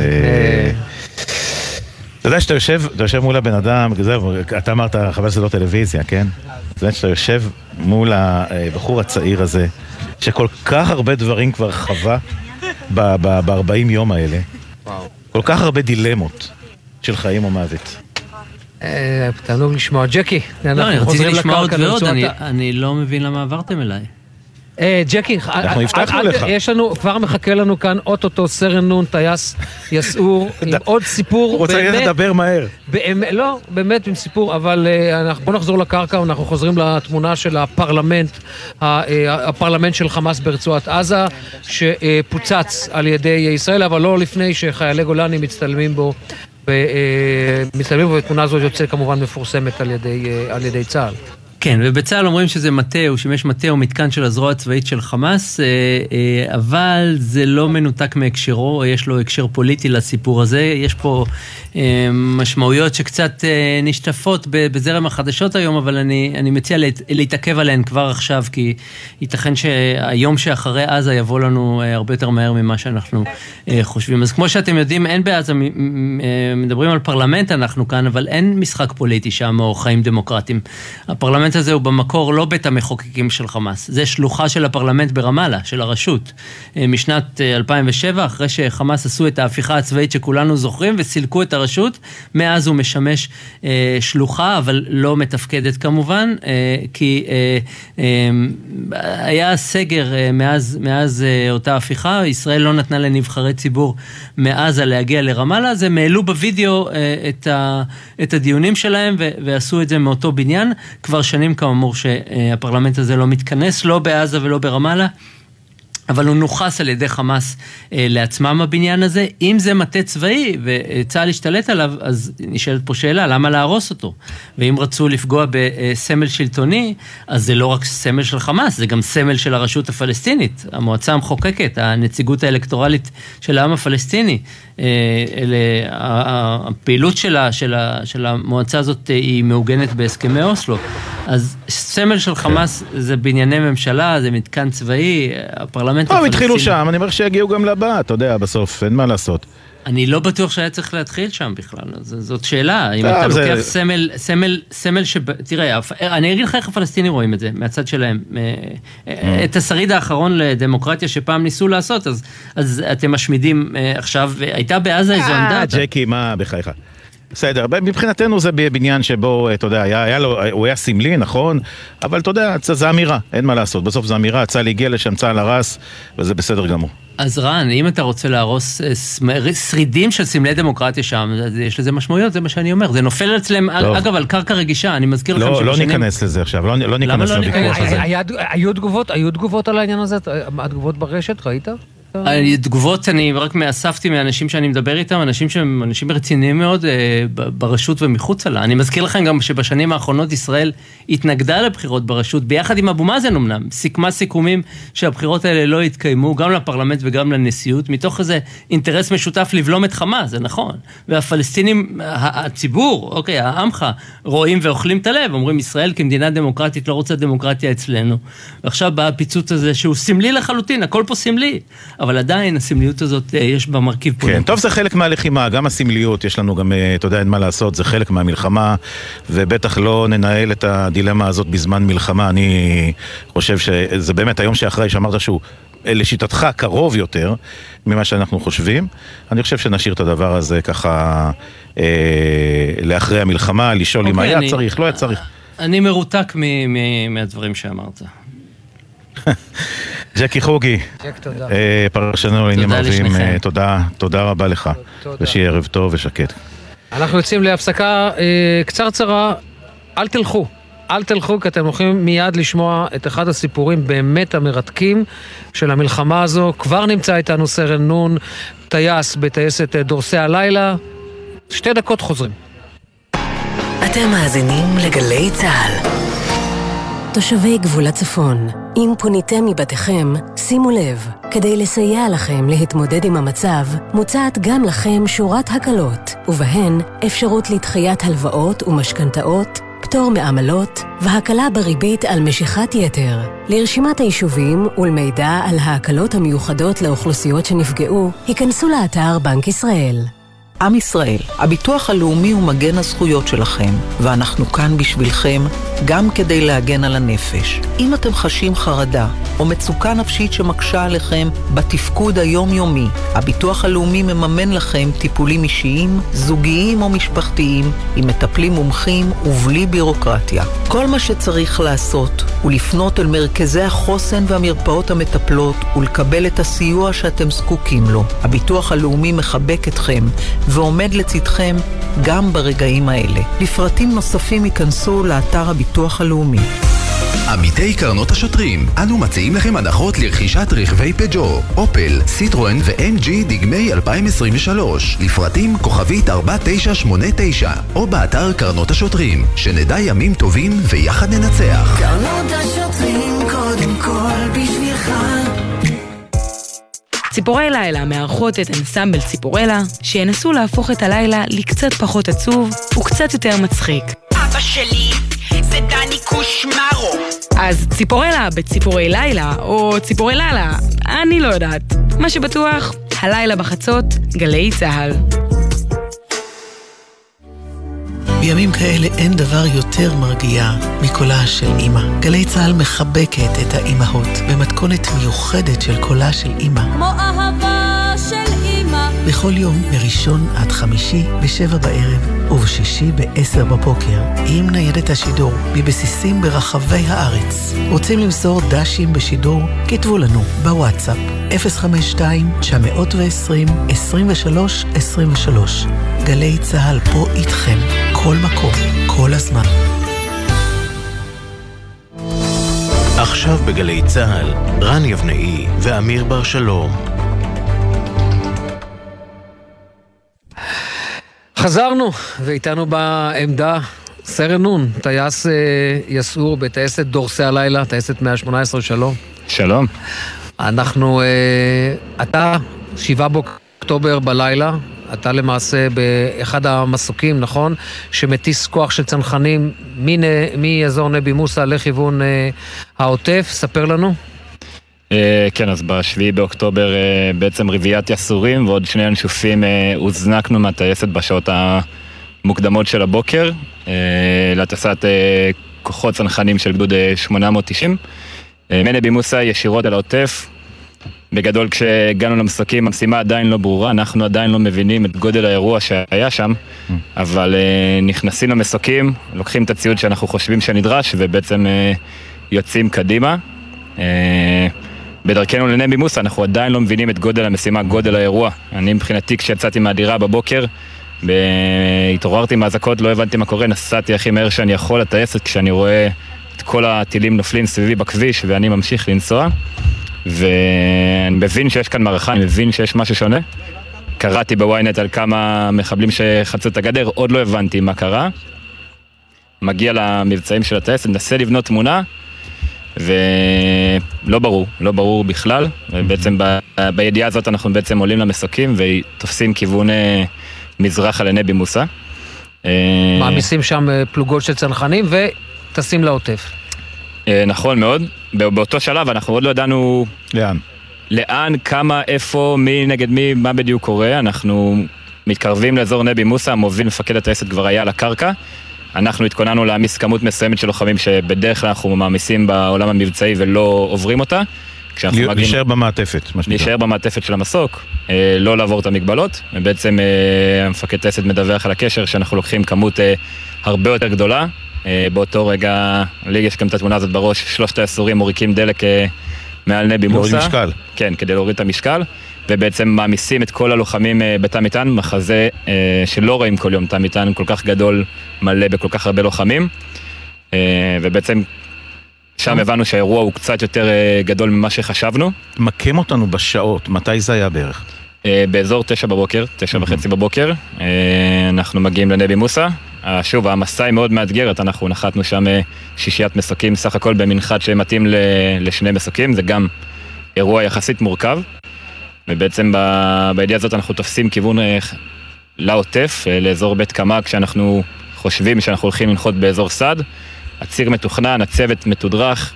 אתה יודע שאתה יושב, אתה יושב מול הבן אדם, זהו, אתה אמרת, חבל שזה לא טלוויזיה, כן? אתה יודע שאתה יושב מול הבחור הצעיר הזה, שכל כך הרבה דברים כבר חווה ב-40 יום האלה. כל כך הרבה דילמות של חיים או מוות. תענוג לשמוע. ג'קי, לא, אני רציתי לשמוע עוד ועוד, אני לא מבין למה עברתם אליי. ג'קי, אנחנו הבטחנו לך. יש לנו, כבר מחכה לנו כאן אוטוטו סרן נון, טייס יסעור, עם עוד סיפור. הוא רוצה לדבר מהר. לא, באמת עם סיפור, אבל בואו נחזור לקרקע, אנחנו חוזרים לתמונה של הפרלמנט, הפרלמנט של חמאס ברצועת עזה, שפוצץ על ידי ישראל, אבל לא לפני שחיילי גולני מצטלמים בו. מצטלמים בו, ותמונה הזאת יוצאת כמובן מפורסמת על ידי צה"ל. כן, ובצה"ל אומרים שזה מטה, הוא שימש מטה או מתקן של הזרוע הצבאית של חמאס, אבל זה לא מנותק מהקשרו, יש לו הקשר פוליטי לסיפור הזה, יש פה משמעויות שקצת נשטפות בזרם החדשות היום, אבל אני, אני מציע להתעכב עליהן כבר עכשיו, כי ייתכן שהיום שאחרי עזה יבוא לנו הרבה יותר מהר ממה שאנחנו חושבים. אז כמו שאתם יודעים, אין בעזה, מדברים על פרלמנט אנחנו כאן, אבל אין משחק פוליטי שם או חיים דמוקרטיים. הפרלמנט הזה הוא במקור לא בית המחוקקים של חמאס, זה שלוחה של הפרלמנט ברמאללה, של הרשות. משנת 2007, אחרי שחמאס עשו את ההפיכה הצבאית שכולנו זוכרים וסילקו את הרשות, מאז הוא משמש אה, שלוחה, אבל לא מתפקדת כמובן, אה, כי אה, אה, היה סגר אה, מאז, מאז אה, אותה הפיכה, ישראל לא נתנה לנבחרי ציבור מעזה להגיע לרמאללה, אז הם העלו בווידאו אה, את, ה, את הדיונים שלהם ו, ועשו את זה מאותו בניין. כבר שנים כאמור שהפרלמנט הזה לא מתכנס, לא בעזה ולא ברמאללה. אבל הוא נוכס על ידי חמאס אה, לעצמם הבניין הזה. אם זה מטה צבאי וצה"ל השתלט עליו, אז נשאלת פה שאלה, למה להרוס אותו? ואם רצו לפגוע בסמל שלטוני, אז זה לא רק סמל של חמאס, זה גם סמל של הרשות הפלסטינית, המועצה המחוקקת, הנציגות האלקטורלית של העם הפלסטיני. אה, אלה, הפעילות שלה, של, של המועצה הזאת אה, היא מעוגנת בהסכמי אוסלו. אז סמל של חמאס זה בנייני ממשלה, זה מתקן צבאי, הפרלמנט הפלסטיני... הם התחילו שם, אני אומר שיגיעו גם לבא, אתה יודע, בסוף, אין מה לעשות. אני לא בטוח שהיה צריך להתחיל שם בכלל, זאת שאלה, אם אתה לוקח סמל, סמל, סמל ש... תראה, אני אגיד לך איך הפלסטינים רואים את זה, מהצד שלהם. אה, אה, את השריד האחרון לדמוקרטיה שפעם ניסו לעשות, אז, אז אתם משמידים אה, עכשיו, הייתה בעזה איזו עמדה. ג'קי, מה בחייך? בסדר, מבחינתנו זה בניין שבו, אתה יודע, היה, היה לו, הוא היה סמלי, נכון? אבל אתה יודע, זו אמירה, אין מה לעשות. בסוף זו אמירה, צה"ל הגיע לשם, צה"ל הרס, וזה בסדר גמור. אז רן, אם אתה רוצה להרוס אה, שרידים של סמלי דמוקרטיה שם, יש לזה משמעויות, זה מה שאני אומר. זה נופל אצלם, אגב, על קרקע רגישה, אני מזכיר לא, לכם שבשנים... לא ניכנס לזה עכשיו, לא, לא ניכנס לא לוויכוח הזה. היו תגובות, היו תגובות על העניין הזה? התגובות ברשת, ראית? תגובות אני רק אספתי מאנשים שאני מדבר איתם, אנשים שהם אנשים רציניים מאוד אה, ברשות ומחוצה לה. אני מזכיר לכם גם שבשנים האחרונות ישראל התנגדה לבחירות ברשות, ביחד עם אבו מאזן אמנם, סיכמה סיכומים שהבחירות האלה לא יתקיימו, גם לפרלמנט וגם לנשיאות, מתוך איזה אינטרס משותף לבלום את חמאס, זה נכון. והפלסטינים, הציבור, אוקיי, העמך, רואים ואוכלים את הלב, אומרים ישראל כמדינה דמוקרטית לא רוצה דמוקרטיה אצלנו. ועכשיו בא הפיצוץ הזה שהוא סמלי לחלוטין, הכל פה סמלי. אבל עדיין הסמליות הזאת, אה, יש בה מרכיב כן, פוליטי. כן, טוב, זה חלק מהלחימה, גם הסמליות, יש לנו גם, אה, אתה יודע, אין מה לעשות, זה חלק מהמלחמה, ובטח לא ננהל את הדילמה הזאת בזמן מלחמה. אני חושב שזה באמת היום שאחרי שאמרת שהוא לשיטתך קרוב יותר ממה שאנחנו חושבים. אני חושב שנשאיר את הדבר הזה ככה אה, לאחרי המלחמה, לשאול אם אוקיי, היה אני, צריך, לא היה צריך. אני מרותק מהדברים שאמרת. ג'קי חוגי, אה, פרשנו לעניינים ערבים, אה, תודה, תודה רבה לך, ושיהיה ערב טוב ושקט. אנחנו יוצאים להפסקה אה, קצרצרה, אל תלכו. אל תלכו, כי אתם הולכים מיד לשמוע את אחד הסיפורים באמת המרתקים של המלחמה הזו. כבר נמצא איתנו סרן נון, טייס בטייסת דורסי הלילה. שתי דקות חוזרים. אתם מאזינים לגלי צה"ל. תושבי גבול הצפון, אם פוניתם מבתיכם, שימו לב, כדי לסייע לכם להתמודד עם המצב, מוצעת גם לכם שורת הקלות, ובהן אפשרות לדחיית הלוואות ומשכנתאות, פטור מעמלות והקלה בריבית על משיכת יתר. לרשימת היישובים ולמידע על ההקלות המיוחדות לאוכלוסיות שנפגעו, היכנסו לאתר בנק ישראל. עם ישראל, הביטוח הלאומי הוא מגן הזכויות שלכם, ואנחנו כאן בשבילכם, גם כדי להגן על הנפש. אם אתם חשים חרדה או מצוקה נפשית שמקשה עליכם בתפקוד היומיומי, הביטוח הלאומי מממן לכם טיפולים אישיים, זוגיים או משפחתיים, עם מטפלים מומחים ובלי בירוקרטיה. כל מה שצריך לעשות הוא לפנות אל מרכזי החוסן והמרפאות המטפלות ולקבל את הסיוע שאתם זקוקים לו. הביטוח הלאומי מחבק אתכם ועומד לצדכם גם ברגעים האלה. לפרטים נוספים ייכנסו לאתר הביטוח הלאומי. עמיתי קרנות השוטרים, אנו מציעים לכם הנחות לרכישת רכבי פג'ו, אופל, סיטרואן ו-MG דגמי 2023, לפרטים כוכבית 4989, או באתר קרנות השוטרים, שנדע ימים טובים ויחד ננצח. קרנות השוטרים קודם כל בשבילך ציפורי לילה מארחות את אנסמבל ציפורלה, שינסו להפוך את הלילה לקצת פחות עצוב וקצת יותר מצחיק. אבא שלי זה דני קושמרו. אז ציפורלה בציפורי לילה, או ציפורי לילה, אני לא יודעת. מה שבטוח, הלילה בחצות, גלי צהל. בימים כאלה אין דבר יותר מרגיע מקולה של אימא. גלי צה"ל מחבקת את האימהות במתכונת מיוחדת של קולה של אימא. כמו אהבה של אימא. בכל יום, מראשון עד חמישי, בשבע בערב, ובשישי בעשר בבוקר, עם ניידת השידור, מבסיסים ברחבי הארץ. רוצים למסור דשים בשידור? כתבו לנו בוואטסאפ 052-920-2323. גלי צה"ל פה איתכם. כל מקום, כל הזמן. עכשיו בגלי צה"ל, רן יבנאי ואמיר בר שלום. חזרנו, ואיתנו בעמדה סרן נון, טייס אה, יסעור בטייסת דורסי הלילה, טייסת 118, שלום. שלום. אנחנו, אה, אתה, שבעה באוקטובר בלילה, אתה למעשה באחד המסוקים, נכון? שמטיס כוח של צנחנים מאזור נבי מוסא לכיוון אה, העוטף, ספר לנו. כן, אז בשביעי באוקטובר בעצם רביעיית יסורים ועוד שני אנשופים הוזנקנו מהטייסת בשעות המוקדמות של הבוקר להטסת כוחות צנחנים של גדוד 890. מנבי מוסא ישירות על העוטף. בגדול כשהגענו למסוקים המשימה עדיין לא ברורה, אנחנו עדיין לא מבינים את גודל האירוע שהיה שם, אבל uh, נכנסים למסוקים, לוקחים את הציוד שאנחנו חושבים שנדרש ובעצם uh, יוצאים קדימה. Uh, בדרכנו לנבי מוסא אנחנו עדיין לא מבינים את גודל המשימה, גודל האירוע. אני מבחינתי כשיצאתי מהדירה בבוקר, התעוררתי מהאזעקות, לא הבנתי מה קורה, נסעתי הכי מהר שאני יכול לטייסת כשאני רואה את כל הטילים נופלים סביבי בכביש ואני ממשיך לנסוע. ואני מבין שיש כאן מערכה, אני מבין שיש משהו שונה. קראתי בוויינט על כמה מחבלים שחצו את הגדר, עוד לא הבנתי מה קרה. מגיע למבצעים של הטייסת, מנסה לבנות תמונה, ולא ברור, לא ברור בכלל. ובעצם ב... בידיעה הזאת אנחנו בעצם עולים למסוקים ותופסים כיוון אה, מזרח על נבי מוסא. אה, מעמיסים שם אה, פלוגות של צנחנים וטסים לעוטף. נכון מאוד. באותו שלב אנחנו עוד לא ידענו... לאן? לאן, כמה, איפה, מי נגד מי, מה בדיוק קורה. אנחנו מתקרבים לאזור נבי מוסא, המוביל מפקד הטייסת כבר היה על הקרקע. אנחנו התכוננו להעמיס כמות מסוימת של לוחמים שבדרך כלל אנחנו מעמיסים בעולם המבצעי ולא עוברים אותה. נשאר מגיעים... במעטפת, מה שנקרא. נשאר במעטפת של המסוק, אה, לא לעבור את המגבלות, ובעצם אה, המפקד טייסת מדווח על הקשר שאנחנו לוקחים כמות אה, הרבה יותר גדולה, אה, באותו רגע, לי יש גם את התמונה הזאת בראש, שלושת העשורים מוריקים דלק אה, מעל נבי מוסא. להוריד משקל. כן, כדי להוריד את המשקל, ובעצם מעמיסים את כל הלוחמים אה, בתא מטען, מחזה שלא רואים כל יום, תא מטען כל כך גדול, מלא בכל כך הרבה לוחמים, ובעצם שם הבנו שהאירוע הוא קצת יותר גדול ממה שחשבנו. מקם אותנו בשעות, מתי זה היה בערך? באזור תשע בבוקר, תשע וחצי בבוקר, אנחנו מגיעים לנבי מוסא, שוב, המסע היא מאוד מאתגרת, אנחנו נחתנו שם אה, שישיית מסוקים סך הכל במנחת שמתאים לשני מסוקים, זה גם אירוע יחסית מורכב, ובעצם בידיעה הזאת אנחנו תופסים כיוון אה, לעוטף, אה, לאזור בית קמה, כשאנחנו חושבים שאנחנו הולכים לנחות באזור סד. הציר מתוכנן, הצוות מתודרך,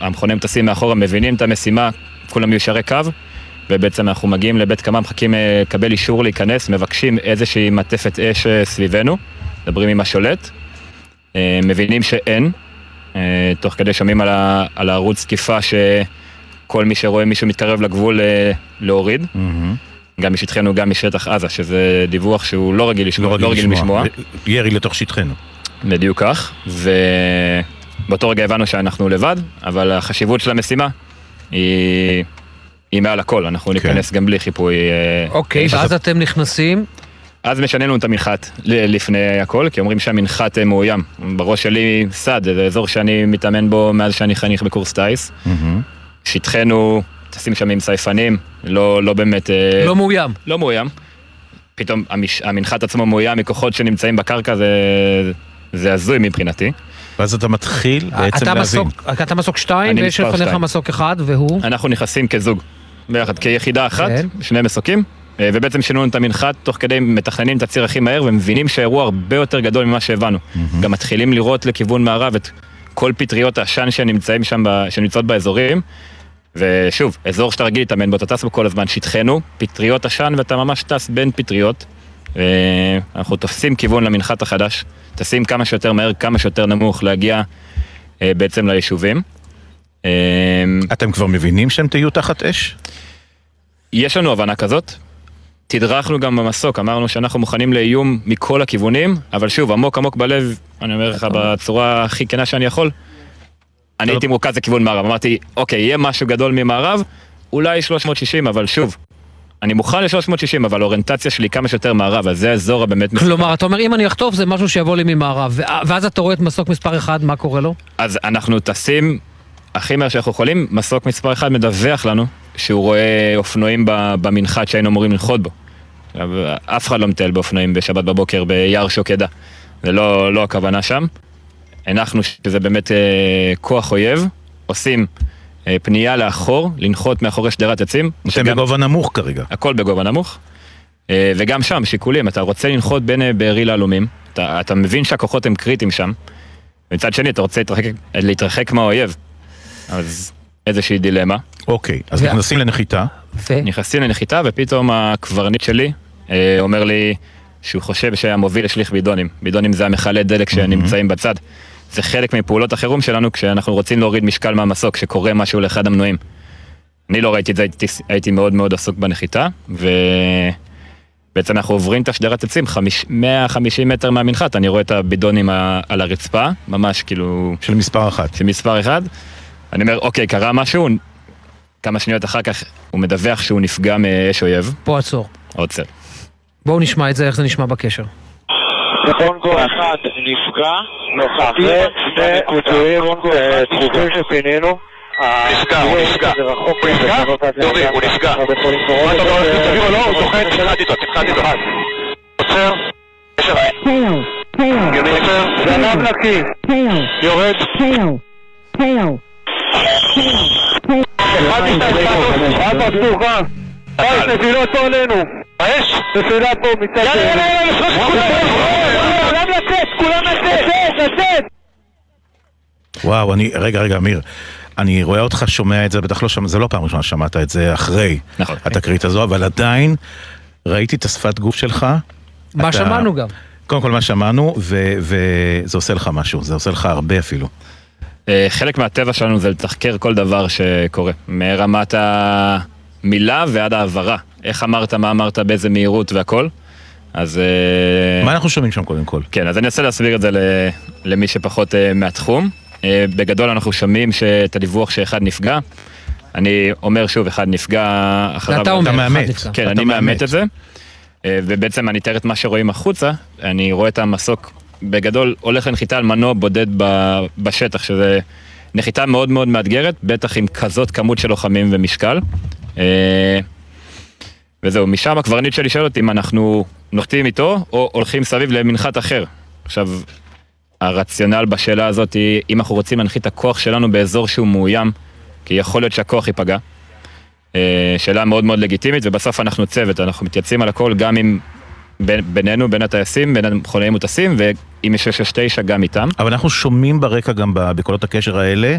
המכונאים טסים מאחורה, מבינים את המשימה, כולם ישרי קו. ובעצם אנחנו מגיעים לבית קמה, מחכים אה, לקבל אישור להיכנס, מבקשים איזושהי מעטפת אש אה, סביבנו, מדברים עם השולט, אה, מבינים שאין, תוך כדי שומעים על, ה, על הערוץ תקיפה שכל מי שרואה מישהו מתקרב לגבול להוריד. Mm-hmm. גם משטחנו, גם משטח עזה, שזה דיווח שהוא לא רגיל לשמוע. לא רגיל, לא רגיל לשמוע. ירי לתוך שטחנו. בדיוק כך, ובאותו רגע הבנו שאנחנו לבד, אבל החשיבות של המשימה היא היא מעל הכל, אנחנו כן. ניכנס גם בלי חיפוי. אה, אוקיי, ואז אתם נכנסים? אז משננו את המנחת לפני הכל, כי אומרים שהמנחת אה, מאוים. בראש שלי סד, זה אזור שאני מתאמן בו מאז שאני חניך בקורס טיס. שטחנו, טסים שם עם סייפנים, לא, לא באמת... אה, לא מאוים. לא מאוים. פתאום המש, המנחת עצמו מאוים מכוחות שנמצאים בקרקע, זה, זה הזוי מבחינתי. ואז אתה מתחיל בעצם להבין. מסוק, אתה מסוק שתיים, ויש לפניך מסוק אחד, והוא? אנחנו נכנסים כזוג. ביחד, כיחידה אחת, כן. שני מסוקים, אה, ובעצם שינו את המנחת תוך כדי מתכננים את הציר הכי מהר ומבינים שהאירוע הרבה יותר גדול ממה שהבנו. Mm-hmm. גם מתחילים לראות לכיוון מערב את כל פטריות העשן שנמצאים שם, שנמצאות באזורים. ושוב, אזור שאתה רגיל להתאמן בו, אתה טס בו כל הזמן, שטחנו, פטריות עשן ואתה ממש טס בין פטריות. אנחנו תופסים כיוון למנחת החדש, טסים כמה שיותר מהר, כמה שיותר נמוך, להגיע אה, בעצם ליישובים. אתם כבר מבינים שהם תהיו תחת אש? יש לנו הבנה כזאת. תדרכנו גם במסוק, אמרנו שאנחנו מוכנים לאיום מכל הכיוונים, אבל שוב, עמוק עמוק בלב, אני אומר לך בצורה הכי כנה שאני יכול, אני הייתי מורכז לכיוון מערב. אמרתי, אוקיי, יהיה משהו גדול ממערב, אולי 360, אבל שוב, אני מוכן ל-360, אבל האוריינטציה שלי כמה שיותר מערב, אז זה האזור הבאמת מסוכן. כלומר, אתה אומר, אם אני אחטוף, זה משהו שיבוא לי ממערב, ואז אתה רואה את מסוק מספר 1, מה קורה לו? אז אנחנו טסים הכי מהר שאנחנו יכולים, מסוק מספר 1 מדווח לנו שהוא רואה אופנועים במנחת שהיינו אמורים לנחות בו. אף אחד לא מטייל באופנועים בשבת בבוקר ביער שוקדה. זה לא, לא הכוונה שם. הנחנו שזה באמת אה, כוח אויב, עושים אה, פנייה לאחור, לנחות מאחורי שדרת עצים. אתם בגובה נמוך כרגע. הכל בגובה נמוך. אה, וגם שם, שיקולים, אתה רוצה לנחות בין אה, בארי להלומים, אתה, אתה מבין שהכוחות הם קריטיים שם, ומצד שני אתה רוצה להתרחק, להתרחק מהאויב. אז איזושהי דילמה. אוקיי, אז נכנסים לנחיתה. נכנסים לנחיתה ופתאום הקברניט שלי אה, אומר לי שהוא חושב שהמוביל השליך בידונים. בידונים זה המכלי דלק שנמצאים בצד. זה חלק מפעולות החירום שלנו כשאנחנו רוצים להוריד משקל מהמסוק, כשקורה משהו לאחד המנועים. אני לא ראיתי את זה, הייתי, הייתי מאוד מאוד עסוק בנחיתה, ובעצם אנחנו עוברים את השדרת עצים, חמיש, 150 מטר מהמנחת, אני רואה את הבידונים על הרצפה, ממש כאילו... של מספר אחת. של מספר אחד. אני אומר, אוקיי, קרה משהו, כמה שניות אחר כך הוא מדווח שהוא נפגע מאש אויב. פה עצור. עוצר. בואו נשמע את זה, איך זה נשמע בקשר. רונגו אחד נפגע, נוכח, וקבוצויים, דחופים שפינינו. נפגע, הוא נפגע. נפגע? דורי, הוא נפגע. מה אתה אומר, תביא או לא? הוא זוכר, תתחלתי איתו, תתחלתי איתו. עוצר. גמי עוצר. זנב נקי. יורד. אחד פתוחה. יש נפילות פה עלינו. מה יש? נפילה פה מצד... יאללה, יאללה, יאללה, לשחק כולם! לצאת! כולם לצאת! לצאת! וואו, אני, רגע, רגע, אמיר. אני רואה אותך שומע את זה, בטח לא שמע, זה לא פעם ראשונה ששמעת את זה אחרי נכון. התקרית הזו, אבל עדיין ראיתי את השפת גוף שלך. מה אתה- שמענו גם. קודם כל מה שמענו, וזה עושה לך משהו, זה עושה לך הרבה אפילו. אה, חלק מהטבע שלנו זה לתחקר כל דבר שקורה, מרמת המילה ועד העברה. איך אמרת, מה אמרת, באיזה מהירות והכל. אז... אה, מה אנחנו שומעים שם קודם כל? כן, אז אני אנסה להסביר את זה ל- למי שפחות אה, מהתחום. בגדול אנחנו שומעים שאת הדיווח שאחד נפגע. אני אומר שוב, אחד נפגע אחריו. אתה אומר, אחד מאמת. נפגע. כן, אני מאמת. את זה. ובעצם אני אתאר את מה שרואים החוצה, אני רואה את המסוק בגדול הולך לנחיתה על מנוע בודד ב- בשטח, שזה נחיתה מאוד מאוד מאתגרת, בטח עם כזאת כמות של לוחמים ומשקל. אה, וזהו, משם הקברניט שלי שואל אותי אם אנחנו נוחתים איתו או הולכים סביב למנחת אחר. עכשיו, הרציונל בשאלה הזאת היא, אם אנחנו רוצים להנחית את הכוח שלנו באזור שהוא מאוים, כי יכול להיות שהכוח ייפגע. אה, שאלה מאוד מאוד לגיטימית, ובסוף אנחנו צוות, אנחנו מתייצבים על הכל גם עם בין, בינינו, בין הטייסים, בין המכונאים מוטסים, ועם 669 גם איתם. אבל אנחנו שומעים ברקע גם בקולות הקשר האלה,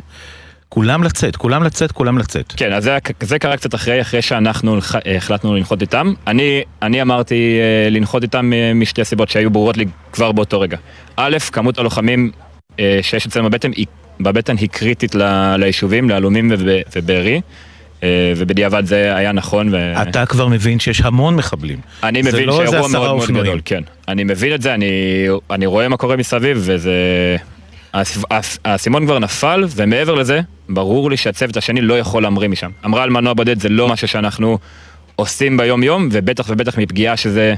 כולם לצאת, כולם לצאת, כולם לצאת. כן, אז זה, זה קרה קצת אחרי, אחרי שאנחנו אה, החלטנו לנחות איתם. אני, אני אמרתי אה, לנחות איתם אה, משתי סיבות שהיו ברורות לי כבר באותו רגע. א', כמות הלוחמים שיש אצלנו בבטן היא, בבטן היא קריטית ליישובים, להלומים וב- ובארי. אה, ובדיעבד זה היה נכון. ו... אתה כבר מבין שיש המון מחבלים. אני מבין לא שאירוע מאוד מאוד אופנועים. גדול, כן. אני מבין את זה, אני, אני רואה מה קורה מסביב, וזה... האס- האס- האסימון כבר נפל, ומעבר לזה, ברור לי שהצוות השני לא יכול להמריא משם. אמרה על מנוע בודד זה לא משהו שאנחנו עושים ביום-יום, ובטח ובטח מפגיעה שזה,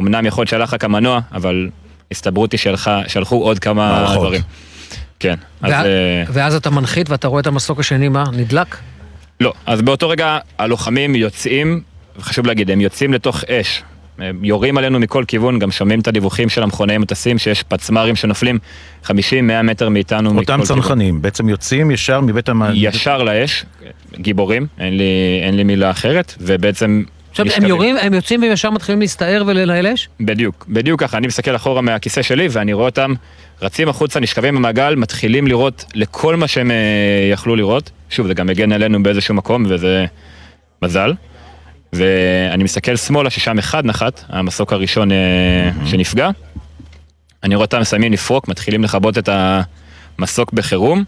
אמנם יכול להיות שהלך רק המנוע, אבל הסתברות היא שהלכו עוד כמה מערכות. דברים. כן, אז... אה, ואז אתה מנחית ואתה רואה את המסוק השני, מה? נדלק? לא, אז באותו רגע הלוחמים יוצאים, וחשוב להגיד, הם יוצאים לתוך אש. הם יורים עלינו מכל כיוון, גם שומעים את הדיווחים של המכונאי מטסים, שיש פצמ"רים שנופלים 50-100 מטר מאיתנו מכל אותם כיוון. צנחנים בעצם יוצאים ישר מבית המ... ישר לאש, גיבורים, אין לי, אין לי מילה אחרת, ובעצם... עכשיו, הם. יורים, הם יוצאים וישר מתחילים להסתער ולנהל אש? בדיוק, בדיוק ככה, אני מסתכל אחורה מהכיסא שלי ואני רואה אותם רצים החוצה, נשכבים במעגל, מתחילים לראות לכל מה שהם אה, יכלו לראות. שוב, זה גם הגן עלינו באיזשהו מקום וזה מזל. ואני מסתכל שמאלה ששם אחד נחת, המסוק הראשון אה, שנפגע. אני רואה אותם מסיימים לפרוק, מתחילים לכבות את המסוק בחירום.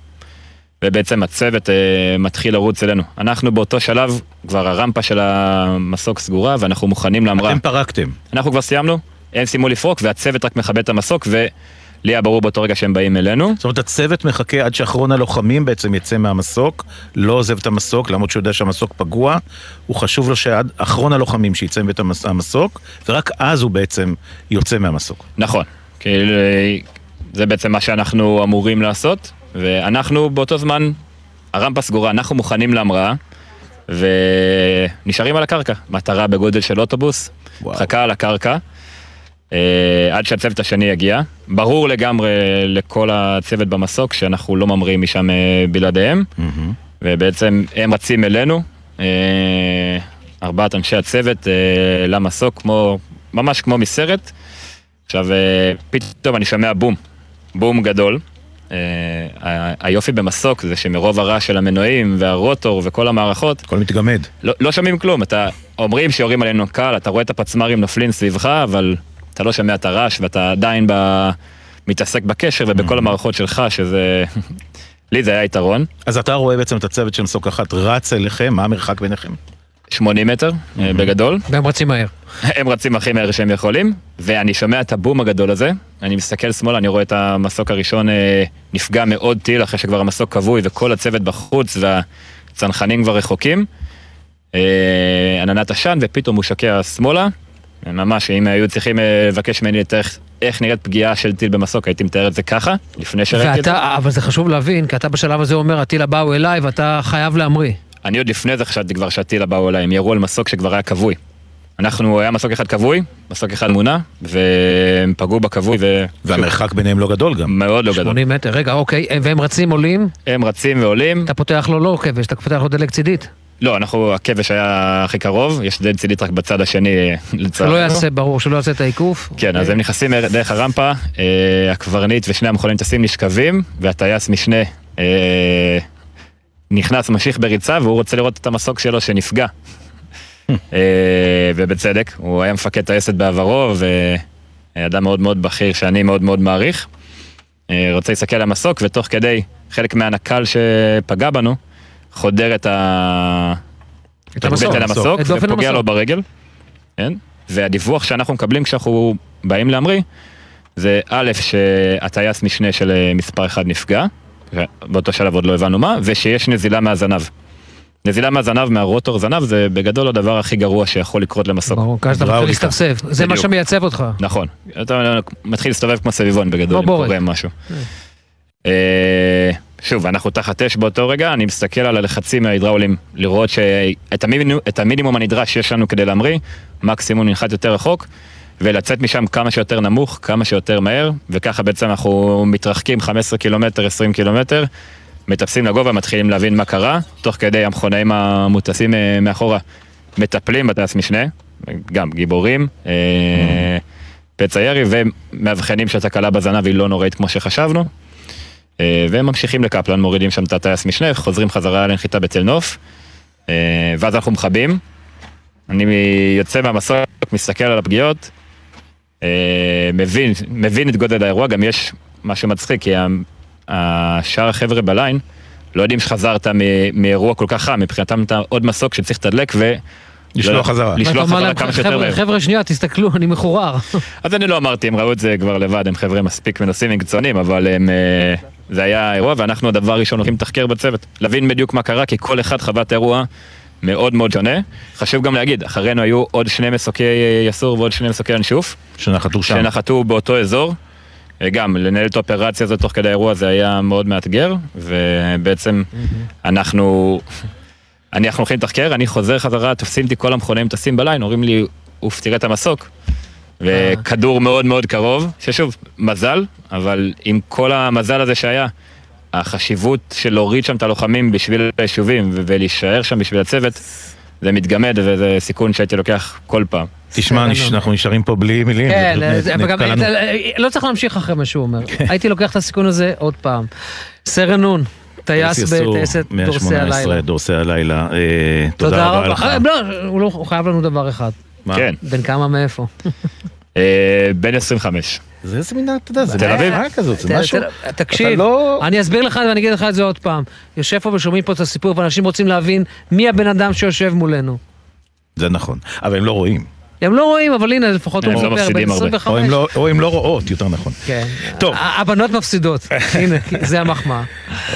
ובעצם הצוות אה, מתחיל לרוץ אלינו. אנחנו באותו שלב, כבר הרמפה של המסוק סגורה ואנחנו מוכנים להמראה. אתם פרקתם. אנחנו כבר סיימנו, הם סיימו לפרוק והצוות רק מכבה את המסוק לי היה ברור באותו רגע שהם באים אלינו. זאת אומרת, הצוות מחכה עד שאחרון הלוחמים בעצם יצא מהמסוק, לא עוזב את המסוק, למרות שהוא יודע שהמסוק פגוע, הוא חשוב לו שעד אחרון הלוחמים שיצא מבית המס- המסוק, ורק אז הוא בעצם יוצא מהמסוק. נכון, כאילו, זה בעצם מה שאנחנו אמורים לעשות, ואנחנו באותו זמן, הרמפה סגורה, אנחנו מוכנים להמראה, ונשארים על הקרקע. מטרה בגודל של אוטובוס, מחכה על הקרקע, אה, עד שהצוות השני יגיע. ברור לגמרי לכל הצוות במסוק שאנחנו לא ממריאים משם אה, בלעדיהם, ובעצם הם רצים אלינו, אה, ארבעת אנשי הצוות למסוק, כמו, ממש כמו מסרט. עכשיו, פתאום אני שומע בום, בום גדול. אה, היופי במסוק זה שמרוב הרעש של המנועים והרוטור וכל המערכות, הכל מתגמד. לא, לא שומעים כלום, אתה, אומרים שיורים עלינו קל, אתה רואה את הפצמ"רים נופלים סביבך, אבל אתה לא שומע את הרעש ואתה עדיין ב... מתעסק בקשר ובכל המערכות שלך, שזה... לי זה היה יתרון. אז אתה רואה בעצם את הצוות של מסוק אחת רץ אליכם, מה המרחק ביניכם? 80 מטר, אה, בגדול. והם רצים מהר. הם רצים הכי מהר שהם יכולים, ואני שומע את הבום הגדול הזה, אני מסתכל שמאלה, אני רואה את המסוק הראשון אה, נפגע מאוד טיל, אחרי שכבר המסוק כבוי וכל הצוות בחוץ והצנחנים כבר רחוקים. אה, עננת עשן, ופתאום הוא שקע שמאלה. ממש, אם היו צריכים אה, לבקש ממני לתאר איך- איך נראית פגיעה של טיל במסוק, הייתי מתאר את זה ככה, לפני שראיתי את זה. אבל זה חשוב להבין, כי אתה בשלב הזה אומר, הטיל הבא הוא אליי ואתה חייב להמריא. אני עוד לפני זה חשבתי כבר שהטיל הבא אליי, הם ירו על מסוק שכבר היה כבוי. אנחנו, היה מסוק אחד כבוי, מסוק אחד מונע, והם פגעו בכבוי ו... והמרחק ביניהם לא גדול גם. מאוד לא גדול. 80 מטר, רגע, אוקיי, והם רצים עולים? הם רצים ועולים. אתה פותח לו לא כבש, אתה פותח לו דלק צידית. לא, אנחנו, הכבש היה הכי קרוב, יש דלת צידית רק בצד השני, לצערנו. שלא יעשה, ברור, שלא יעשה את העיקוף. כן, אז הם נכנסים דרך הרמפה, אה, הקברניט ושני המכונים טסים נשכבים, והטייס משנה אה, נכנס, ממשיך בריצה, והוא רוצה לראות את המסוק שלו שנפגע. אה, ובצדק, הוא היה מפקד טייסת בעברו, ואדם מאוד מאוד בכיר שאני מאוד מאוד מעריך. אה, רוצה להסתכל על המסוק, ותוך כדי חלק מהנקל שפגע בנו, חודר את ה... את המסוק. המסוק, את דופן ופוגע המסוק. לו ברגל. כן? והדיווח שאנחנו מקבלים כשאנחנו באים להמריא, זה א', שהטייס משנה של מספר 1 נפגע, באותו שלב עוד לא הבנו מה, ושיש נזילה מהזנב. נזילה מהזנב, מהרוטור זנב, זה בגדול הדבר הכי גרוע שיכול לקרות למסוק. ברור, ככה שאתה מתחיל להסתכסף. זה מה. שמייצב אותך. נכון. אתה מתחיל להסתובב כמו סביבון בגדול, אם. קורה משהו. אה, שוב, אנחנו תחת אש באותו רגע, אני מסתכל על הלחצים ההידראולים, לראות שאת המינימום, את המינימום הנדרש שיש לנו כדי להמריא, מקסימום ננחת יותר רחוק, ולצאת משם כמה שיותר נמוך, כמה שיותר מהר, וככה בעצם אנחנו מתרחקים 15 קילומטר, 20 קילומטר, מטפסים לגובה, מתחילים להבין מה קרה, תוך כדי המכונאים המוטסים אה, מאחורה מטפלים בטייס משנה, גם גיבורים, אה, פצע ירי, ומאבחנים שהתקלה בזנב היא לא נוראית כמו שחשבנו. אה, והם ממשיכים לקפלן, מורידים שם את הטייס משנה, חוזרים חזרה לנחיתה בתל נוף, ואז אנחנו מכבים. אני יוצא מהמסוק, מסתכל על הפגיעות, מבין, מבין את גודל האירוע, גם יש משהו מצחיק, כי השאר החבר'ה בליין לא יודעים שחזרת מאירוע כל כך חם, מבחינתם אתה עוד מסוק שצריך לתדלק ו... לשלוח לא- חזרה. לשלוח חזרה כמה שיותר "חבר'ה, מהר. חבר'ה, שנייה, תסתכלו, אני מחורר. אז אני לא אמרתי, הם ראו את זה כבר לבד, הם חבר'ה מספיק מנוסים ומקצוענים, אבל הם, אה, זה היה אירוע, ואנחנו הדבר הראשון הולכים לתחקר בצוות. להבין בדיוק מה קרה, כי כל אחד חווה את האירוע מאוד מאוד שונה. חשוב גם להגיד, אחרינו היו עוד שני מסוקי יסור ועוד שני מסוקי ינשוף. שנחתו שם. שנחתו באותו אזור. אה, גם לנהל את האופרציה הזאת תוך כדי האירוע זה היה מאוד מאתגר, ובעצם אנחנו, אנחנו הולכים לתחקר, אני חוזר חזרה, תופסים אותי כל המכונאים, טסים בליין, אומרים לי, אוף, תראה את המסוק. וכדור מאוד מאוד קרוב, ששוב, מזל, אבל עם כל המזל הזה שהיה, החשיבות של להוריד שם את הלוחמים בשביל היישובים ולהישאר שם בשביל הצוות, זה מתגמד וזה סיכון שהייתי לוקח כל פעם. תשמע, נש- אנחנו נשארים פה בלי מילים. כן, נ- וגם לנו. לא צריך להמשיך אחרי מה שהוא אומר. כן. הייתי לוקח את הסיכון הזה עוד פעם. סרן נון, טייס בטייסת דורסי 118, הלילה. דורסי הלילה. אה, תודה רבה לך. אה, לא, הוא לא- הוא חייב לנו דבר אחד. מה? כן. בן כמה מאיפה? אה, בן 25. זה איזה מין, אתה יודע, זה תל אביב. מה כזאת, זה משהו... תקשיב, לא- אני אסביר לך ואני אגיד לך את זה עוד פעם. יושב פה ושומעים פה את הסיפור ואנשים רוצים להבין מי הבן אדם שיושב מולנו. זה נכון, אבל הם לא רואים. הם לא רואים, אבל הנה, לפחות הוא הם לא מספר, בן הרבה. 25. או הם לא- או הם לא רואות, יותר נכון. כן. טוב. הבנות מפסידות. הנה, זה המחמאה.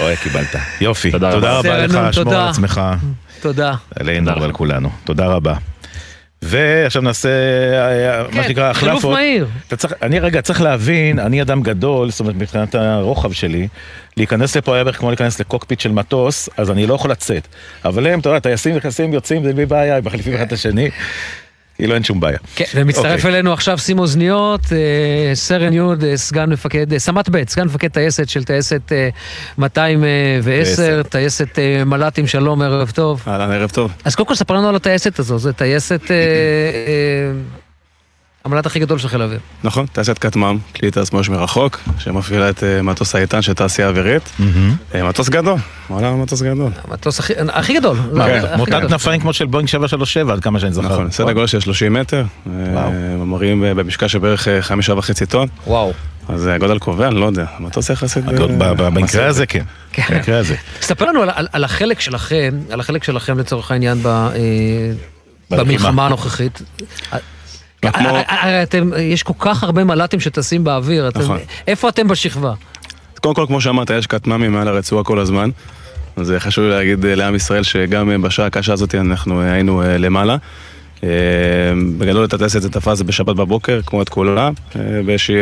אוי, קיבלת. יופי. תודה רבה. לך, שמור על. עצמך. תודה. עלינו ועל כולנו. תודה רבה. ועכשיו נעשה אה, מה כן, שנקרא חילוף החלפות. מהיר. אתה צריך, אני רגע צריך להבין, אני אדם גדול, זאת אומרת מבחינת הרוחב שלי, להיכנס לפה היה בערך כמו להיכנס לקוקפיט של מטוס, אז אני לא יכול לצאת. אבל הם, אתה יודע, טייסים נכנסים, יוצאים, זה בלי בעיה, הם מחליפים אחד את השני, כאילו אין שום בעיה. כן, ומצטרף אוקיי. אלינו עכשיו שים אוזניות, אה, סרן יוד, אה, סגן מפקד, אה, סמ"ט ב', סגן מפקד טייסת של טייסת אה, 210, טייסת מל"טים, שלום, ערב טוב. אהלן, ערב טוב. אז קודם כל ספר לנו על הטייסת הזו, זו טייסת המל"ט הכי גדול של חיל האוויר. נכון, טייסת כטמ"ם, כלי טיס מאוש מרחוק, שמפעילה את אה, מטוס האיתן של תעשייה אווירית. אה, מטוס גדול, וואלה, מטוס גדול. המטוס הכי- הכי גדול. מותג גדול. כנפיים כמו של בואינג 737, עד כמה שאני זוכר. נכון, סדר גודל של 30 מטר, אה, ממרים אה, במשקל של בערך אה, חמישה וחצי טון. וואו. אז אה, גודל קובע, אני לא יודע, מטוס יחסית... אה, ב- ב- במקרה. הזה כן. במקרה הזה. ספר לנו על, החלק שלכם, על החלק שלכם לצורך העניין אה. במלחמה הנוכחית. כמו- הרי אתם, יש כל כך הרבה מל"טים שטסים באוויר, אתם, נכון. איפה אתם בשכבה? קודם כל, כמו שאמרת, יש כטמ"מים מעל הרצועה כל הזמן. אז אה, חשוב לי להגיד אה, לעם ישראל שגם אה, בשעה הקשה הזאת אנחנו היינו למעלה. בגדול את הטייסת זה תפס בשבת בבוקר, כמו את כולה, באיזושהי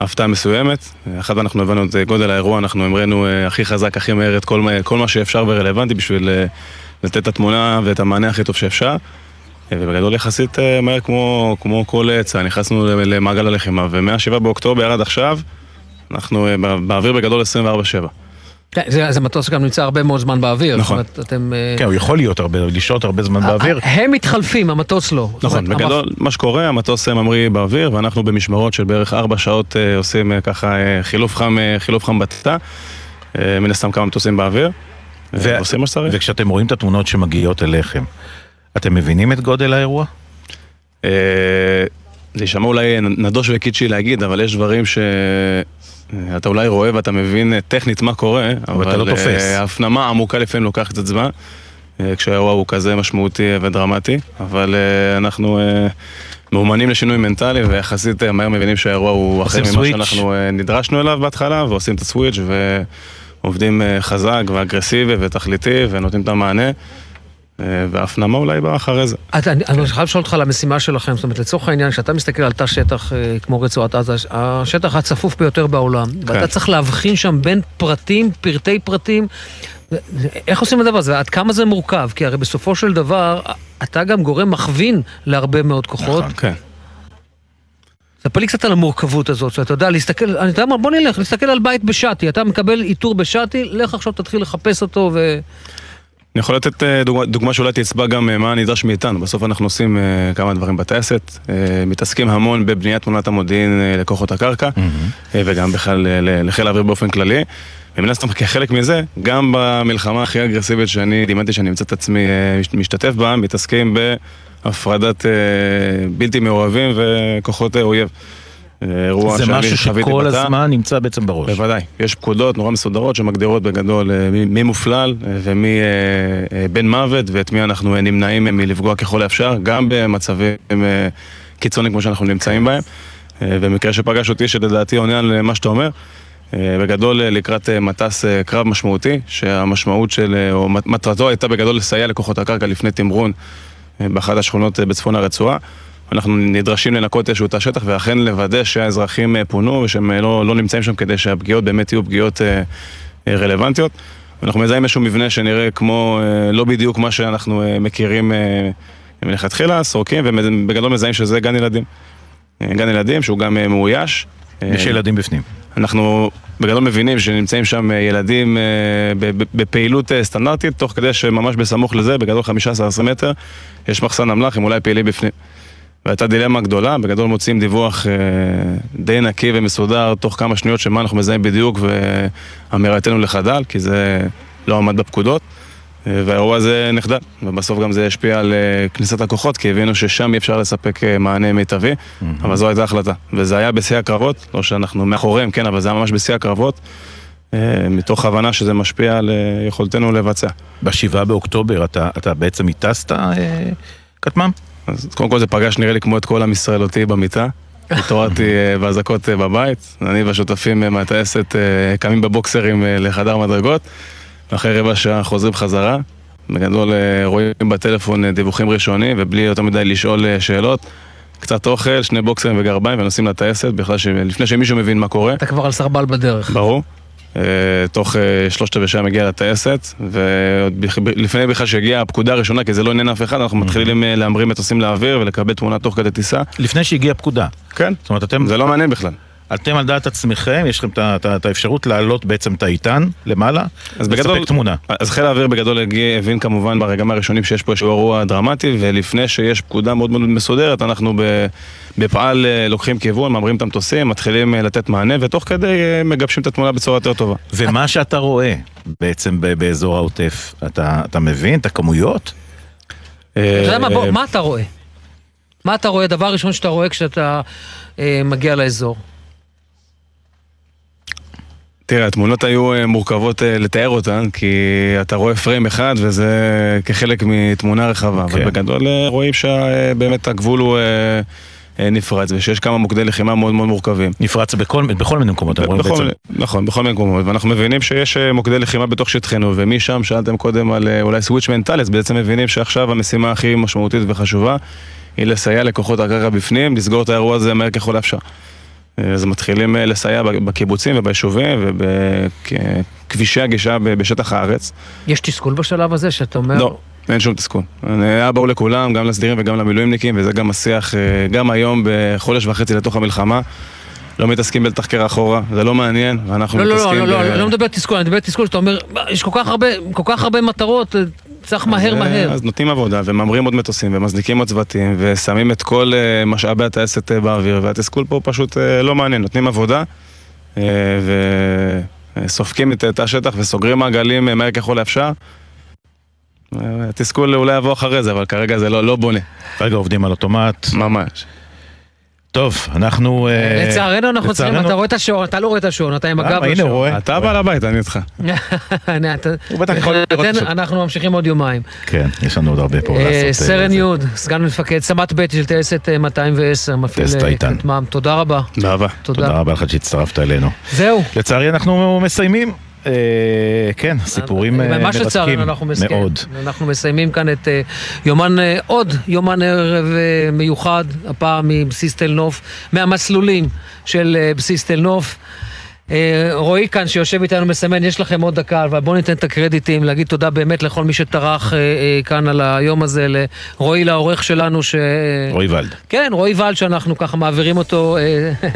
הפתעה מסוימת. אחת אנחנו הבנו את גודל האירוע, אנחנו המראנו אה, הכי חזק, הכי מהר את כל, כל מה שאפשר ורלוונטי בשביל לתת את התמונה ואת המענה הכי טוב שאפשר. אה, ובגדול יחסית אה, מהר כמו, כמו כל אה, צה"ל, נכנסנו למעגל הלחימה, ומהשבעה באוקטובר עד עכשיו, אנחנו אה, בא- באוויר בגדול 24-7. כן, זה, זה מטוס שגם נמצא הרבה מאוד זמן באוויר. נכון. זאת אומרת, אתם... אה, כן, הוא יכול להיות הרבה, לשהות הרבה זמן באוויר. הם מתחלפים, המטוס לא. נכון, אומרת, בגדול, מה שקורה, המטוס אה, ממריא באוויר, ואנחנו במשמרות של בערך ארבע שעות אה, עושים אה, ככה אה, חילוף חם, אה, חילוף חם בתא, אה, מן הסתם כמה מטוסים באוויר, אה, ו- ועושים מה שצריך. וכשאתם רואים את התמונות שמגיעות אליכם, אתם מבינים את גודל האירוע? אה, זה יישמע אולי נדוש וקיצ'י להגיד, אבל יש דברים ש... אה, אתה אולי רואה ואתה מבין אה, טכנית מה קורה, אבל אתה לא תופס. ההפנמה העמוקה לפעמים לוקחת את זמן, כשהאירוע הוא כזה משמעותי ודרמטי, אבל אנחנו מאומנים לשינוי מנטלי, ויחסית מהר מבינים שהאירוע הוא אחר ממה סוויץ'. שאנחנו נדרשנו אליו בהתחלה, ועושים את הסוויץ' ועובדים חזק ואגרסיבי ותכליתי, ונותנים את המענה, וההפנמה אולי באה אחרי זה. אתה, אני, אני חייב לשאול אותך על המשימה שלכם, זאת אומרת, לצורך העניין, כשאתה מסתכל על תא שטח אה, כמו רצועת עזה, השטח הצפוף ביותר בעולם, כן. ואתה צריך להבחין שם בין פרטים, פרטי פרטים, איך עושים את הדבר הזה? עד כמה זה מורכב? כי הרי בסופו של דבר, אתה גם גורם מכווין להרבה מאוד כוחות. נכון, כן. ספר לי קצת על המורכבות הזאת, שאתה יודע, להסתכל, אני יודע מה, בוא נלך, להסתכל על בית בשאטי, אתה מקבל איתור בשאטי, לך עכשיו תתחיל לחפש אותו ו... אני יכול לתת אה, דוגמה, דוגמה שאולי תצבע גם אה, מה נדרש מאיתנו. בסוף אנחנו עושים אה, כמה דברים בטייסת, מתעסקים המון בבניית תמונת המודיעין לכוחות הקרקע, אה, וגם בכלל לחיל האוויר באופן כללי. ומן הסתם כחלק מזה, גם במלחמה הכי אגרסיבית שאני דימנתי שאני אמצא את עצמי מש- משתתף בה, מתעסקים בהפרדת בלתי מעורבים וכוחות אויב. אירוע זה משהו שכל בתא. הזמן נמצא בעצם בראש. בוודאי. יש פקודות נורא מסודרות שמגדירות בגדול אה, מי- מופלל אה, ומי אה, בן מוות ואת מי אנחנו נמנעים מלפגוע ככל האפשר, גם במצבים קיצוניים כמו שאנחנו נמצאים בהם. במקרה שפגש אותי, שלדעתי עונה על מה שאתה אומר, בגדול לקראת מטס קרב משמעותי, שהמשמעות של, או מט- מטרתו הייתה בגדול לסייע לכוחות הקרקע לפני תמרון באחת השכונות בצפון הרצועה. אנחנו נדרשים לנקות איזשהו תא שטח ואכן לוודא שהאזרחים אה, פונו ושהם אה, לא, לא נמצאים שם כדי שהפגיעות באמת יהיו פגיעות אה, רלוונטיות. אנחנו מזהים איזשהו מבנה שנראה כמו, לא בדיוק מה שאנחנו מכירים מלכתחילה, סורקים, ובגדול מזהים שזה גן ילדים. גן ילדים שהוא גם מאויש. יש ילדים בפנים. אנחנו בגדול מבינים שנמצאים שם ילדים בפעילות סטנדרטית, תוך כדי שממש בסמוך לזה, בגדול 15-20 מטר, יש מחסן אמל"ח, הם אולי פעילים בפנים. והייתה דילמה גדולה, בגדול מוצאים דיווח אה, די נקי ומסודר תוך כמה שניות של מה אנחנו מזהים בדיוק ואמירתנו לחדל, כי זה לא עמד בפקודות. אה, והאירוע הזה נחדל, ובסוף גם זה השפיע על אה, כניסת הכוחות, כי הבינו ששם אי אפשר לספק אה, מענה מיטבי, אבל זו הייתה החלטה. וזה היה בשיא הקרבות, לא שאנחנו מאחוריהם, כן, אבל זה היה ממש בשיא הקרבות, מתוך הבנה שזה משפיע על יכולתנו לבצע. בשבעה באוקטובר אתה, אתה בעצם הטסת אה, כטמ"ם? אז קודם כל זה פגש נראה לי כמו את כל עם ישראל אותי במיטה. התעוררתי אה, באזעקות אה, בבית, אני והשותפים אה, מהטייסת קמים בבוקסרים לחדר מדרגות, ואחרי רבע שעה חוזרים חזרה. בגדול רואים בטלפון דיווחים ראשונים, ובלי יותר מדי לשאול שאלות. קצת אוכל, שני בוקסרים וגרביים, ונוסעים לטייסת, בכלל ש... לפני שמישהו מבין מה קורה. אתה כבר על סרבל בדרך. ברור. אה, תוך אה, שלושת רבעי שעה מגיע לטייסת, ולפני בכלל שהגיעה הפקודה הראשונה, כי זה לא עניין אף אחד, אנחנו מתחילים אה, להמריא מטוסים לאוויר ולקבל תמונה תוך כדי טיסה. לפני שהגיעה פקודה. כן. זאת אומרת, אתם... זה לא מעניין בכלל. אתם על דעת עצמכם, יש לכם את האפשרות להעלות בעצם את האיתן למעלה, אז בגדול, לספק תמונה. אז חיל האוויר בגדול הגיע, הבין כמובן ברגעים הראשונים שיש פה איזשהו אירוע דרמטי, ולפני שיש פקודה מאוד מאוד מסודרת, אנחנו בפעל אה, לוקחים כיוון, מאמרים את המטוסים, מתחילים אה, לתת מענה, ותוך כדי אה, מגבשים את התמונה בצורה יותר טובה. ומה שאתה רואה בעצם באזור העוטף, אתה אתה מבין את הכמויות? אתה יודע מה, בוא, מה אתה רואה? מה אתה רואה? דבר ראשון שאתה רואה כשאתה אה, מגיע לאזור. תראה, התמונות היו אה, מורכבות אה, לתאר אותן, כי אתה רואה פריים אחד וזה כחלק מתמונה רחבה, אבל בגדול אה, רואים שבאמת הגבול הוא נפרץ, ושיש כמה מוקדי לחימה מאוד מאוד מורכבים. נפרץ בכל, בכל מיני מקומות, רואים בכל בעצם. נכון, בכל מיני מקומות, ואנחנו מבינים שיש מוקדי לחימה בתוך שטחנו, ומשם שאלתם קודם על אולי סוויץ' מנטלי, אז בעצם מבינים שעכשיו המשימה הכי משמעותית וחשובה היא לסייע לכוחות הקרקע בפנים, לסגור את האירוע הזה מהר ככל האפשר. אה, אז מתחילים אה, לסייע בקיבוצים וביישובים ובכבישי הגישה בשטח הארץ. יש תסכול בשלב הזה שאתה אומר... לא, אין שום תסכול. היה ברור לכולם, גם לסדירים וגם למילואימניקים, וזה גם השיח, אה, גם היום בחודש וחצי לתוך המלחמה. לא מתעסקים בלתחקר אחורה, זה לא מעניין, ואנחנו לא, לא, מתעסקים לא, לא, ב- לא, אני לא מדבר תסכול, אני מדבר תסכול שאתה אומר, "מה, יש כל כך הרבה, כל כך הרבה מטרות, צריך מהר אז, מהר. אז נותנים עבודה, וממרים עוד מטוסים, ומזניקים עוד צוותים, ושמים את כל אה, משאבי הטייסת אה, באוויר, והתסכול פה פשוט אה, לא מעניין, נותנים עבודה, אה, וסופקים את תא השטח וסוגרים מעגלים אה, מהר ככל האפשר. אה, התסכול אולי יבוא אחרי זה, אבל כרגע זה לא, לא בונה. כרגע עובדים על אוטומט. ממש. טוב, אנחנו... אה, לצערנו אנחנו צריכים, אתה רואה את השעון, אתה לא רואה את השעון, אתה עם אה, הגב הנה, לשעון. הוא רואה. אתה בעל הבית, אני איתך. הוא בטח יכול לראות עכשיו. אנחנו ממשיכים עוד יומיים. כן, יש לנו עוד הרבה פה לעשות. אה, סרן. יוד, סגן מפקד, סמ"ט ב' של טייסת אה, 210, מפעיל טייסת איתן. כטמ"ם. תודה רבה. תודה. תודה רבה לך שהצטרפת אלינו. זהו. לצערי אנחנו מסיימים. אה, כן, סיפורים אה, מרתקים. מאוד. אנחנו מסיימים כאן את אה, יומן, עוד יומן ערב מיוחד, הפעם מבסיס תל נוף, מהמסלולים של בסיס תל נוף. אה, רועי כאן שיושב איתנו מסמן, יש לכם עוד דקה, אבל בואו ניתן את הקרדיטים, להגיד תודה באמת לכל מי שטרח אה, אה, כאן על היום הזה, לרועי לעורך שלנו ש... רועי ולד. כן, רועי ולד שאנחנו ככה מעבירים אותו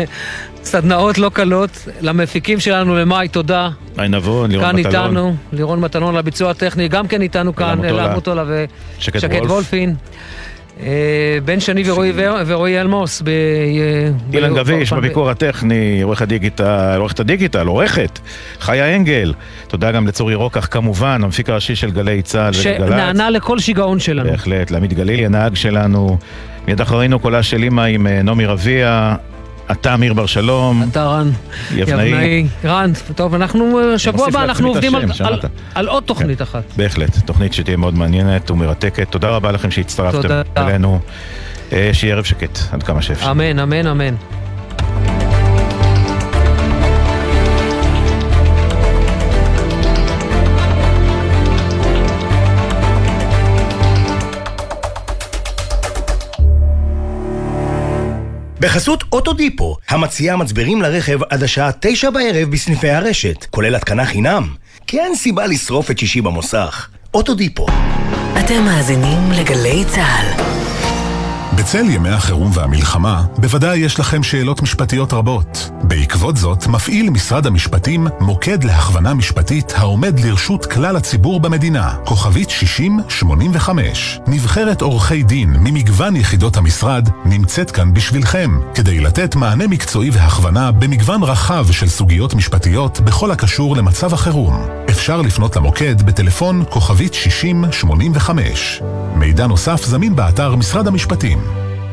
סדנאות לא קלות, למפיקים שלנו, למאי, תודה. היי נבון, לירון כאן מטלון. איתנו, לירון מטלון על הביצוע הטכני, גם כן איתנו כאן. אלה מוטולה שקד ושקד. וולפין. אה, בן שני ורועי ור- ורועי אלמוס. ב- ב- אילן גביש בביקור הטכני, עורך הדיגיטל, עורכת הדיגיטל, עורכת, חיה אנגל. תודה גם לצורי רוקח כמובן, המפיק הראשי של גלי צה"ל וגל"צ. שנענה לכל שיגעון שלנו. בהחלט, לעמית גלילי, הנהג שלנו. מיד אחרינו קולה של אימא עם אה, נעמי רביע, אתה אמיר בר שלום. אתה רן. יבנאי. רן, טוב, אנחנו, אה, שבוע הבא אנחנו עובדים על- השם, על- שמעת. על עוד תוכנית אחת. בהחלט, תוכנית שתהיה מאוד מעניינת ומרתקת. תודה רבה לכם שהצטרפתם תודה. אלינו. אה, שיהיה ערב שקט, עד כמה שאפשר. אמן, אמן, אמן. בחסות אוטודיפו, המציעה מצברים לרכב עד השעה תשע בערב בסניפי הרשת, כולל התקנה חינם. כי אין סיבה לשרוף את שישי במוסך. אוטודיפו. אתם מאזינים לגלי צה"ל. בצל ימי החירום והמלחמה, בוודאי יש לכם שאלות משפטיות רבות. בעקבות זאת, מפעיל משרד המשפטים מוקד להכוונה משפטית העומד לרשות כלל הציבור במדינה, כוכבית 6085. נבחרת עורכי דין ממגוון יחידות המשרד נמצאת כאן בשבילכם, כדי לתת מענה מקצועי והכוונה במגוון רחב של סוגיות משפטיות בכל הקשור למצב החירום. אפשר לפנות למוקד בטלפון כוכבית 6085. מידע נוסף זמין באתר משרד המשפטים.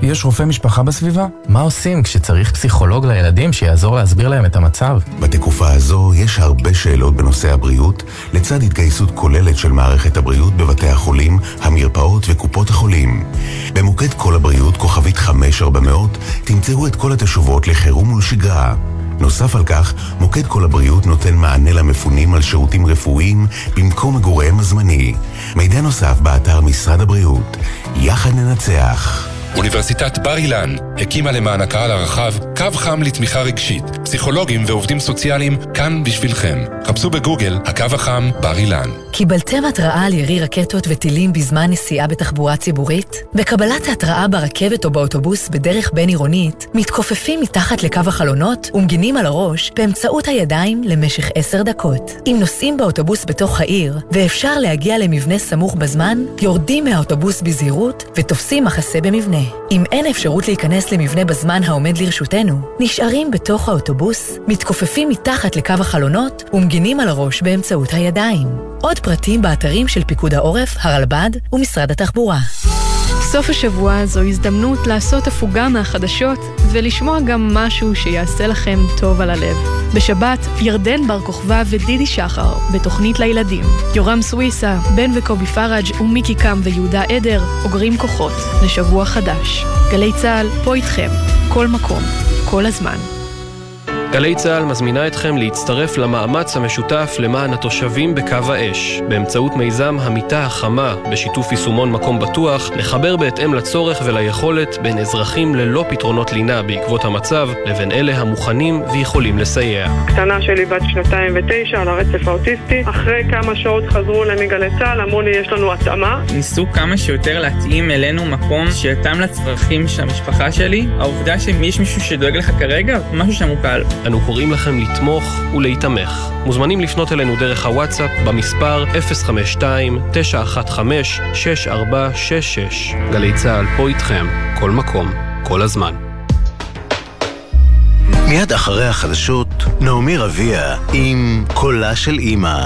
יש רופא משפחה בסביבה? מה עושים כשצריך פסיכולוג לילדים שיעזור להסביר להם את המצב? בתקופה הזו יש הרבה שאלות בנושא הבריאות, לצד התגייסות כוללת של מערכת הבריאות בבתי החולים, המרפאות וקופות החולים. במוקד כל הבריאות, כוכבית 5400, תמצאו את כל התשובות לחירום ולשגרה. נוסף על כך, מוקד כל הבריאות נותן מענה למפונים על שירותים רפואיים במקום מגוריהם הזמני. מידע נוסף באתר משרד הבריאות. יחד ננצח. אוניברסיטת בר אילן הקימה למען הקהל הרחב קו חם לתמיכה רגשית. פסיכולוגים ועובדים סוציאליים כאן בשבילכם. חפשו בגוגל הקו החם בר אילן. קיבלתם התראה על ירי רקטות וטילים בזמן נסיעה בתחבורה ציבורית? בקבלת ההתראה ברכבת או באוטובוס בדרך בין-עירונית, מתכופפים מתחת לקו החלונות ומגינים על הראש באמצעות הידיים למשך עשר דקות. אם נוסעים באוטובוס בתוך העיר ואפשר להגיע למבנה סמוך בזמן, יורדים מהאוטובוס בזהירות ותופסים מחסה במבנה. אם אין אפשרות להיכנס למבנה בזמן העומד לרשותנו, נשארים בתוך האוטובוס, מתכופפים מתחת לקו החלונות ומגינים על הראש באמצעות הידיים. עוד פרטים באתרים של פיקוד העורף, הרלב"ד ומשרד התחבורה. סוף השבוע זו הזדמנות לעשות הפוגה מהחדשות ולשמוע גם משהו שיעשה לכם טוב על הלב. בשבת, ירדן בר כוכבא ודידי שחר בתוכנית לילדים. יורם סוויסה, בן וקובי פראג' ומיקי קם ויהודה עדר אוגרים כוחות לשבוע חדש. גלי צה"ל, פה איתכם, כל מקום, כל הזמן. גלי צה"ל מזמינה אתכם להצטרף למאמץ המשותף למען התושבים בקו האש, באמצעות מיזם המיטה החמה, בשיתוף יישומון מקום בטוח, לחבר בהתאם לצורך וליכולת בין אזרחים ללא פתרונות לינה בעקבות המצב, לבין אלה המוכנים ויכולים לסייע. קטנה שלי בת שנתיים ותשע על הרצף האוטיסטי, אחרי כמה שעות חזרו אליי מגלי צה"ל, אמרו לי יש לנו התאמה. ניסו כמה שיותר להתאים אלינו מקום שיתאם לצרכים של המשפחה שלי. העובדה שיש מישהו שדואג לך כרגע, משהו שם הוא קל. אנו קוראים לכם לתמוך ולהיתמך. מוזמנים לפנות אלינו דרך הוואטסאפ במספר 052-915-6466. גלי צה"ל פה איתכם, כל מקום, כל הזמן. מיד אחרי החדשות, נעמי רביע עם קולה של אימא.